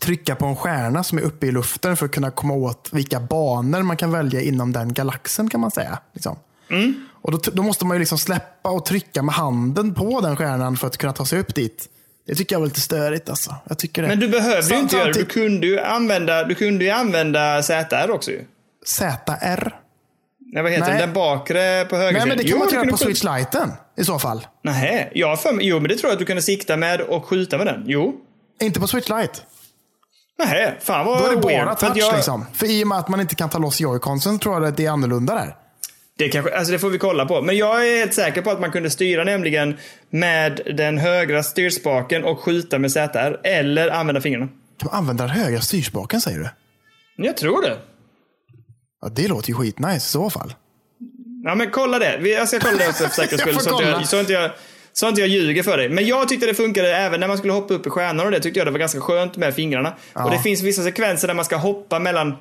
trycka på en stjärna som är uppe i luften för att kunna komma åt vilka banor man kan välja inom den galaxen kan man säga. Liksom. Mm. Och då, då måste man ju liksom släppa och trycka med handen på den stjärnan för att kunna ta sig upp dit. Det tycker jag var lite störigt alltså. Jag tycker det. Men du behövde ju inte göra det. Du kunde ju använda, du kunde ju använda ZR också ju. ZR. Nej, vad heter Nej. den? Den bakre på höger Nej, men det kan man inte göra på Switch. switch-lighten i så fall. Nej, jag för mig, jo men det tror jag att du kunde sikta med och skjuta med den. Jo. Inte på switch-light. Nej, fan vad Då är det weird. bara att touch jag, liksom. För i och med att man inte kan ta loss joyconsen tror jag att det är annorlunda där. Det, kanske, alltså det får vi kolla på. Men jag är helt säker på att man kunde styra nämligen med den högra styrspaken och skjuta med ZR. Eller använda fingrarna. Kan man använda den högra styrspaken säger du? Jag tror det. Ja, det låter ju skitnice i så fall. Ja men kolla det. Vi- Jag ska kolla det också för säkerhets skull. Så, att jag, så, att jag, så att jag ljuger för dig. Men jag tyckte det funkade även när man skulle hoppa upp i stjärnor och det tyckte jag det var ganska skönt med fingrarna. Och det finns vissa sekvenser där man ska hoppa mellan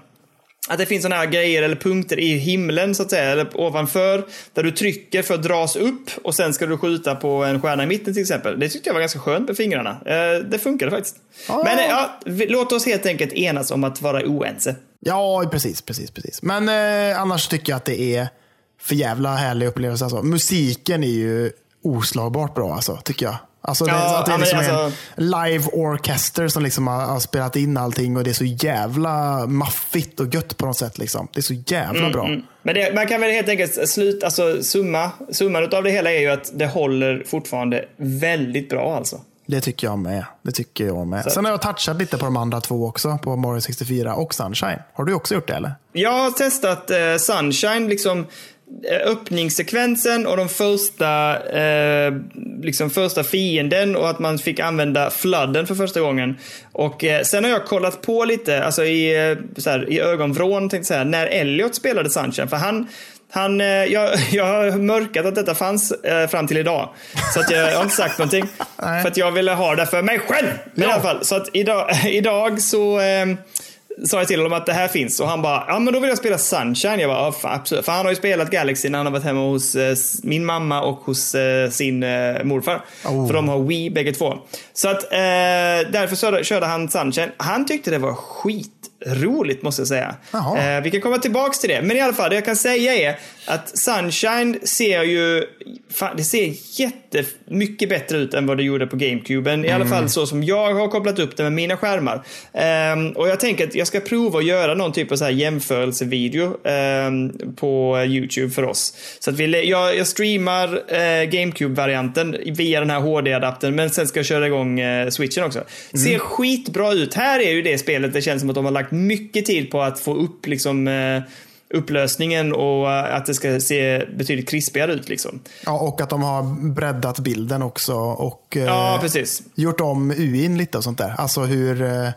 att det finns sådana här grejer eller punkter i himlen så att säga, eller ovanför, där du trycker för att dras upp och sen ska du skjuta på en stjärna i mitten till exempel. Det tyckte jag var ganska skönt med fingrarna. Eh, det funkade faktiskt. Ja. Men eh, ja, låt oss helt enkelt enas om att vara oense. Ja, precis, precis, precis. Men eh, annars tycker jag att det är för jävla härlig upplevelse. Alltså. Musiken är ju oslagbart bra, alltså, tycker jag. Alltså, det, Ja, att det är liksom alltså- en live orchester som liksom har, har spelat in allting och det är så jävla maffigt och gött på något sätt. Liksom. Det är så jävla bra. Men det, man kan väl helt enkelt sluta, alltså summa, summan av det hela är ju att det håller fortfarande väldigt bra alltså. Det tycker jag med. Det tycker jag med. Sen har jag touchat lite på de andra två också, på Mario 64 och Sunshine. Har du också gjort det eller? Jag har testat eh, Sunshine, liksom öppningssekvensen och de första, eh, liksom första fienden och att man fick använda flooden för första gången. Och eh, sen har jag kollat på lite, alltså i, eh, så här, i ögonvrån, tänkte säga, när Elliot spelade Sunshine. För han, han, eh, jag, jag har mörkat att detta fanns eh, fram till idag. Så att jag, jag har inte sagt någonting. för att jag ville ha det för mig själv. Men i Ja. alla fall, så att idag, idag så eh, sa jag till honom att det här finns och han bara, ja men då vill jag spela Sunshine. Jag bara, ja, fan, absolut. För han har ju spelat Galaxy när han har varit hemma hos eh, min mamma och hos eh, sin eh, morfar. Oh. För de har Wii bägge två. Så att eh, därför körde, körde han Sunshine. Han tyckte det var skitroligt måste jag säga. Eh, vi kan komma tillbaks till det. Men i alla fall, det jag kan säga är att Sunshine ser ju, fan, det ser jättemycket bättre ut än vad det gjorde på GameCuben. I alla fall så som jag har kopplat upp det med mina skärmar. Ehm, och jag tänker att jag ska prova att göra någon typ av så här jämförelsevideo ehm, på YouTube för oss. Så att vi, jag, jag streamar eh, GameCube-varianten via den här HD-adaptern, men sen ska jag köra igång eh, switchen också. Ser skitbra ut. Här är ju det spelet det känns som att de har lagt mycket tid på att få upp liksom, eh, upplösningen och eh, att det ska se betydligt krispigare ut. Liksom. Ja, och att de har breddat bilden också och eh, Ja, precis. gjort om UIn lite och sånt där. Alltså hur, eh,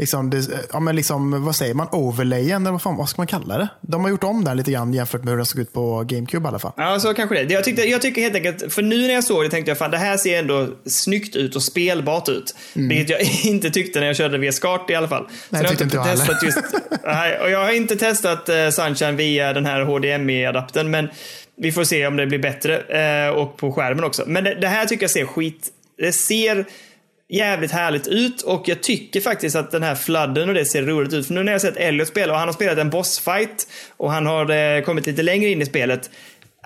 liksom, det, ja, men liksom, vad säger man, overlayen, eller vad, fan, vad ska man kalla det? De har gjort om den lite grann jämfört med hur den såg ut på GameCube i alla fall. Ja, så kanske det. Jag, tyckte, jag tycker helt enkelt, för nu när jag såg det tänkte jag fan det här ser ändå snyggt ut och spelbart ut. Vilket jag inte tyckte när jag körde via SCART i alla fall. Mm. Nej, så tyckte inte jag heller. testat just, nej, och jag har inte testat eh, Sunshine via den här HDMI-adaptern, men vi får se om det blir bättre. Eh, och på skärmen också. Men det, det här tycker jag ser skit... Det ser jävligt härligt ut och jag tycker faktiskt att den här fladden och det ser roligt ut. För nu när jag sett Elliot spela och han har spelat en bossfight och han har eh, kommit lite längre in i spelet.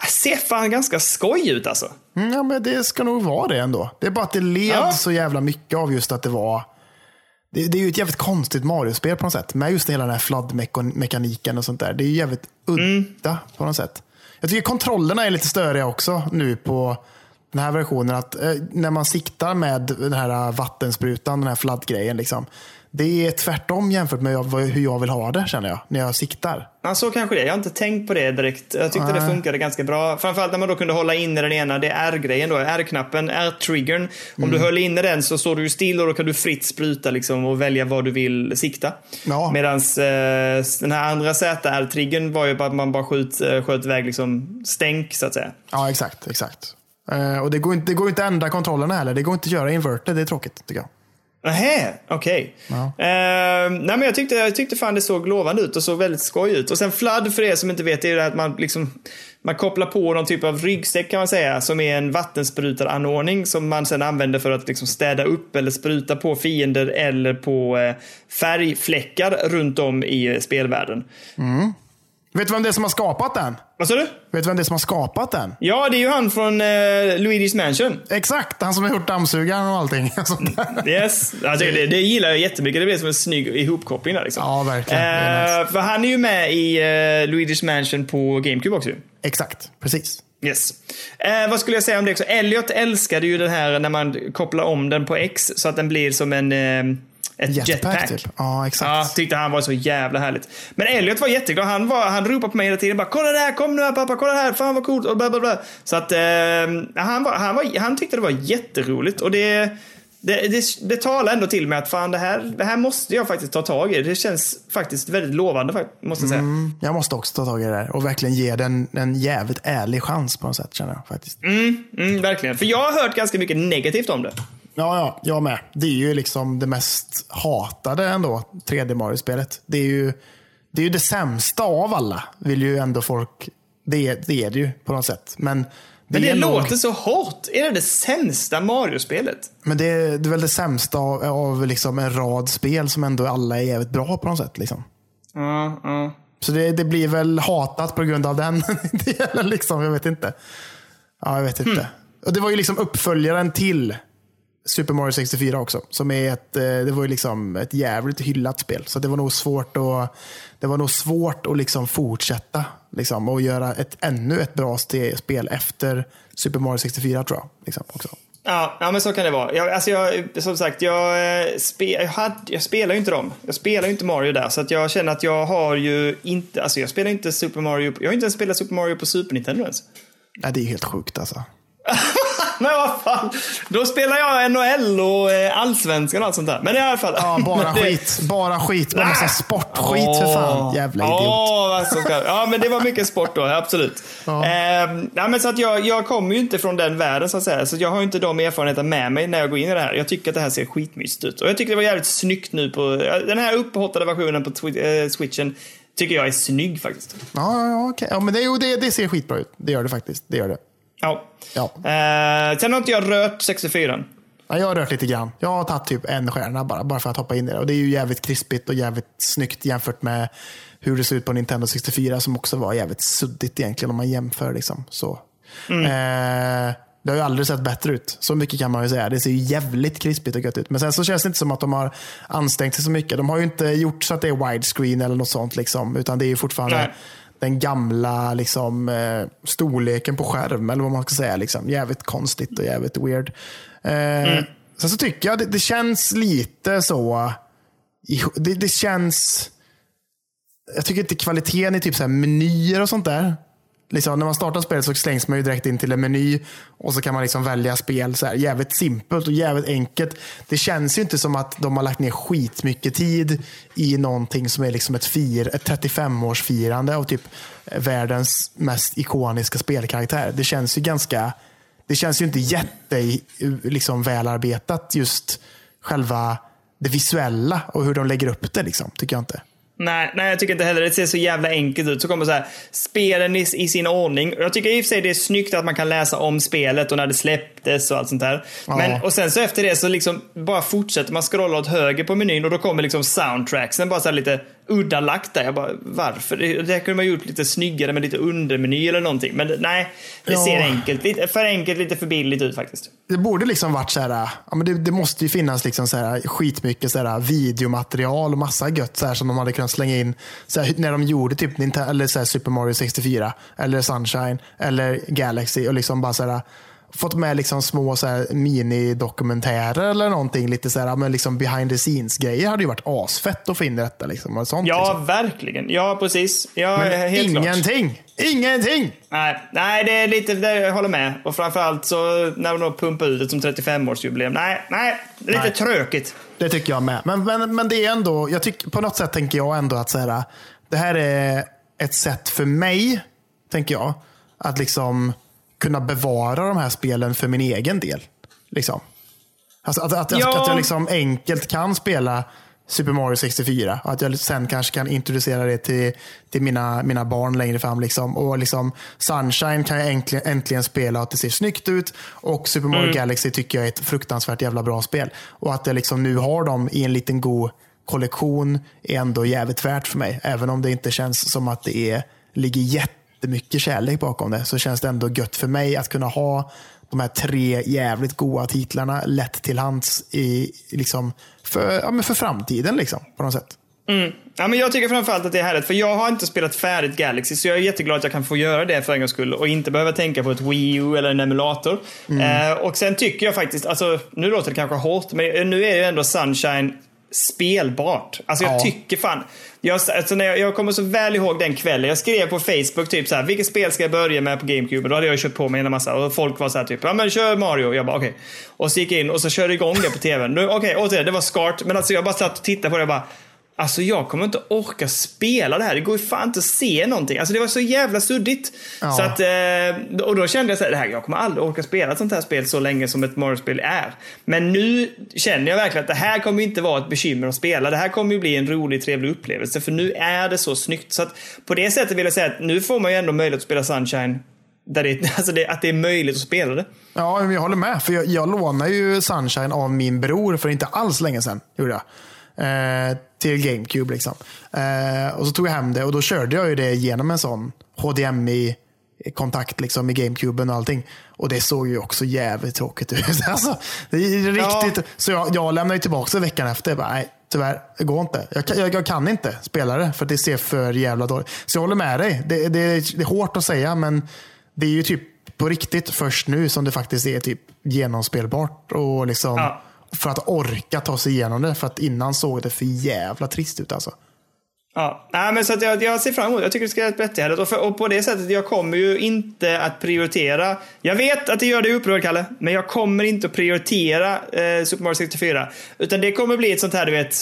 Ser fan ganska skoj ut alltså. Mm, ja, men det ska nog vara det ändå. Det är bara att det led Ja. så jävla mycket av just att det var det, det är ju ett jävligt konstigt Mario-spel på något sätt. Med just hela den här fladdmekaniken och sånt där. Det är ju jävligt udda på något sätt. Jag tycker kontrollerna är lite störiga också nu på den här versionen. Att eh, När man siktar med den här vattensprutan, den här fladdgrejen. Liksom, det är tvärtom jämfört med hur jag vill ha det känner jag. När jag siktar. Ja, så kanske det är. Jag har inte tänkt på det direkt. Jag tyckte det Nej. funkade ganska bra. Framförallt när man då kunde hålla inne den ena, det är R-grejen då, R-knappen, R-triggern. Om du höll inne den så står du ju still och då kan du fritt spruta liksom och välja vad du vill sikta. Ja. Medan eh, den här andra Z-R-triggern var ju bara att man bara skjut, eh, sköt iväg liksom stänk så att säga. Ja, exakt. exakt. Eh, och det går, inte, det går inte att ändra kontrollerna heller. Det går inte att göra inverted. Det är tråkigt tycker jag. Nähä, okej. Ja. Eh, nej men jag tyckte, jag tyckte fan det såg lovande ut och såg väldigt skoj ut. Och sen fladd för er som inte vet, det är det att man liksom man kopplar på någon typ av ryggsäck kan man säga, som är en vattensprutar-anordning som man sen använder för att liksom städa upp eller spruta på fiender eller på eh, färgfläckar runt om i spelvärlden. Vet du vem det är som har skapat den? Vad sa du? Vet du vem det är som har skapat den? Ja, det är ju han från eh, Luigi's Mansion. Exakt, han som har gjort dammsugaren och allting. Där. Yes, alltså, det, det gillar jag jättemycket. Det blir som en snygg ihopkoppling där. Liksom. Ja, verkligen. Eh, För han är ju med i uh, Luigi's Mansion på GameCube också. Exakt, precis. Yes. Eh, vad skulle jag säga om det också? Elliot älskade ju den här när man kopplar om den på X så att den blir som en eh, ett Jetpack, jetpack. typ. Ja, exakt. Ja, tyckte han var så jävla härligt. Men Elliot var jätteglad. Han, var, han ropade på mig hela tiden. Bara, kolla där, kom nu här pappa, kolla här, fan vad coolt. Och bla, bla, bla. Så att eh, han, var, han, var, han tyckte det var jätteroligt. Och det, det, det, det talar ändå till mig att fan det här, det här måste jag faktiskt ta tag i. Det känns faktiskt väldigt lovande, måste jag säga. Jag måste också ta tag i det där och verkligen ge den en jävligt ärlig chans på något sätt känner jag faktiskt. Mm, verkligen. För jag har hört ganska mycket negativt om det. Ja, ja, jag med. Det är ju liksom det mest hatade ändå, 3D Mario-spelet. Det är ju det, är ju det sämsta av alla, vill ju ändå folk... Det, är- det är det ju på något sätt. Men det, Men det är nog- låter så hårt. Är det det sämsta Mario-spelet? Men det, är- det är väl det sämsta av, av liksom en rad spel som ändå alla är jävligt bra på något sätt. Liksom. Ja, ja. Så det, det blir väl hatat på grund av den delen. Liksom, jag vet inte. Ja, jag vet inte. Och Det var ju liksom uppföljaren till Super Mario 64 också. Som är ett, eh, det var ju liksom ett jävligt hyllat spel. Så det var nog svårt att, det var nog svårt att liksom fortsätta liksom, och göra ett, ännu ett bra spel efter Super Mario 64 tror jag. Liksom, också. Ja, ja, men så kan det vara. Jag, alltså jag, som sagt, jag, eh, spe, jag, hade, jag spelar ju inte dem. Jag spelar ju inte Mario där, så att jag känner att jag har ju inte... Alltså jag spelar inte Super Mario... Jag har inte ens spelat Super Mario på Super Nintendo ens. Nej, det är helt sjukt alltså. Men vad fan, då spelar jag NHL och eh, Allsvenskan och allt sånt där. Men i alla fall. Ja, bara det- skit. Bara skit. Bara massa sportskit för fan. Jävla idiot. Åh, vad så ska- ja, men det var mycket sport då, absolut. Ja. Ehm, ja, men så att jag, jag kommer ju inte från den världen så att säga. Så jag har ju inte de erfarenheterna med mig när jag går in i det här. Jag tycker att det här ser skitmysigt ut. Och jag tycker det var jävligt snyggt nu på den här upphottade versionen på twi- eh, switchen. Tycker jag är snygg faktiskt. Ja, ja, ja, okej. ja men det, det, det ser skitbra ut. Det gör det faktiskt. Det gör det. Ja. Ja. Eh, sen har inte jag rört 64. Ja, jag har rört lite grann. Jag har tagit typ en stjärna bara, bara för att hoppa in i det. Och det är ju jävligt krispigt och jävligt snyggt jämfört med hur det ser ut på Nintendo 64 som också var jävligt suddigt egentligen om man jämför. Liksom. Så. Eh, det har ju aldrig sett bättre ut. Så mycket kan man ju säga. Det ser ju jävligt krispigt och gött ut. Men sen så känns det inte som att de har ansträngt sig så mycket. De har ju inte gjort så att det är widescreen eller något sånt. Liksom, utan det är ju fortfarande Nej. Den gamla liksom, eh, storleken på skärm, eller vad man ska säga. Liksom. Jävligt konstigt och jävligt weird. Eh, Sen så tycker jag det, det känns lite så det, det känns... Jag tycker inte kvaliteten i typ så här menyer och sånt där. Liksom, när man startar spelet så slängs man ju direkt in till en meny och så kan man liksom välja spel. Så här, jävligt simpelt och jävligt enkelt. Det känns ju inte som att de har lagt ner skitmycket tid i någonting som är liksom ett, fir, ett 35-årsfirande av typ världens mest ikoniska spelkaraktär. Det känns ju ganska... Det känns ju inte jätte liksom, välarbetat just själva det visuella och hur de lägger upp det. Liksom, tycker jag inte. Nej, nej, jag tycker inte heller det ser så jävla enkelt ut. Så kommer så här, spelen i, i sin ordning. Jag tycker i och för sig det är snyggt att man kan läsa om spelet och när det släpptes och allt sånt där. Ja. Men, och sen så efter det så liksom bara fortsätter man scrolla åt höger på menyn och då kommer liksom soundtracksen bara så här lite udda lagt där. Jag bara, varför? Det, det kunde man gjort lite snyggare med lite undermeny eller någonting. Men det, nej, det Ja. ser enkelt, lite, för enkelt, lite för billigt ut faktiskt. Det borde liksom varit så här, ja, men det, det måste ju finnas liksom så här, skitmycket så här, videomaterial och massa gött så här, som de hade kunnat slänga in så här, när de gjorde typ Nintendo, eller så här, Super Mario 64 eller Sunshine eller Galaxy och liksom bara så här, fått med liksom små så här, minidokumentärer eller någonting. Lite så här, men liksom behind the scenes grejer hade ju varit asfett att få in i detta. Liksom, sånt, Ja, liksom. verkligen. Ja, precis. Ja, Men helt klart. ingenting! Ingenting! Nej, nej, det är lite, det, jag håller med. Och framförallt så när de då pumpar ut det som 35-årsjubileum. Nej, nej, det är lite Nej. tråkigt. Det tycker jag med. Men, men, men det är ändå, jag tycker, på något sätt tänker jag ändå att så här, det här är ett sätt för mig, tänker jag, att liksom kunna bevara de här spelen för min egen del. Liksom. Alltså att, att, Ja. att, att jag liksom enkelt kan spela Super Mario 64 och att jag sen kanske kan introducera det till, till mina, mina barn längre fram. Liksom. Och liksom Sunshine kan jag äntligen, äntligen spela och att det ser snyggt ut. Och Super Mario Galaxy tycker jag är ett fruktansvärt jävla bra spel. Och att jag liksom nu har dem i en liten god kollektion är ändå jävligt värt för mig. Även om det inte känns som att det är, ligger jättemycket kärlek bakom det så känns det ändå gött för mig att kunna ha de här tre jävligt goda titlarna lätt till hands i, liksom, för, ja, för framtiden. Liksom, på något sätt. Ja, men jag tycker framförallt att det är härligt, för jag har inte spelat färdigt Galaxy, så jag är jätteglad att jag kan få göra det för en gångs skull och inte behöva tänka på ett Wii U eller en emulator. Eh, och sen tycker jag faktiskt, alltså nu låter det kanske hårt, men nu är ju ändå Sunshine spelbart. Alltså jag Ja. tycker fan, jag, alltså när jag, jag kommer så väl ihåg den kvällen, jag skrev på Facebook typ så här, vilket spel ska jag börja med på GameCube? Och då hade jag kört på mig en massa och folk var så här typ, ja men kör Mario. Jag bara okej. Och så gick jag in och så körde igång det på tvn. Okej, Okej, återigen, det var skart, men alltså jag bara satt och tittade på det och bara Alltså jag kommer inte orka spela det här. Det går ju fan inte att se någonting. Alltså det var så jävla suddigt. Ja. Så att, eh, och då kände jag så här, det här, jag kommer aldrig orka spela ett sånt här spel så länge som ett Mario-spel är. Men nu känner jag verkligen att det här kommer inte vara ett bekymmer att spela. Det här kommer ju bli en rolig, trevlig upplevelse. För nu är det så snyggt. Så att på det sättet vill jag säga att nu får man ju ändå möjlighet att spela Sunshine. Där det, alltså det, att det är möjligt att spela det. Ja, jag håller med. För jag, jag lånade ju Sunshine av min bror för inte alls länge sedan. Gjorde jag. Eh, till GameCube. Liksom. Eh, och så tog jag hem det och då körde jag ju det genom en sån HDMI-kontakt liksom, i GameCuben och allting. Och det såg ju också jävligt tråkigt ut. alltså, det är riktigt. Så jag, jag lämnade tillbaka det veckan efter. Jag bara, nej, tyvärr, det går inte. Jag, kan- jag, jag kan inte spela det för det ser för jävla dåligt Så jag håller med dig. Det, det, det är hårt att säga, men det är ju typ på riktigt först nu som det faktiskt är typ genomspelbart. Och liksom, Ja. För att orka ta sig igenom det. För att innan såg det för jävla trist ut alltså. Ja, Nej, men så att jag, jag ser fram emot Jag tycker det ska vara bättre. berättigat. Och, för, och på det sättet, jag kommer ju inte att prioritera. Jag vet att det gör dig upprörd, Kalle. Men jag kommer inte att prioritera eh, Super Mario 64. Utan det kommer bli ett sånt här, du vet,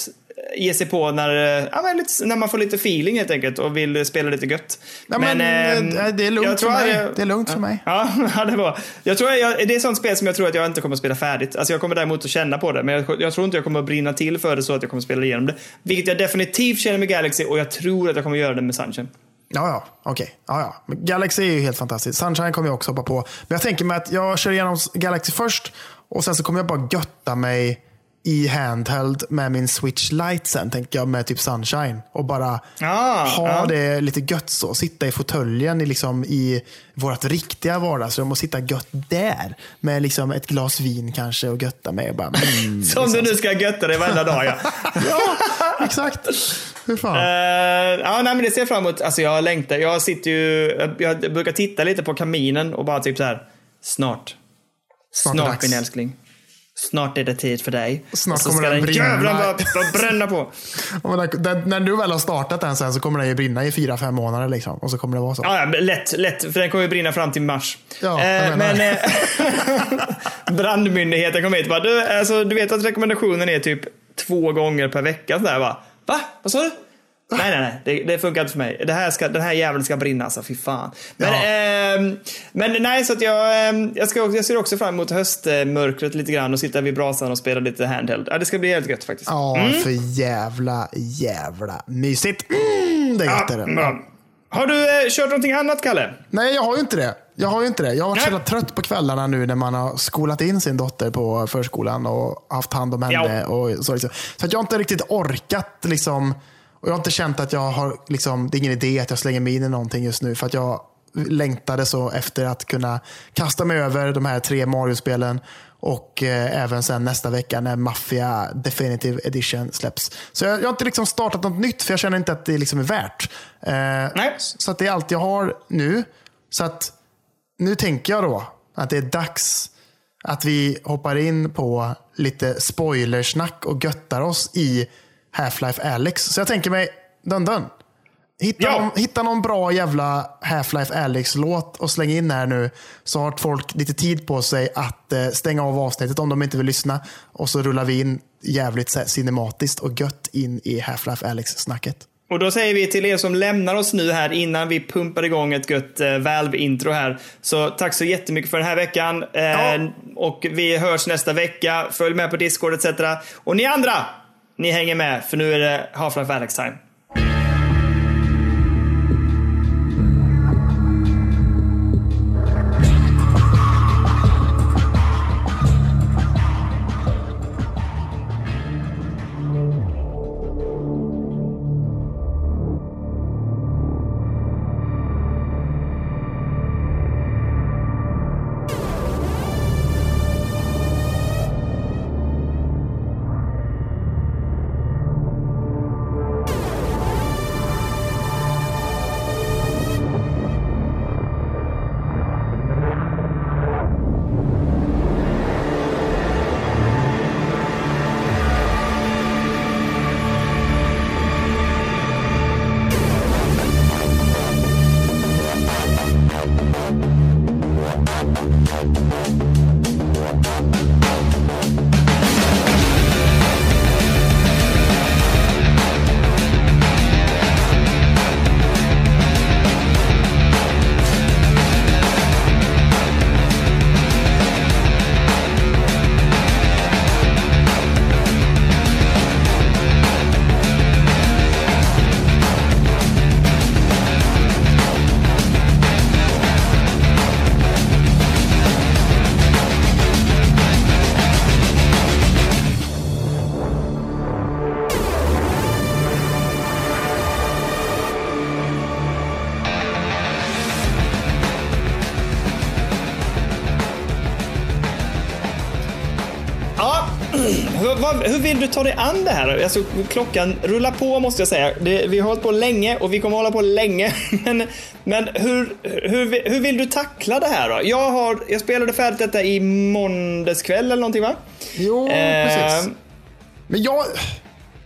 ge sig på när, eh, ja, men lite, när man får lite feeling helt enkelt och vill spela lite gött. Ja, men, ehm, eh, det är lugnt för mig. Det är lugnt för mig. Ja, ja, det var. Jag tror jag, det är sånt spel som jag tror att jag inte kommer att spela färdigt. Alltså jag kommer däremot att känna på det, men jag, jag tror inte jag kommer att brinna till för det så att jag kommer att spela igenom det. Vilket jag definitivt känner med Galaxy och jag tror att jag kommer att göra det med Sunshine. Ja, ja, okej. Ja, ja. Men Galaxy är ju helt fantastiskt. Sunshine kommer jag också hoppa på. Men jag tänker mig att jag kör igenom Galaxy först och sen så kommer jag bara götta mig i handheld med min Switch Lite sen, tänker jag, med typ Sunshine. Och bara Ah, ha ja. det lite gött så. Sitta i fåtöljen i, liksom, i vårt riktiga vardagsrum och sitta gött där. Med liksom ett glas vin kanske och götta mig. Och bara, mm, Som du nu ska götta dig varenda dag ja. ja, exakt. Hur fan? Eh, ja, nej, men det ser jag fram emot. Alltså jag längtar. Jag sitter ju, jag brukar titta lite på kaminen och bara typ så här. Snart. Snart Snart min älskling. Snart är det tid för dig. Snart och så kommer ska den den bara, bara bränna på. När, den, när du väl har startat den sen så kommer den ju brinna i fyra, fem månader. Liksom, och så kommer det vara så. Ja, ja, lätt, lätt. För den kommer ju brinna fram till mars. Ja, eh, men eh, brandmyndigheten kommer hit och bara, du, alltså, du vet att rekommendationen är typ två gånger per vecka. Sådär, va? Va? Vad sa du? Nej, nej, nej. Det, det funkar inte för mig. Det här ska, den här jäveln ska brinna, alltså. Fy fan. Men, Ja. ehm, men nej, så att jag, ehm, jag, ska, jag ser också fram emot höstmörkret lite grann och sitta vid brasan och spela lite handheld. Ja, det ska bli helt gött faktiskt. Ja, för jävla, jävla mysigt. Mm, det är gött är det. Ja. Har du eh, kört någonting annat, Kalle? Nej, jag har ju inte det. Jag har ju inte det. Jag har varit så jävla trött på kvällarna nu när man har skolat in sin dotter på förskolan och haft hand om henne. Ja. Och så, liksom. så att jag har inte riktigt orkat. Liksom, och Jag har inte känt att jag har, liksom, det är ingen idé att jag slänger mig in i någonting just nu. För att jag längtade så efter att kunna kasta mig över de här tre Mario-spelen. Och eh, även sen nästa vecka när Mafia Definitive Edition släpps. Så jag, jag har inte liksom startat något nytt för jag känner inte att det liksom är värt. Eh, Nej. så att det är allt jag har nu. Så att nu tänker jag då att det är dags att vi hoppar in på lite spoilersnack och göttar oss i Half-Life Alyx. Så jag tänker mig, dun dun. Hitta, Ja. någon, hitta någon bra jävla Half-Life Alyx-låt och släng in här nu. Så har folk lite tid på sig att eh, stänga av avsnittet om de inte vill lyssna. Och så rullar vi in jävligt cinematiskt och gött in i Half-Life Alyx-snacket. Och då säger vi till er som lämnar oss nu här innan vi pumpar igång ett gött eh, Valve-intro här. Så tack så jättemycket för den här veckan. Eh, Ja. Och vi hörs nästa vecka. Följ med på Discord etc. Och ni andra, ni hänger med för nu är det Half-Life Alex-time. Vill du ta dig an det här? Alltså, klockan rullar på måste jag säga. Det, vi har hållit på länge och vi kommer hålla på länge. Men, men hur, hur, hur vill du tackla det här då? Jag, har, jag spelade färdigt detta i måndags kväll eller någonting va? Jo, Eh, precis. Men jag,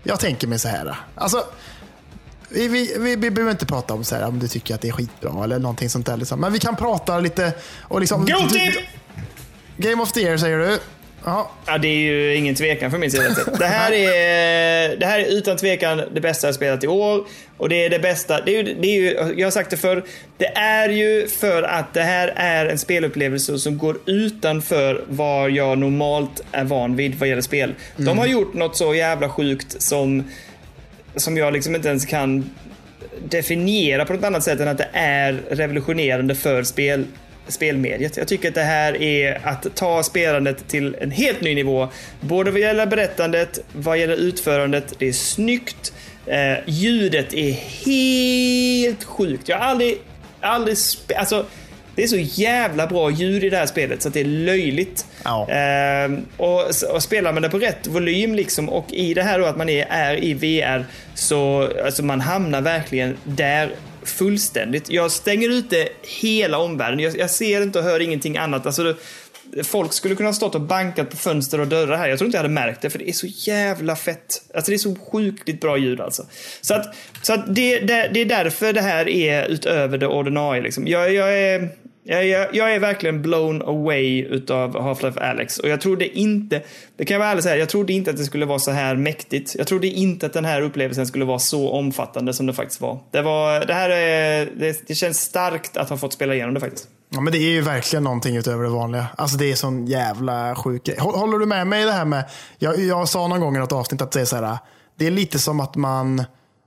jag tänker mig så här. Alltså, vi, vi, vi, vi behöver inte prata om så här, om du tycker att det är skitbra eller någonting sånt där. Liksom. Men vi kan prata lite. Och liksom, team! Game of the year säger du. Ja, Ja, det är ju ingen tvekan från min sida. Det här är, det här är utan tvekan det bästa jag spelat i år. Och det är det bästa. Det är ju, det är ju, jag har sagt det förr. Det är ju för att det här är en spelupplevelse som går utanför vad jag normalt är van vid vad gäller spel. De har gjort något så jävla sjukt som, som jag liksom inte ens kan definiera på något annat sätt än att det är revolutionerande för spel, spelmediet. Jag tycker att det här är att ta spelandet till en helt ny nivå. Både vad gäller berättandet, vad gäller utförandet. Det är snyggt. Eh, ljudet är helt sjukt. Jag har aldrig, aldrig alltså, det är så jävla bra ljud i det här spelet så att det är löjligt. Ja. Ehm, och, och spelar man det på rätt volym liksom och i det här då att man är, är i VR så alltså man hamnar verkligen där fullständigt. Jag stänger ute hela omvärlden. Jag, jag ser inte och hör ingenting annat. Alltså, det- folk skulle kunna ha stått och bankat på fönster och dörrar här. Jag tror inte jag hade märkt det, för det är så jävla fett. Alltså det är så sjukligt bra ljud alltså. Så att, så att det, det, det är därför det här är utöver det ordinarie. Liksom. Jag, jag är... Jag, jag, jag, är verkligen blown away utav Half-Life Alex och jag trodde inte, det kan jag vara ärlig säga, jag trodde inte att det skulle vara så här mäktigt. Jag trodde inte att den här upplevelsen skulle vara så omfattande som det faktiskt var. Det, var, det här är, det, det känns starkt att ha fått spela igenom det faktiskt. Ja, men det är ju verkligen någonting utöver det vanliga. Alltså det är sån jävla sjuk Håller du med mig i det här med, jag, jag sa någon gång i något avsnitt att det är så här, det är lite som att man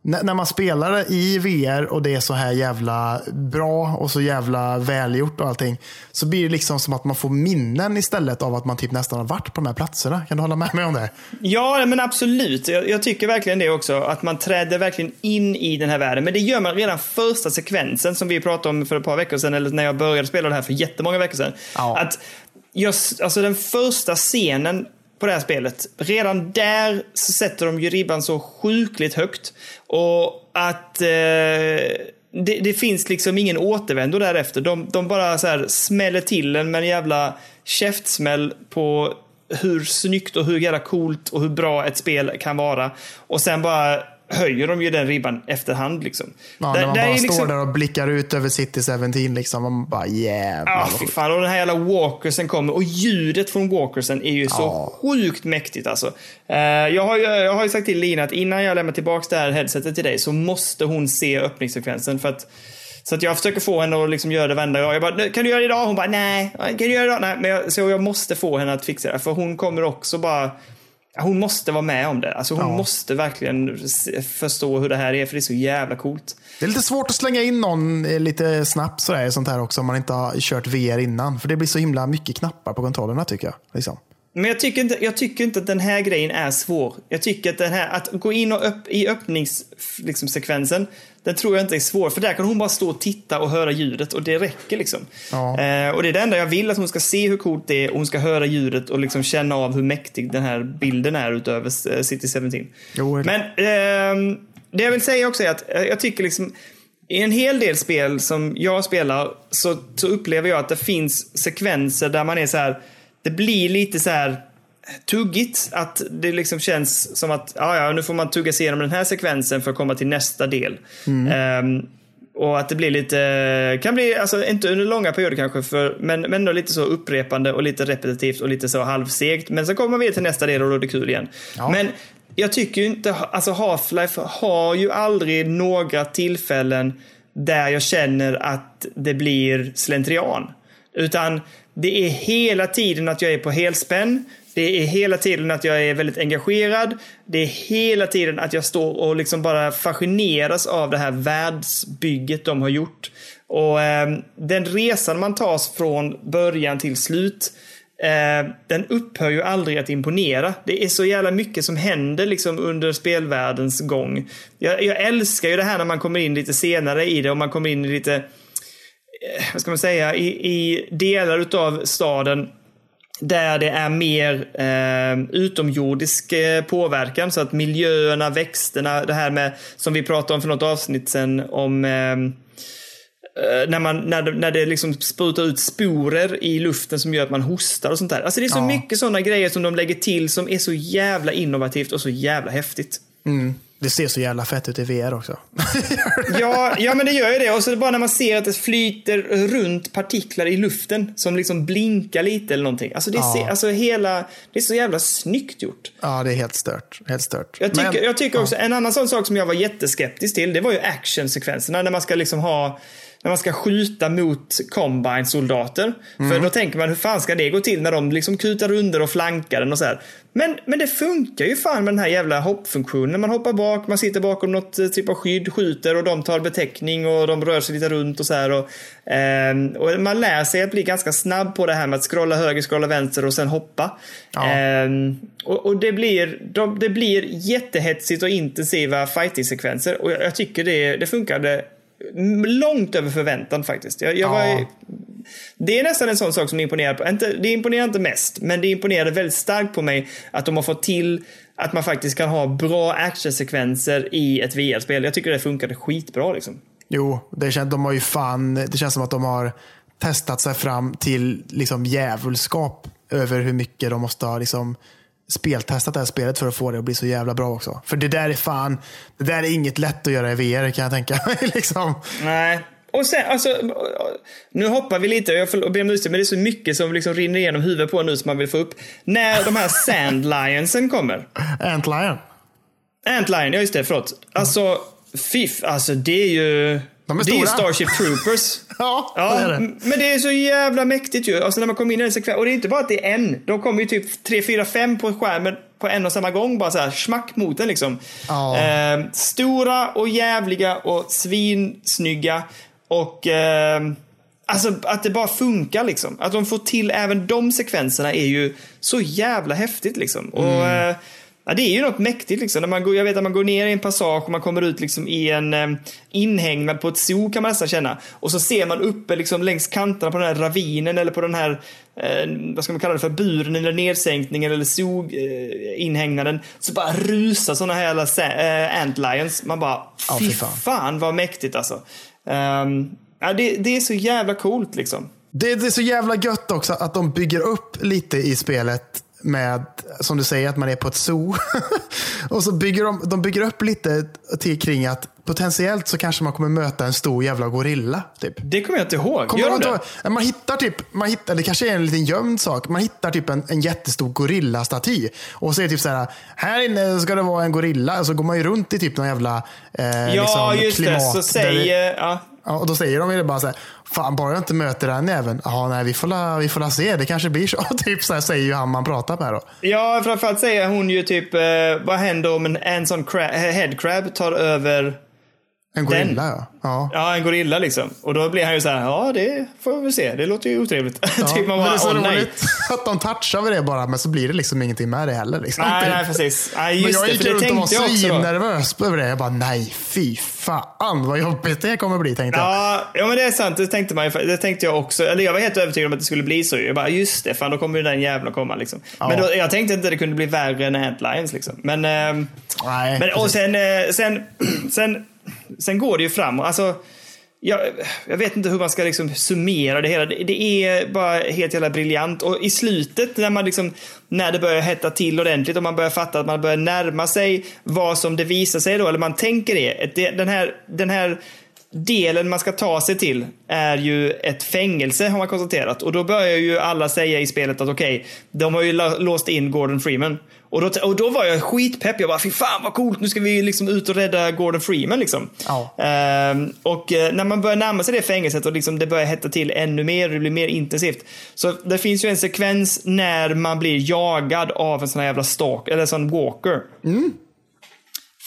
när man spelar i VR och det är så här jävla bra och så jävla välgjort och allting. Så blir det liksom som att man får minnen istället av att man typ nästan har varit på de här platserna. Kan du hålla med mig om det? Ja, men absolut. Jag, jag tycker verkligen det också. Att man träder verkligen in i den här världen. Men det gör man redan första sekvensen som vi pratade om för ett par veckor sedan. Eller när jag började spela det här för jättemånga veckor sedan. Ja. Att just, alltså den första scenen på det här spelet. Redan där så sätter de ju ribban så sjukligt högt. Och att eh, det, det, finns liksom ingen återvändo därefter. De, de bara så här smäller till en med en jävla käftsmäll på hur snyggt och hur jävla coolt och hur bra ett spel kan vara. Och sen bara höjer de ju den ribban efterhand. Liksom. Ja, där, när man bara står liksom... där och blickar ut över City 17. Liksom, man bara jävlar. Ja, fy fan. Och den här jävla walkersen kommer. Och ljudet från walkersen är ju ja. så sjukt mäktigt alltså. Uh, jag, har ju, jag har ju sagt till Lina att innan jag lämnar tillbaka det här headsetet till dig så måste hon se öppningssekvensen. För att så att jag försöker få henne att liksom göra det varenda dag. Jag bara, kan du göra det idag? Hon bara, nej. Kan du göra det idag? Nej. Men jag, så jag måste få henne att fixa det. För hon kommer också bara hon måste vara med om det. Alltså hon ja. måste verkligen förstå hur det här är, för det är så jävla coolt. Det är lite svårt att slänga in någon eh, lite snabbt sådär, sånt här också, om man inte har kört VR innan. För det blir så himla mycket knappar på kontrollerna tycker jag. Liksom. Men jag tycker, inte, jag tycker inte att den här grejen är svår. Jag tycker att den här, att gå in och upp, i öppningssekvensen, liksom, den tror jag inte är svår. För där kan hon bara stå och titta och höra ljudet och det räcker liksom. Ja. Eh, och det är det enda jag vill, att hon ska se hur coolt det är och hon ska höra ljudet och liksom känna av hur mäktig den här bilden är utöver eh, City 17. Jo, Men eh, det jag vill säga också är att jag tycker liksom i en hel del spel som jag spelar så, så upplever jag att det finns sekvenser där man är så här det blir lite så här tuggigt. Att det liksom känns som att ja, ja, nu får man tugga sig igenom den här sekvensen för att komma till nästa del. Mm. Um, och att det blir lite, kan bli, alltså inte under långa perioder kanske, för, men, men ändå lite så upprepande och lite repetitivt och lite så halvsegt. Men så kommer man vidare till nästa del och då är det kul igen. Ja. Men jag tycker ju inte, alltså Half-Life har ju aldrig några tillfällen där jag känner att det blir slentrian. Utan det är hela tiden att jag är på helspänn. Det är hela tiden att jag är väldigt engagerad. Det är hela tiden att jag står och liksom bara fascineras av det här världsbygget de har gjort. Och eh, den resan man tas från början till slut eh, den upphör ju aldrig att imponera. Det är så jävla mycket som händer liksom under spelvärldens gång. Jag, jag älskar ju det här när man kommer in lite senare i det och man kommer in i lite Eh, vad ska man säga, i, i delar utav staden där det är mer eh, utomjordisk eh, påverkan. Så att miljöerna, växterna, det här med som vi pratade om för något avsnitt sen om eh, eh när, man, när, det, när det liksom sprutar ut sporer i luften som gör att man hostar och sånt där. Alltså det är så ja. mycket sådana grejer som de lägger till som är så jävla innovativt och så jävla häftigt. Mm. Det ser så jävla fett ut i VR också. ja, ja, men det gör ju det. Och så bara när man ser att det flyter runt partiklar i luften som liksom blinkar lite eller någonting. Alltså det, ja. ser, alltså hela, det är så jävla snyggt gjort. Ja, det är helt stört. Helt stört. Jag tycker, men, jag tycker också, ja. en annan sån sak som jag var jätteskeptisk till, det var ju actionsekvenserna när man ska liksom ha när man ska skjuta mot combine-soldater. Mm. För då tänker man, hur fan ska det gå till när de liksom kutar under och flankar den och så här. Men, men det funkar ju fan med den här jävla hoppfunktionen. Man hoppar bak, man sitter bakom något eh, typ av skydd, skjuter och de tar beteckning och de rör sig lite runt och så här. Och, eh, och man lär sig att bli ganska snabb på det här med att scrolla höger, scrolla vänster och sen hoppa. Ja. Eh, och, och, det, blir, de, det blir jättehetsigt och intensiva fighting-sekvenser. Och jag, jag tycker det, det funkade långt över förväntan faktiskt. Jag, jag var, det är nästan en sån sak som imponerar. På, inte, det imponerar inte mest, men det imponerade väldigt starkt på mig att de har fått till att man faktiskt kan ha bra actionsekvenser i ett VR-spel. Jag tycker det funkade skitbra liksom. Jo, det känns, de har ju fan, det känns som att de har testat sig fram till liksom djävulskap över hur mycket de måste ha liksom, speltestat det här spelet för att få det att bli så jävla bra också. För det där är fan, det där är inget lätt att göra i VR kan jag tänka mig. liksom. Nej. Och sen, alltså, nu hoppar vi lite, jag får be om ursäkt, men det är så mycket som liksom rinner igenom huvudet på nu som man vill få upp. När de här Sand Lionsen kommer. Antlion. Antlion, ja just det, förlåt. Alltså, fiff, alltså det är ju... De är det är ju stora. Starship Troopers. Ja, Ja, det är det. men det är så jävla mäktigt ju. Alltså när man kommer in i den sekvensen. Och det är inte bara att det är en. De kommer ju typ 3, 4, 5 på skärmen på en och samma gång. Bara så här smack mot den liksom. Ja. Eh, stora och jävliga och svinsnygga. Och eh, alltså att det bara funkar liksom. Att de får till även de sekvenserna är ju så jävla häftigt liksom. Och Mm. eh, Ja, det är ju något mäktigt liksom. När man går, jag vet att man går ner i en passage och man kommer ut liksom i en eh, inhägnad på ett zoo kan man nästan känna. Och så ser man uppe liksom längs kanterna på den här ravinen eller på den här, eh, vad ska man kalla det för, buren eller nedsänkningen eller zoo-inhägnaden. så bara rusar sådana här jävla eh, antlions. Man bara, Ja, fy fan. fan. vad mäktigt alltså. Ehm, ja, det, det är så jävla coolt liksom. Det, det är så jävla gött också att de bygger upp lite i spelet med, som du säger, att man är på ett zoo. och så bygger de, de bygger upp lite till, kring att potentiellt så kanske man kommer möta en stor jävla gorilla. Typ. Det kommer jag inte ihåg. Kommer Gör de det? ihåg? Man hittar typ, man hittar, det kanske är en liten gömd sak, man hittar typ en, en jättestor gorillastaty. Och så är det typ så här, här inne ska det vara en gorilla. Och så går man ju runt i typ någon jävla eh, Ja, liksom, just klimat. det. Så säger... Ja. Ja, och då säger de ju bara så här, fan bara jag inte möter den jäveln. Ja, nej, vi får, la, vi får la se, det kanske blir så. typ så här säger ju han man pratar med då. Ja, framförallt säger hon ju typ, eh, vad händer om en, en sån crab, headcrab tar över en gorilla ja. ja. ja, en gorilla liksom? Och då blir han ju så här, ja det får vi se, det låter ju otrevligt. Ja, typ man men det bara, är så roligt att de touchar vid det bara, men så blir det liksom ingenting med det heller. Liksom. Nej, nej, precis. Nej, men jag det, gick det runt och var svinnervös över det. Jag bara, nej fy fan vad jobbigt det kommer bli tänkte jag. Ja, ja, men det är sant. Det tänkte, man, det tänkte jag också. Eller jag var helt övertygad om att det skulle bli så. Jag bara, just det, fan då kommer ju den jävla komma. Liksom. Men då, jag tänkte inte att det kunde bli värre än Antlions. Liksom. Men, ehm, Nej, men och sen, eh, sen, sen, sen går det ju framåt. Alltså, jag, jag vet inte hur man ska liksom summera det hela. Det, det är bara helt jävla briljant. Och i slutet, när, man liksom, när det börjar hetta till ordentligt och man börjar fatta att man börjar närma sig vad som det visar sig då, eller man tänker det. att det den, här, den här delen man ska ta sig till är ju ett fängelse har man konstaterat. Och då börjar ju alla säga i spelet att okej, de har ju låst in Gordon Freeman. Och då, och då var jag skitpepp. Jag bara, fy fan vad coolt, nu ska vi liksom ut och rädda Gordon Freeman liksom. Ja. Ehm, och eh, när man börjar närma sig det fängelset och liksom det börjar hetta till ännu mer det blir mer intensivt. Så det finns ju en sekvens när man blir jagad av en sån här jävla stalk, eller en sån walker.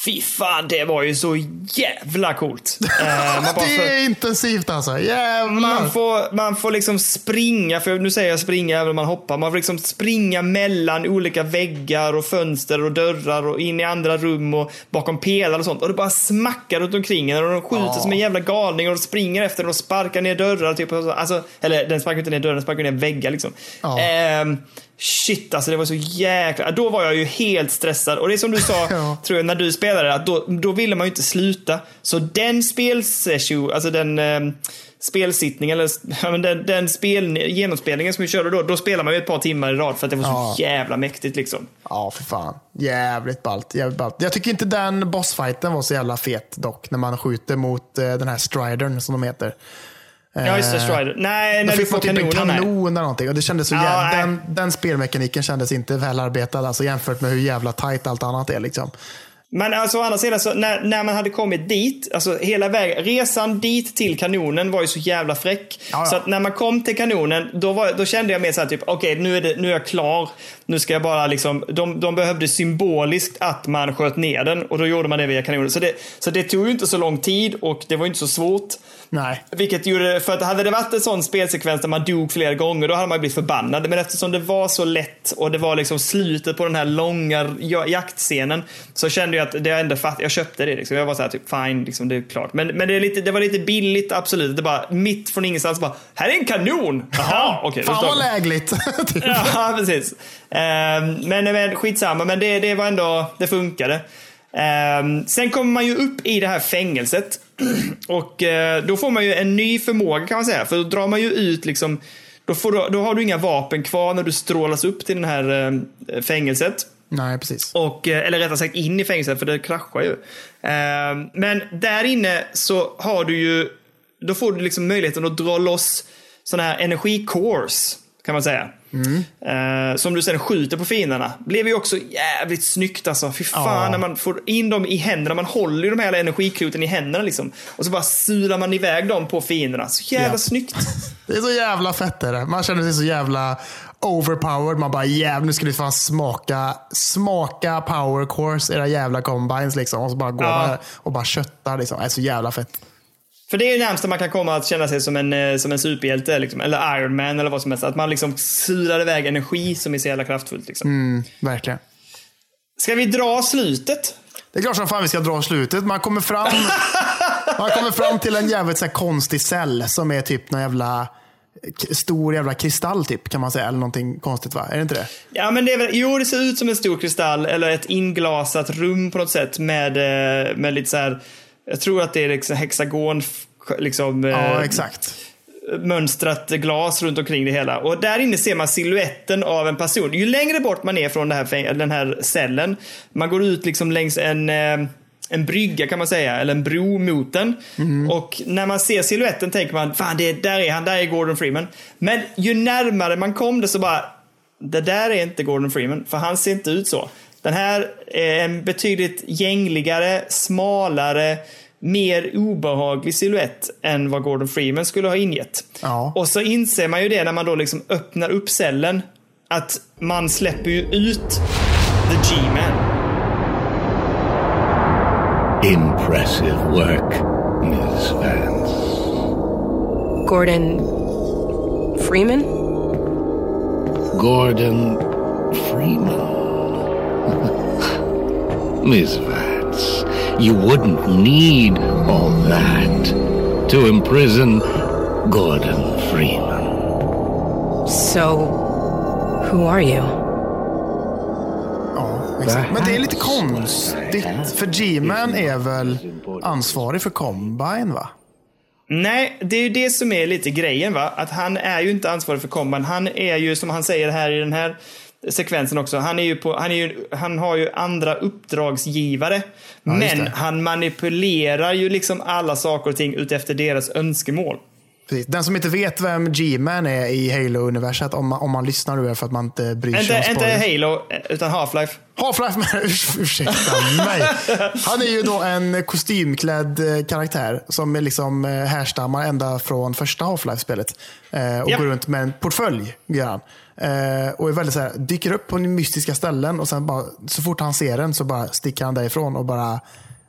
Fy fan, det var ju så jävla coolt. Eh, det är intensivt alltså. Jävlar. man får, man får liksom springa, för nu säger jag springa även om man hoppar. Man får liksom springa mellan olika väggar och fönster och dörrar och in i andra rum och bakom pelare och sånt. Och det bara smackar runt omkring en och de skjuter Ja. som en jävla galning och de springer efter den och sparkar ner dörrar. Typ, alltså, eller den sparkar inte ner dörrar, den sparkar ner väggar liksom. Ja. Ehm, shit, alltså det var så jäkla... Då var jag ju helt stressad. Och det är som du sa, Ja. tror jag, när du spelade, att då, då ville man ju inte sluta. Så den spelsession, alltså den eh, spelsittningen, eller den, den spel, genomspelningen som vi körde då, då spelade man ju ett par timmar i rad för att det var Ja. så jävla mäktigt liksom. Ja, för fan. Jävligt ballt. Jävligt ballt. Jag tycker inte den bossfighten var så jävla fet dock. När man skjuter mot eh, den här stridern som de heter. Ja, just det, Eh, Strider. Nej, när du fick får man typ en kanonen. kanon eller någonting. Och det kändes så Ja, jävla, den, den spelmekaniken kändes inte välarbetad alltså, jämfört med hur jävla tight allt annat är. Liksom. Men alltså å andra sidan, så när, när man hade kommit dit, alltså hela vägen, resan dit till kanonen var ju så jävla fräck. Ja, ja. Så att när man kom till kanonen, då, var, då kände jag mer såhär typ, okej nu, är det, nu är jag klar. Nu ska jag bara liksom, de, de behövde symboliskt att man sköt ner den och då gjorde man det via kanonen. Så det, så det tog ju inte så lång tid och det var ju inte så svårt. Nej. Vilket gjorde, för att hade det varit en sån spelsekvens där man dog flera gånger, då hade man blivit förbannad. Men eftersom det var så lätt och det var liksom slutet på den här långa ja- jaktscenen, så kände jag att det ändå fatt, jag köpte det. Liksom. Jag var så här, typ fine, liksom, det är klart. Men, men det, är lite, det var lite billigt, absolut. Det bara mitt från ingenstans bara, här är en kanon! Jaha, okej. då Fan vad lägligt. typ. Ja, precis. Ehm, men, men skitsamma, men det, det var ändå, det funkade. Ehm, sen kommer man ju upp i det här fängelset. Och eh, då får man ju en ny förmåga kan man säga. För då drar man ju ut liksom, då, får du, då har du inga vapen kvar när du strålas upp till det här eh, fängelset. Nej, precis. Och, eh, eller rättare sagt in i fängelset, för det kraschar ju. Eh, Men där inne så har du ju, då får du liksom möjligheten att dra loss sådana här energicores, kan man säga. Eh, Som du sen skjuter på fienderna. Blev ju också jävligt snyggt alltså. Fy fan Ja. när man får in dem i händerna. Man håller ju de här energikloten i händerna liksom. Och så bara sular man iväg dem på fienderna. Så jävla Ja. snyggt. Det är så jävla fett är det. Man känner sig så jävla overpowered. Man bara jävlar nu ska ni fan smaka, smaka power course era jävla combines liksom. Och så bara går Ja. man och bara köttar liksom. Det är så jävla fett. För det är ju närmast man kan komma att känna sig som en, eh, som en superhjälte. Liksom. Eller Iron Man eller vad som helst. Att man liksom sular iväg energi som är så jävla kraftfullt. Liksom. Mm, verkligen. Ska vi dra slutet? Det är klart som fan vi ska dra slutet. Man kommer fram, man kommer fram till en jävligt så konstig cell som är typ någon jävla stor jävla kristall typ kan man säga. Eller någonting konstigt va? Är det inte det? Ja, men det är väl, jo, det ser ut som en stor kristall eller ett inglasat rum på något sätt med, eh, med lite så här. Jag tror att det är liksom hexagon, liksom, Ja, eh, exakt. mönstrat glas runt omkring det hela. Och där inne ser man siluetten av en person. Ju längre bort man är från här, den här cellen, man går ut liksom längs en, eh, en brygga kan man säga, eller en bro mot den. Och när man ser siluetten tänker man, fan det, där är han, där är Gordon Freeman. Men ju närmare man kom det så bara, det där är inte Gordon Freeman, för han ser inte ut så. Den här är en betydligt gängligare, smalare, mer obehaglig siluett än vad Gordon Freeman skulle ha ingett. Ja. Och så inser man ju det när man då liksom öppnar upp cellen, att man släpper ju ut The G-Man. Impressive work, Miss Vance. Gordon Freeman? Gordon Freeman. Miss Vance, you wouldn't need all that to imprison Gordon Freeman. So, who are you? Exakt. Men det är lite konstigt. För G-Man är väl ansvarig för Combine va? Nej, det är ju det som är lite grejen va. Att han är ju inte ansvarig för komban. Han är ju som han säger här i den här sekvensen också. Han, är ju på, han, är ju, han har ju andra uppdragsgivare. just men han manipulerar ju liksom alla saker och ting utefter deras önskemål. Precis. Den som inte vet vem G-Man är i Halo-universet, om man, om man lyssnar nu är för att man inte bryr sig Inte, om inte. Halo, utan Half-Life. Half-Life, men urs- ursäkta mig. Han är ju då en kostymklädd eh, karaktär som är liksom eh, härstammar ända från första Half-Life-spelet. Eh, och Japp. går runt med en portfölj, gör han. Eh, och är väldigt så här, dyker upp på mystiska ställen och sen bara, så fort han ser den så bara sticker han därifrån och bara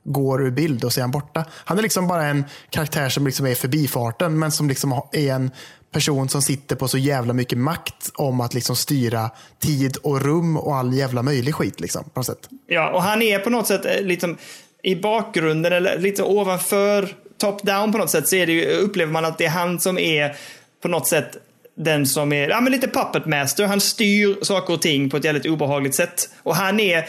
går ur bild och så är han borta. Han är liksom bara en karaktär som liksom är i förbifarten men som liksom är en person som sitter på så jävla mycket makt om att liksom styra tid och rum och all jävla möjlig skit. Liksom, på något sätt. Ja, och han är på något sätt eh, liksom i bakgrunden eller lite ovanför top-down på något sätt så är det ju, upplever man att det är han som är på något sätt den som är ja, men lite puppet master. Han styr saker och ting på ett jävligt obehagligt sätt. Och han är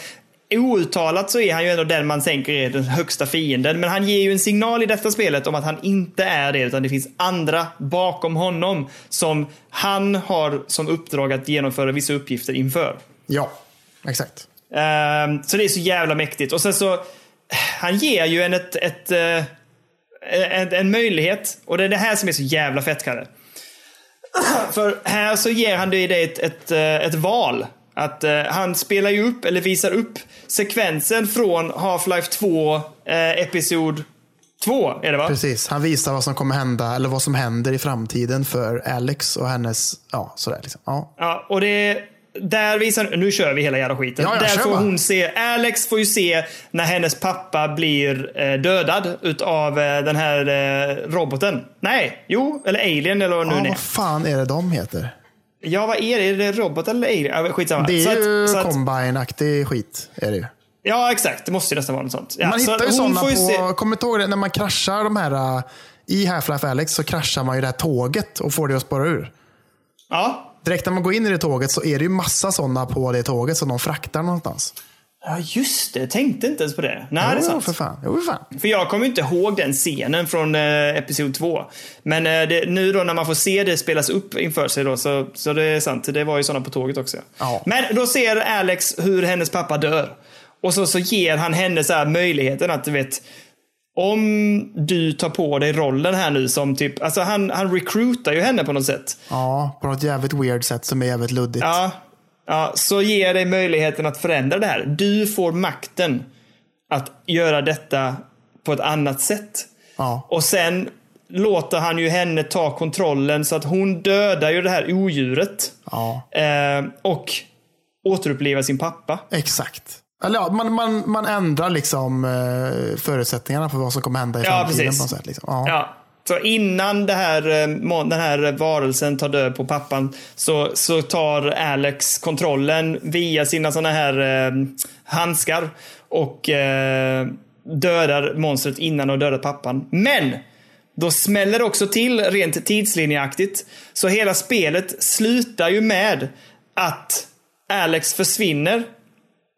outtalat så är han ju ändå den man tänker är den högsta fienden. Men han ger ju en signal i detta spelet om att han inte är det, utan det finns andra bakom honom som han har som uppdrag att genomföra vissa uppgifter inför. Ja, exakt. Ehm, så det är så jävla mäktigt. Och sen så, han ger ju en ett, ett, eh, en, en möjlighet. Och det är det här som är så jävla fett, Kalle. För här så ger han dig ett, ett, eh, ett val. Att eh, han spelar ju upp, eller visar upp, sekvensen från Half-Life 2, eh, Episod 2, är det va? Precis. Han visar vad som kommer hända, eller vad som händer i framtiden för Alex och hennes, ja sådär liksom. Ja. Ja, och det där visar, nu kör vi hela jävla skiten. Ja, där får hon se, Alex får ju se när hennes pappa blir eh, dödad utav eh, den här eh, roboten. Nej, jo, eller alien eller vad nu ja, vad fan är det de heter? Ja, vad är det? Är det robot eller alien? Skitsamma. Det Så är att- ju så att- Combine-aktig skit. Är det ju. Ja, exakt. Det måste ju nästan vara något sånt. Ja, Man så hittar ju sådana på, se- kommer du ihåg det, när man kraschar de här, uh, i Half-Life Alex så kraschar man ju det här tåget och får det att spåra ur. Ja, Direkt när man går in i det tåget så är det ju massa sådana på det tåget som de fraktar någonstans. Ja, just det. Jag tänkte inte ens på det. Nej, det är jo, sant. för fan. Jo, för fan. För jag kommer inte ihåg den scenen från eh, Episod 2. Men eh, det, nu då när man får se det spelas upp inför sig då, så, så det är sant. Det var ju sådana på tåget också. Ja. Men då ser Alex hur hennes pappa dör. Och så, så ger han henne så här möjligheten att du vet, om du tar på dig rollen här nu som typ, alltså han, han recruitar ju henne på något sätt. Ja, på något jävligt weird sätt som är jävligt luddigt. Ja, ja, så ger dig möjligheten att förändra det här. Du får makten att göra detta på ett annat sätt. Ja. Och sen låter han ju henne ta kontrollen så att hon dödar ju det här odjuret. Ja. Eh, och återupplivar sin pappa. Exakt. Eller ja, man, man, man ändrar liksom eh, förutsättningarna för vad som kommer hända i Ja, framtiden. precis. på något sätt, liksom. ja. Ja. Så innan det här, eh, den här varelsen tar död på pappan så, så tar Alex kontrollen via sina såna här eh, handskar och eh, dödar monstret innan de dödar pappan. Men! Då smäller det också till rent tidslinjeaktigt. Så hela spelet slutar ju med att Alex försvinner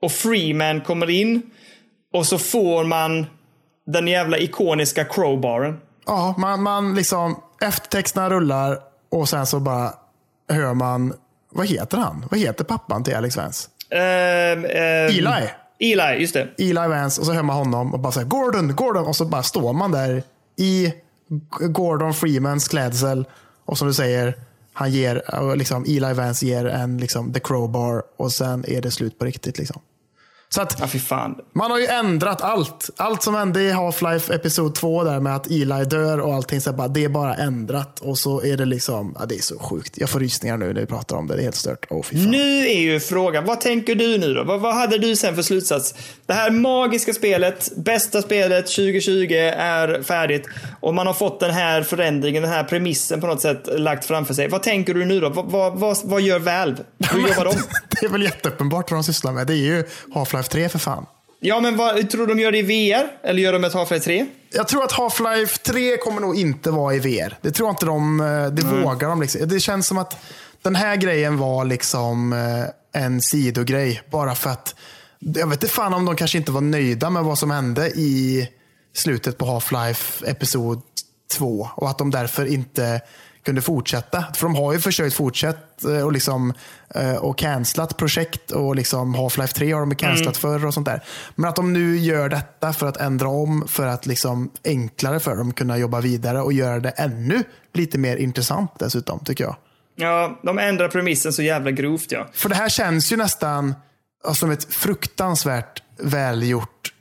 och Freeman kommer in och så får man den jävla ikoniska crowbaren. Ja, man, man liksom, eftertexterna rullar och sen så bara hör man, vad heter han? Vad heter pappan till Alex Vance? Ehm, ehm, Eli. Eli, just det. Eli Vance och så hör man honom och bara säger Gordon, Gordon och så bara står man där i Gordon Freemans klädsel och som du säger, han ger, eh, liksom Eli Vance ger en liksom the crowbar och sen är det slut på riktigt. Liksom. Så att Ja, man har ju ändrat allt. Allt som hände i Half-Life Episod 2 där med att Eli dör och allting. Så bara, det är bara ändrat. Och så är det liksom, ja, det är så sjukt. Jag får rysningar nu när vi pratar om det. Det är helt stört. Fan. Nu är ju frågan, vad tänker du nu då? Vad, vad hade du sen för slutsats? Det här magiska spelet, bästa spelet 2020 är färdigt och man har fått den här förändringen, den här premissen på något sätt lagt framför sig. Vad tänker du nu då? Vad, vad, vad, vad gör Valve? Hur jobbar de? det är väl jätteuppenbart vad de sysslar med. Det är ju Half-Life 3 för fan. Ja, men vad, tror du de gör det i VR? Eller gör de ett Half-Life 3? Jag tror att Half-Life 3 kommer nog inte vara i VR. Det tror jag inte de, eh, det vågar de. Liksom. Det känns som att den här grejen var liksom eh, en sidogrej. Bara för att, jag vet inte fan om de kanske inte var nöjda med vad som hände i slutet på Half-Life Episod 2. Och att de därför inte kunde fortsätta. För de har ju försökt fortsätta och, liksom, eh, och cancelat projekt och liksom Half-Life 3 har de cancelat förr och sånt där. Men att de nu gör detta för att ändra om för att liksom enklare för dem kunna jobba vidare och göra det ännu lite mer intressant dessutom tycker jag. Ja, de ändrar premissen så jävla grovt ja. För det här känns ju nästan ja, som ett fruktansvärt välgjort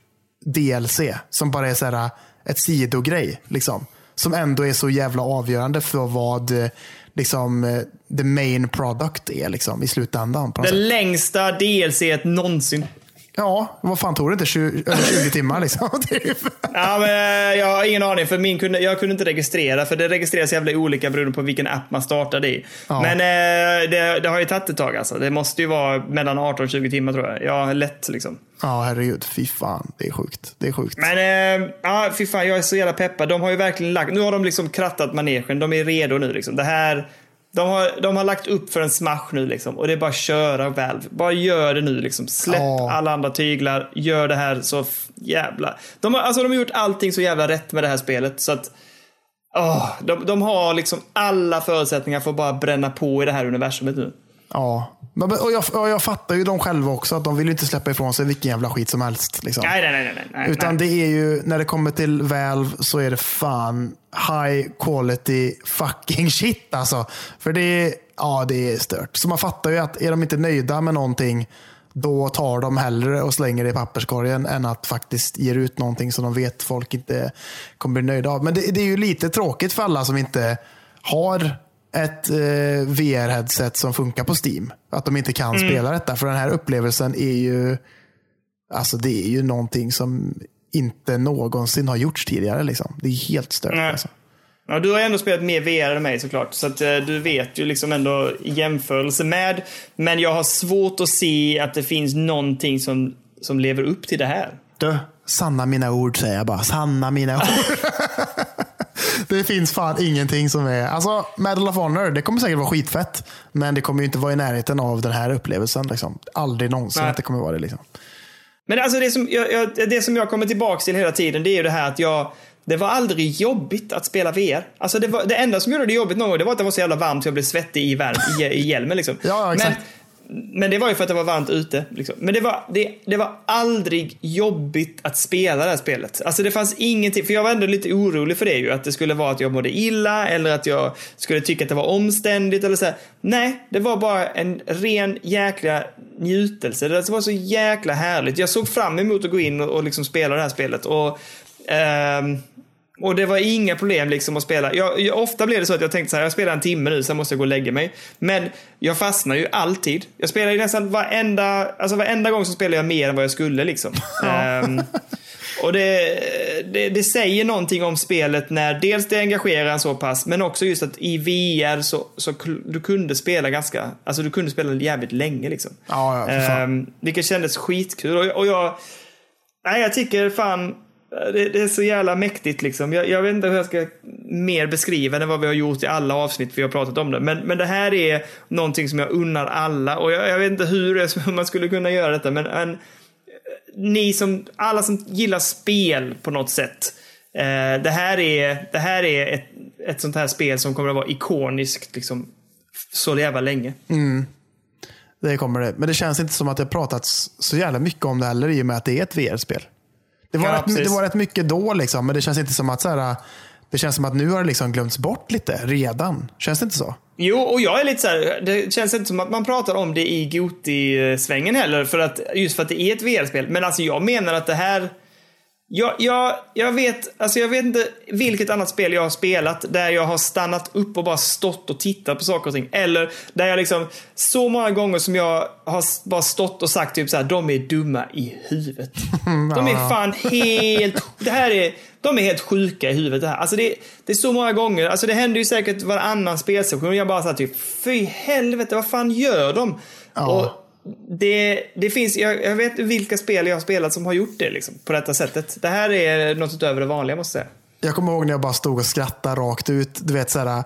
DLC. Som bara är så här, ett sidogrej. Liksom. Som ändå är så jävla avgörande för vad eh, liksom, eh, the main product är liksom, i slutändan. På något Det sätt. längsta DLC någonsin. Ja, vad fan tog det inte? 20, över 20 timmar liksom. Ja, men eh, jag har ingen aning, för min kunde, jag kunde inte registrera, för det registreras jävla olika beroende på vilken app man startade i. Ja. Men eh, det, det har ju tagit ett tag alltså. Det måste ju vara mellan 18 och 20 timmar tror jag. Ja, lätt liksom. Ja, herregud. Fy fan. Det är sjukt. Det är sjukt. Men eh, ja, fy fan, jag är så jävla peppad. De har ju verkligen lagt, nu har de liksom krattat manegen. De är redo nu liksom. Det här, de har, de har lagt upp för en smash nu liksom. Och det är bara att köra Valve. Bara gör det nu liksom. Släpp Ja. alla andra tyglar. Gör det här så jävla... De har, alltså, de har gjort allting så jävla rätt med det här spelet. Så att... åh, de, de har liksom alla förutsättningar för att bara bränna på i det här universumet nu. Ja. Och jag, och jag fattar ju de själva också. att De vill ju inte släppa ifrån sig vilken jävla skit som helst. Liksom. Nej, nej, nej. nej, nej Utan nej. det är ju, när det kommer till Valve så är det fan high quality fucking shit alltså. För det är, ja, det är stört. Så man fattar ju att är de inte nöjda med någonting då tar de hellre och slänger det i papperskorgen än att faktiskt ge ut någonting som de vet folk inte kommer bli nöjda av. Men det, det är ju lite tråkigt för alla som inte har ett eh, VR-headset som funkar på Steam. Att de inte kan spela detta. För den här upplevelsen är ju Alltså det är ju någonting som inte någonsin har gjorts tidigare. Liksom. Det är helt stört. Nej. Alltså. Ja, du har ändå spelat mer VR än mig såklart. Så att, eh, du vet ju liksom ändå i jämförelse med. Men jag har svårt att se att det finns någonting som, som lever upp till det här. Du, sanna mina ord säger jag bara. Sanna mina ord. det finns fan ingenting som är... Alltså, Medal of Honor, det kommer säkert vara skitfett. Men det kommer ju inte vara i närheten av den här upplevelsen. Liksom. Aldrig någonsin Nej. att det kommer vara det. Liksom. Men alltså det som jag, jag, det som jag kommer tillbaka till hela tiden, det är ju det här att jag det var aldrig jobbigt att spela VR. Alltså det, var, det enda som gjorde det jobbigt någon gång, det var att det var så jävla varmt så jag blev svettig i, värm, i, i hjälmen. Liksom. Ja, exakt. Men, men det var ju för att det var varmt ute. Liksom. Men det var, det, det var aldrig jobbigt att spela det här spelet. Alltså det fanns ingenting, för jag var ändå lite orolig för det ju. Att det skulle vara att jag mådde illa eller att jag skulle tycka att det var omständigt eller så. Här. Nej, det var bara en ren jäkla njutelse. Det var så jäkla härligt. Jag såg fram emot att gå in och, och liksom spela det här spelet. Och, ehm, och det var inga problem liksom att spela. Jag, jag, ofta blev det så att jag tänkte så här, jag spelar en timme nu, sen måste jag gå och lägga mig. Men jag fastnar ju alltid. Jag spelar ju nästan varenda, alltså varenda gång så spelar jag mer än vad jag skulle liksom. um, och det, det, det, säger någonting om spelet när dels det engagerar en så pass, men också just att i VR så, så du kunde spela ganska, alltså du kunde spela jävligt länge liksom. Ja, ja, um, vilket kändes skitkul. Och, och jag, nej jag tycker fan, det, det, är så jävla mäktigt liksom. Jag, jag, vet inte hur jag ska mer beskriva det än vad vi har gjort i alla avsnitt vi har pratat om det. Men, men det här är någonting som jag unnar alla och jag, jag vet inte hur, hur man skulle kunna göra detta men en, eh, ni som, alla som gillar spel på något sätt. Eh, det här är, det här är ett, ett sånt här spel som kommer att vara ikoniskt liksom, så jävla länge. Mm. Det kommer det. Men det känns inte som att det pratats så jävla mycket om det heller i och med att det är ett VR-spel. Det var, ja, rätt, det var rätt mycket då, liksom, men det känns inte som att så här, det känns som att nu har det liksom glömts bort lite redan. Känns det inte så? Jo, och jag är lite så här, det känns inte som att man pratar om det i Goti-svängen heller, för att, just för att det är ett VR-spel. Men alltså jag menar att det här jag, jag, jag, vet, alltså jag vet inte vilket annat spel jag har spelat där jag har stannat upp och bara stått och tittat på saker och ting. Eller där jag liksom, så många gånger som jag har bara stått och sagt typ så här, de är dumma i huvudet. De är fan helt, det här är, de är helt sjuka i huvudet det här. Alltså det, det är så många gånger, alltså det händer ju säkert varannan spelsession jag bara såhär typ, fy helvete, vad fan gör de? Ja. Och, det, det finns, jag, jag, vet vilka spel jag har spelat som har gjort det liksom, på detta sättet. Det här är något utöver det vanliga måste jag säga. Jag kommer ihåg när jag bara stod och skrattade rakt ut. Du vet såhär,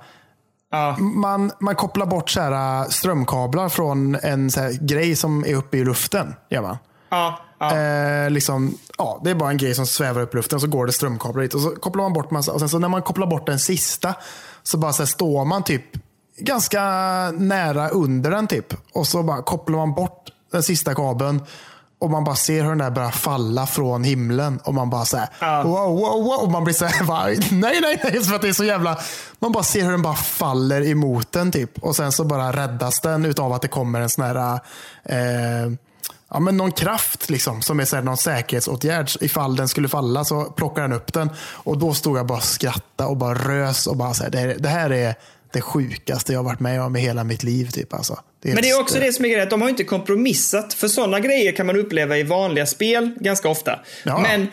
ja. man, man kopplar bort såhär, strömkablar från en såhär, grej som är uppe i luften. Gör man. Ja, ja. Eh, liksom, ja, det är bara en grej som svävar upp i luften och så går det strömkablar dit. Och så kopplar man bort massa. Och sen så när man kopplar bort den sista så bara så här, står man typ ganska nära under den typ. Och så bara kopplar man bort den sista kabeln. Och man bara ser hur den där börjar falla från himlen. Och man bara såhär, ja. wow, wow, wow. Och man blir såhär, nej, nej, nej. För att det är så jävla... Man bara ser hur den bara faller emot den typ. Och sen så bara räddas den utav att det kommer en sån här... Eh, ja, men någon kraft liksom, som är så här, någon säkerhetsåtgärd. Ifall den skulle falla så plockar den upp den. Och då stod jag bara och skrattade och bara rös och bara så här, det, det här är det sjukaste jag varit med om i hela mitt liv. Typ, alltså. Det Men det är också det som är grejen, att de har inte kompromissat. För sådana grejer kan man uppleva i vanliga spel ganska ofta. Ja. Men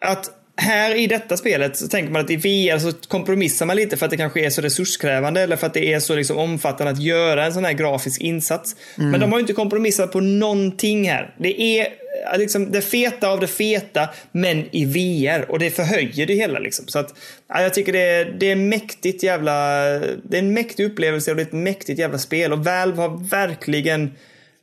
att här i detta spelet så tänker man att i VR så kompromissar man lite för att det kanske är så resurskrävande eller för att det är så liksom omfattande att göra en sån här grafisk insats. Mm. Men de har inte kompromissat på någonting här. Det är liksom det feta av det feta, men i VR. Och det förhöjer det hela liksom. Så att, ja, jag tycker det är, det är mäktigt jävla... Det är en mäktig upplevelse och det är ett mäktigt jävla spel. Och Valve har verkligen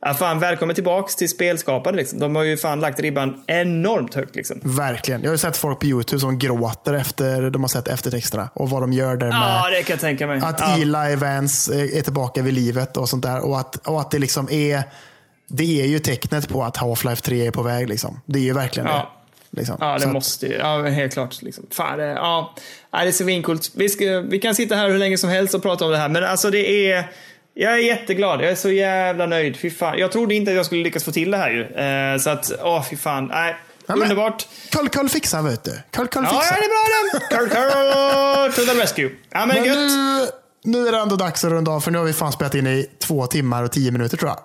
Ja, fan, välkommen tillbaks till spelskapande. Liksom. De har ju fan lagt ribban enormt högt. Liksom. Verkligen. Jag har sett folk på YouTube som gråter efter de har sett eftertexterna och vad de gör där ja, det kan jag tänka mig. Att ja. Eli Vance är tillbaka vid livet och sånt där. Och att, och att det liksom är det är ju tecknet på att Half-Life 3 är på väg. Liksom. Det är ju verkligen ja. det. Liksom. Ja, det måste ju. Ja, helt klart. Liksom. Fan, det, ja. ja, det är svincoolt. Vi, vi kan sitta här hur länge som helst och prata om det här, men alltså det är jag är jätteglad. Jag är så jävla nöjd. Fy fan. Jag trodde inte att jag skulle lyckas få till det här ju. Eh, så att, åh fy fan. Nej, ja, underbart. Karl Karl fixar vet du. Karl Karl fixar. Ja, det är bra den. Karl Karl to the rescue. Ja, men, men gött. Nu, nu är det ändå dags att runda av för nu har vi fan spelat in i två timmar och tio minuter tror jag.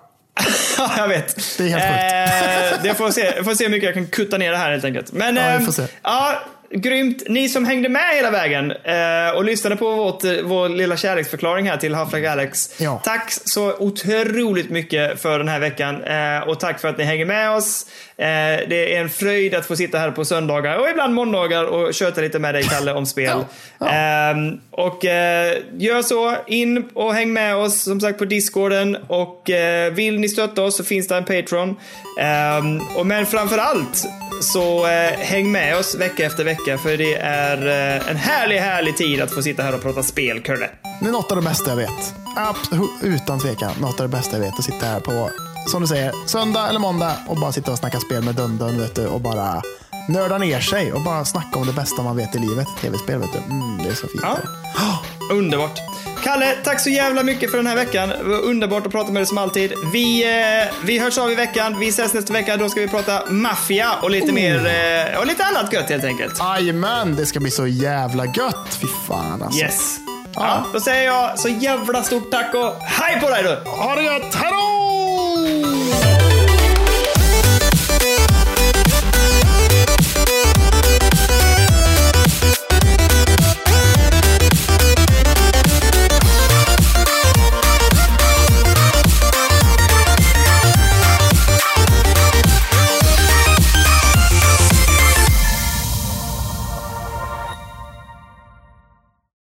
Ja, jag vet. Det är helt sjukt. Eh, jag får se, jag får se hur mycket jag kan kutta ner det här helt enkelt. Men, ja, eh, ja, grymt. Ni som hängde med hela vägen eh, och lyssnade på vårt, eh, vår lilla kärleksförklaring här till Half-Life Alex. Ja. Tack så otroligt mycket för den här veckan eh, och tack för att ni hänger med oss. Eh, det är en fröjd att få sitta här på söndagar och ibland måndagar och köta lite med dig Kalle om spel. Ehm, och eh, gör så, in och häng med oss som sagt på discorden och eh, vill ni stötta oss så finns det en Patreon. Ehm, och men framför allt så häng med oss vecka efter vecka för det är en härlig, härlig tid att få sitta här och prata spel, Kurre. Det är något av det bästa jag vet. Absolut, utan tvekan. Något av det bästa jag vet. Att sitta här på, som du säger, söndag eller måndag och bara sitta och snacka spel med Dundun vet du, och bara nörda ner sig och bara snacka om det bästa man vet i livet. Tv-spel vet du. Mm, det är så fint. Ja. Underbart. Kalle, tack så jävla mycket för den här veckan. Det var underbart att prata med dig som alltid. Vi, eh, vi hörs av i veckan. Vi ses nästa vecka. Då ska vi prata maffia och lite mer eh, och lite annat gött helt enkelt. Jajamän, det ska bli så jävla gött. Fy fan alltså. Yes. Ja, då säger jag så jävla stort tack och hej på dig du! Ha det gött, hejdå!